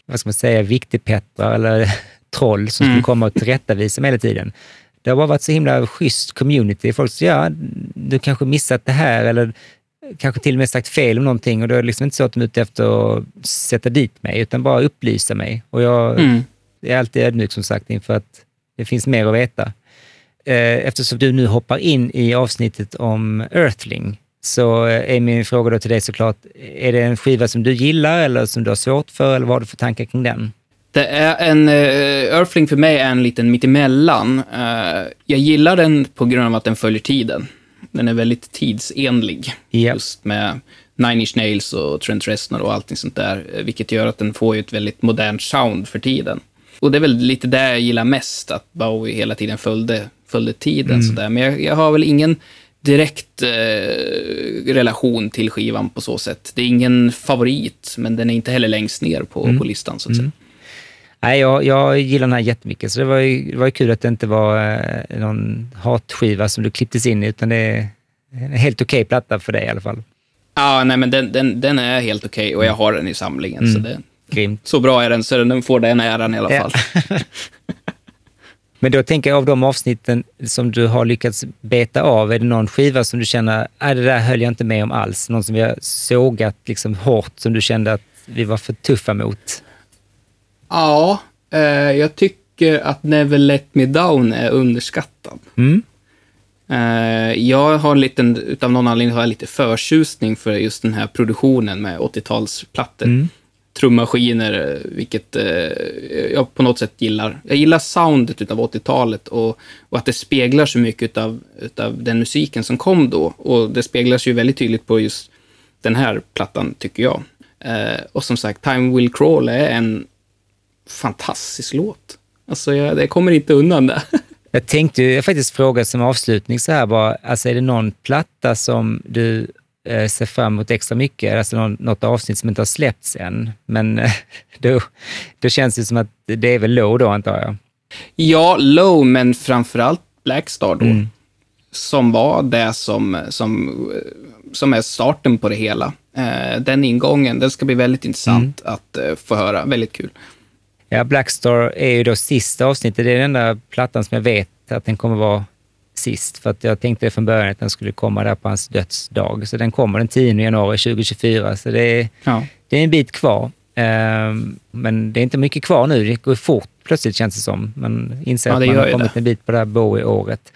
vad ska man säga, viktigpettrar eller (laughs) troll som skulle komma och tillrättavisa mig hela tiden. Det har bara varit så himla schysst community. Folk säger, ja, du kanske missat det här eller kanske till och med sagt fel om någonting och då är det liksom inte så att de är ute efter att sätta dit mig, utan bara upplysa mig. Och jag Mm. är alltid ödmjuk som sagt inför att det finns mer att veta. Eh, Eftersom du nu hoppar in i avsnittet om Earthling, så är min fråga då till dig såklart, är det en skiva som du gillar eller som du har svårt för, eller vad har du för tankar kring den? Det är en, uh, Earthling för mig är en liten mittemellan. Uh, jag gillar den på grund av att den följer tiden. Den är väldigt tidsenlig. Ja. Just med Nine Inch Nails och Trent Reznor och allting sånt där. eh, Vilket gör att den får ett väldigt modernt sound för tiden. Och det är väl lite det jag gillar mest, att Bowie hela tiden följde, följde tiden. Sådär. Men jag, jag har väl ingen direkt eh, relation till skivan på så sätt. Det är ingen favorit, men den är inte heller längst ner på, på listan, så att säga. Nej, jag, jag gillar den här jättemycket, så det var ju, det var ju kul att det inte var eh, någon hatskiva som du klipptes in i, utan det är en helt okej platta för dig i alla fall. Ja, nej, men den, den, den är helt okej och jag har den i samlingen. Så, det, Grymt. så bra är den, så den får den äran i alla Ja. fall. (laughs) (laughs) Men då tänker jag av de avsnitten som du har lyckats beta av, är det någon skiva som du känner, nej det där höll jag inte med om alls? Någon som vi har sågat liksom hårt, som du kände att vi var för tuffa mot? Ja, eh, jag tycker att Never Let Me Down är underskattad. Mm. Eh, jag har en liten, utav någon anledning har jag lite förtjusning för just den här produktionen med 80-talsplattor. Mm. Trummaskiner, eh, vilket eh, jag på något sätt gillar. Jag gillar soundet utav 80-talet och, och att det speglar så mycket utav, utav den musiken som kom då. Och det speglas ju väldigt tydligt på just den här plattan, tycker jag. Eh, och som sagt, Time Will Crawl är en fantastisk låt. Alltså, jag, jag kommer inte undan det. (laughs) Jag tänkte ju faktiskt fråga som avslutning så här bara, alltså är det någon platta som du eh, ser fram emot extra mycket? Alltså någon, något avsnitt som inte har släppts än? Men eh, (laughs) då, då känns det som att det är väl low då antar jag. Ja, Low, men framförallt Blackstar då. Mm. Som var det som, som som är starten på det hela. Eh, den ingången, den ska bli väldigt intressant att eh, få höra. Väldigt kul. Ja, Blackstar är ju då sista avsnittet. Det är den enda plattan som jag vet att den kommer vara sist. För att jag tänkte från början att den skulle komma där på hans dödsdag. Så den kommer den 10 januari 2024. Så det är, Ja. det är en bit kvar. Ehm, men det är inte mycket kvar nu. Det går fort plötsligt känns det som. Man inser Ja, att man har kommit det. en bit på det här Bowie-året.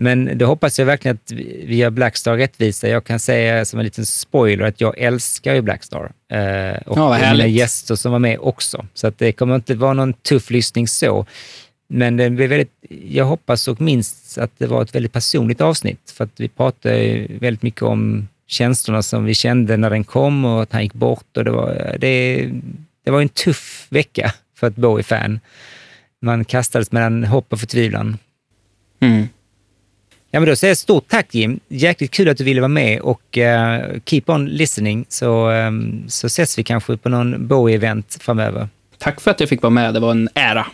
Men det hoppas jag verkligen att vi gör Blackstar rättvisa. Jag kan säga som en liten spoiler att jag älskar ju Blackstar. Eh, och Ja, mina gäster som var med också. Så att det kommer inte vara någon tuff lyssning så. Men det blir väldigt, jag hoppas och minst att det var ett väldigt personligt avsnitt. För att vi pratade väldigt mycket om känslorna som vi kände när den kom och att han gick bort. Och det, var, det, det var en tuff vecka för ett Bowie-fan. Man kastades mellan hopp och förtvivlan. Mm. Ja, men då säger jag stort tack Jim. Jäkligt kul att du ville vara med och eh, keep on listening så, ehm, så ses vi kanske på någon Bowie-event framöver. Tack för att jag fick vara med. Det var en ära.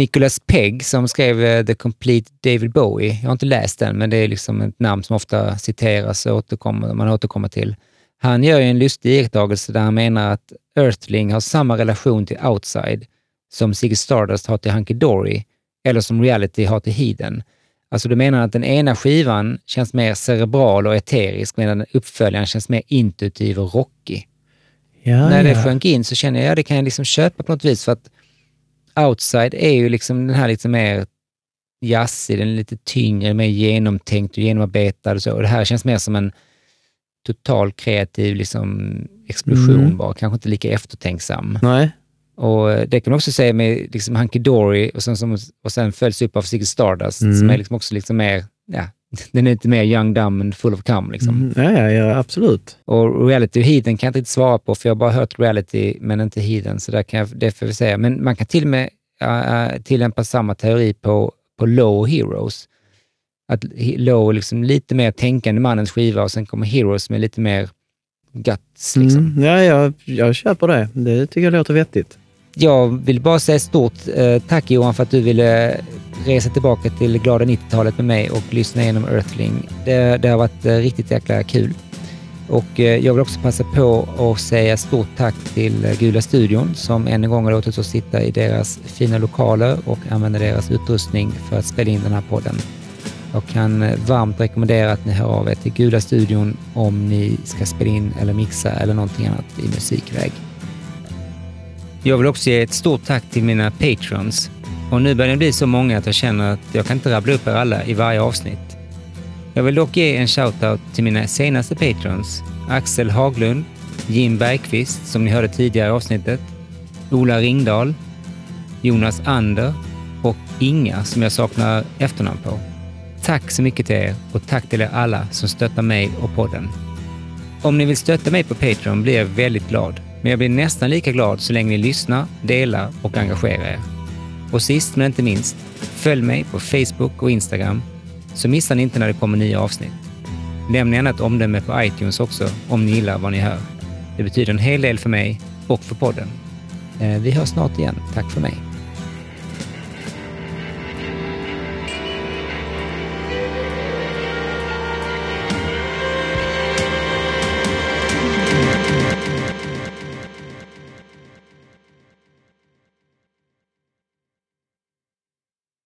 Nicholas Pegg som skrev eh, The Complete David Bowie. Jag har inte läst den, men det är liksom ett namn som ofta citeras och återkommer, man återkommer till. Han gör en lustig iakttagelse där han menar att Earthling har samma relation till Outside som Ziggy Stardust har till Hunky Dory eller som Reality har till Heathen. Alltså du menar att den ena skivan känns mer cerebral och eterisk medan uppföljaren känns mer intuitiv och rockig. Ja, När det ja. sjönk in så kände jag, ja det kan jag liksom köpa på något vis för att Outside är ju liksom den här lite mer jazzig, den är lite tyngre, mer genomtänkt och genomarbetad och så. Och det här känns mer som en total kreativ liksom explosion Mm. bara, kanske inte lika eftertänksam. Nej. Och eh, det kan man också säga med liksom Hunky Dory och sen, som, och sen följs upp av Ziggy Stardust Mm. som är liksom också lite mer, ja, (laughs) den är lite mer young, dumb and full of cum liksom. Mm, ja, ja, absolut. Och reality och heathen kan jag inte riktigt svara på, för jag har bara hört reality men inte heathen, så där kan jag, det får vi säga. Men man kan till och med äh, tillämpa samma teori på, på Low Heroes. Att Low är liksom lite mer tänkande mannens skiva och sen kommer Heroes med lite mer guts. Liksom. Mm, ja, jag, jag köper det. Det tycker jag låter vettigt. Jag vill bara säga stort eh, tack Johan för att du ville resa tillbaka till glada 90-talet med mig och lyssna igenom Earthling. Det, det har varit eh, riktigt jäkla kul. Och eh, jag vill också passa på att säga stort tack till Gula Studion som än en gång har låtit oss sitta i deras fina lokaler och använda deras utrustning för att spela in den här podden. Jag kan varmt rekommendera att ni hör av er till Gula Studion om ni ska spela in eller mixa eller någonting annat i musikväg. Jag vill också ge ett stort tack till mina patrons. Och nu börjar det bli så många att jag känner att jag kan inte rabbla upp er alla i varje avsnitt. Jag vill dock ge en shoutout till mina senaste patrons. Axel Haglund, Jim Bergqvist, som ni hörde tidigare i avsnittet, Ola Ringdahl, Jonas Ander och Inga, som jag saknar efternamn på. Tack så mycket till er och tack till er alla som stöttar mig och podden. Om ni vill stötta mig på Patreon blir jag väldigt glad. Men jag blir nästan lika glad så länge ni lyssnar, delar och engagerar er. Och sist men inte minst, följ mig på Facebook och Instagram så missar ni inte när det kommer nya avsnitt. Lämna gärna ett omdöme på iTunes också om ni gillar vad ni hör. Det betyder en hel del för mig och för podden. Eh, vi hörs snart igen. Tack för mig.